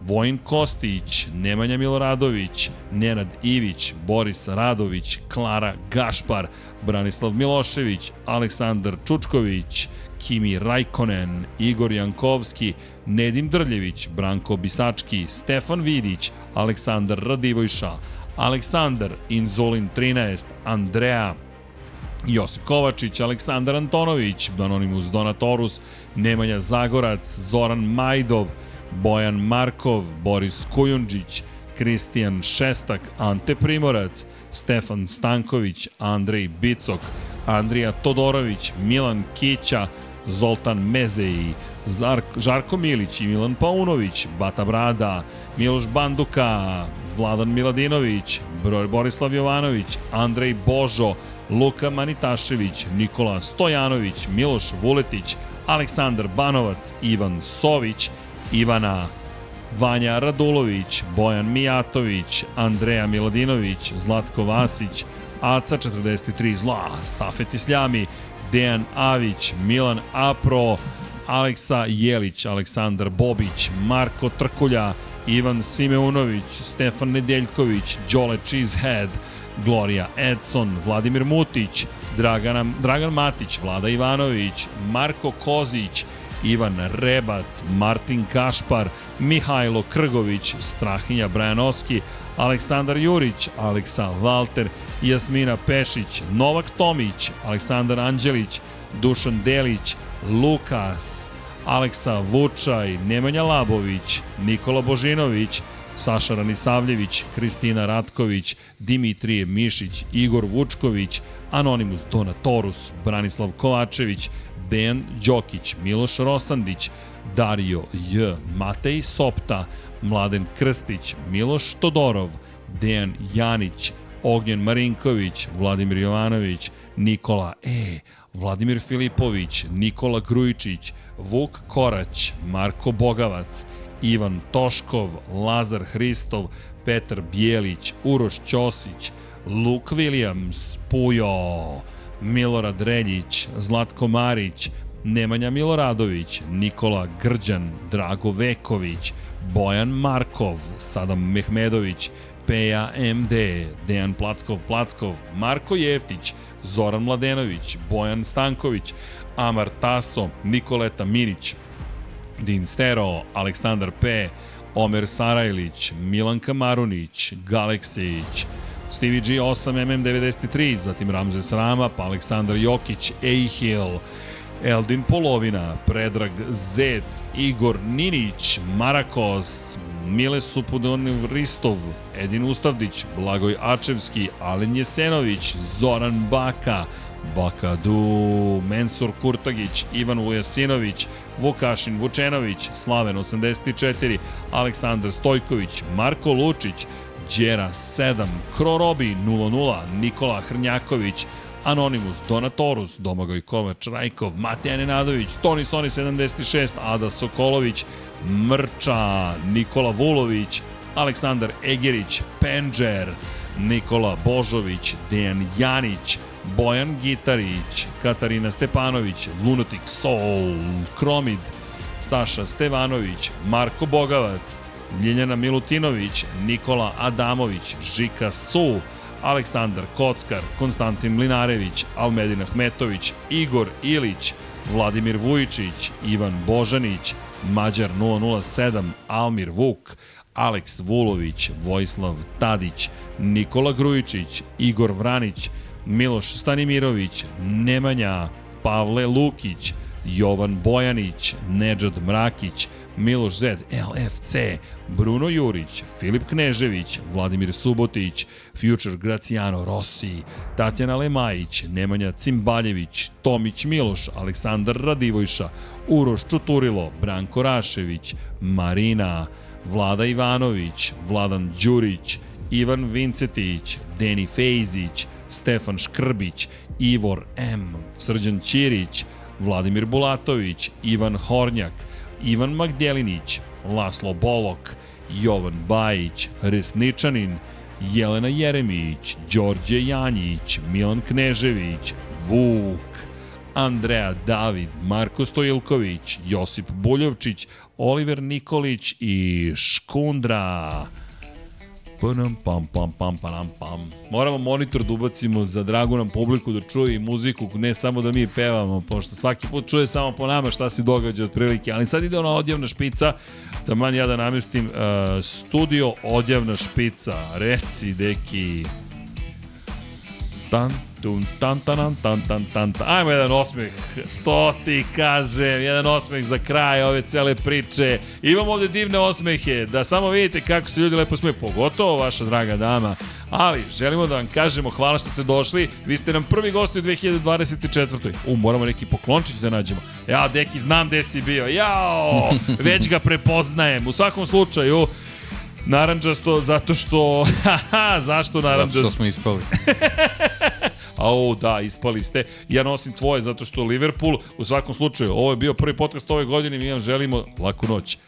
Vojin Kostić, Nemanja Miloradović, Nenad Ivić, Boris Radović, Klara Gašpar, Branislav Milošević, Aleksandar Čučković, Kimi Rajkonen, Igor Jankovski, Nedim Drljević, Branko Bisački, Stefan Vidić, Aleksandar Radivojša, Aleksandar Inzolin 13, Andreja Josip Kovačić, Aleksandar Antonović, Anonimus Donatorus, Nemanja Zagorac, Zoran Majdov, Bojan Markov, Boris Kujundžić, Kristijan Šestak, Ante Primorac, Stefan Stanković, Andrej Bicok, Andrija Todorović, Milan Kića, Zoltan Mezeji, Zar, Žarko Milić i Milan Paunović, Bata Brada, Miloš Banduka, Vladan Miladinović, Borislav Jovanović, Andrej Božo, Luka Manitašević, Nikola Stojanović, Miloš Vuletić, Aleksandar Banovac, Ivan Sović, Ivana Vanja Radulović, Bojan Mijatović, Andreja Miladinović, Zlatko Vasić, Aca 43 Zla, Safet Isljami, Dejan Avić, Milan Apro, Aleksa Jelić, Aleksandar Bobić, Marko Trkulja, Ivan Simeunović, Stefan Nedeljković, Đole Cheesehead, Gloria Edson, Vladimir Mutić, Dragan, Dragan Matić, Vlada Ivanović, Marko Kozić, Ivan Rebac, Martin Kašpar, Mihajlo Krgović, Strahinja Brajanovski, Aleksandar Jurić, Aleksa Valter, Jasmina Pešić, Novak Tomić, Aleksandar Anđelić, Dušan Delić, Lukas, Aleksa Vučaj, Nemanja Labović, Nikola Božinović, Saša Ranisavljević, Kristina Ratković, Dimitrije Mišić, Igor Vučković, Anonimus Donatorus, Branislav Kovačević, Dejan Đokić, Miloš Rosandić, Dario J, Matej Sopta, Mladen Krstić, Miloš Todorov, Dejan Janić, Ognjen Marinković, Vladimir Jovanović, Nikola E, Vladimir Filipović, Nikola Grujičić, Vuk Korać, Marko Bogavac, Ivan Toškov, Lazar Hristov, Petar Bijelić, Uroš Ćosić, Luke Williams, Pujo, Milorad Reljić, Zlatko Marić, Nemanja Miloradović, Nikola Grđan, Drago Veković, Bojan Markov, Sadam Mehmedović, Peja MD, Dejan Plackov Plackov, Marko Jeftić, Zoran Mladenović, Bojan Stanković, Amar Taso, Nikoleta Minić, Din Stero, Aleksandar P, Omer Sarajlić, Milanka Marunić, Galeksić, Stevie G 8MM93, zatim Ramzes Rama, pa Aleksandar Jokić, Ejhil, Eldin Polovina, Predrag Zec, Igor Ninić, Marakos, Mile Supudonov Ristov, Edin Ustavdić, Blagoj Ačevski, Alen Jesenović, Zoran Baka, Bakadu, Mensur Kurtagić, Ivan Vujasinović, Vukašin Vučenović, Slaven 84, Aleksandar Stojković, Marko Lučić, Đera 7, Krorobi 00, Nikola Hrnjaković, Anonimus, Donatorus, Domagoj Kovač, Rajkov, Mateja Nenadović, Toni Soni 76, Ada Sokolović, Mrča, Nikola Vulović, Aleksandar Egerić, Penđer, Nikola Božović, Dejan Janić, Bojan Gitarić, Katarina Stepanović, Lunatic Soul, Kromid, Saša Stevanović, Marko Bogavac, Ljiljana Milutinović, Nikola Adamović, Žika Su, Aleksandar Kockar, Konstantin Mlinarević, Almedin Ahmetović, Igor Ilić, Vladimir Vujičić, Ivan Božanić, Mađar 007, Almir Vuk, Aleks Vulović, Vojislav Tadić, Nikola Grujičić, Igor Vranić, Miloš Stanimirović, Nemanja, Pavle Lukić, Jovan Bojanić, Nedžad Mrakić, Miloš Zed, LFC, Bruno Jurić, Filip Knežević, Vladimir Subotić, Future Graciano Rossi, Tatjana Lemajić, Nemanja Cimbaljević, Tomić Miloš, Aleksandar Radivojša, Uroš Čuturilo, Branko Rašević, Marina, Vlada Ivanović, Vladan Đurić, Ivan Vincetić, Deni Fejzić, Stefan Škrbić, Ivor M, Srđan Ćirić, Vladimir Bulatović, Ivan Hornjak, Ivan Magdjelinić, Laslo Bolok, Jovan Bajić, Resničanin, Jelena Jeremić, Đorđe Janjić, Milan Knežević, Vuk, Andreja David, Marko Stojilković, Josip Buljovčić, Oliver Nikolić i Škundra. Pam, pam, pam, pam, pam, pam. Moramo monitor da ubacimo za dragu nam publiku da čuje i muziku, ne samo da mi pevamo, pošto svaki put čuje samo po nama šta se događa otprilike. Ali sad ide ona odjavna špica, da man ja da namestim uh, studio odjavna špica. Reci, deki. Tan, tun, tan, tan, tan, tan, tan, tan. Ajmo jedan osmeh. To ti kažem, jedan osmeh za kraj ove cele priče. Imamo ovde divne osmehe, da samo vidite kako se ljudi lepo smeju, pogotovo vaša draga dama. Ali, želimo da vam kažemo hvala što ste došli. Vi ste nam prvi gosti u 2024. U, moramo neki poklončić da nađemo. Ja, deki, znam gde si bio. Jao, već ga prepoznajem. U svakom slučaju, Naranđasto zato što... Haha, zašto naranđasto? Zato što smo ispali. Au, da, ispali ste. Ja nosim tvoje zato što Liverpool, u svakom slučaju, ovo je bio prvi podcast ove godine mi vam želimo laku noć.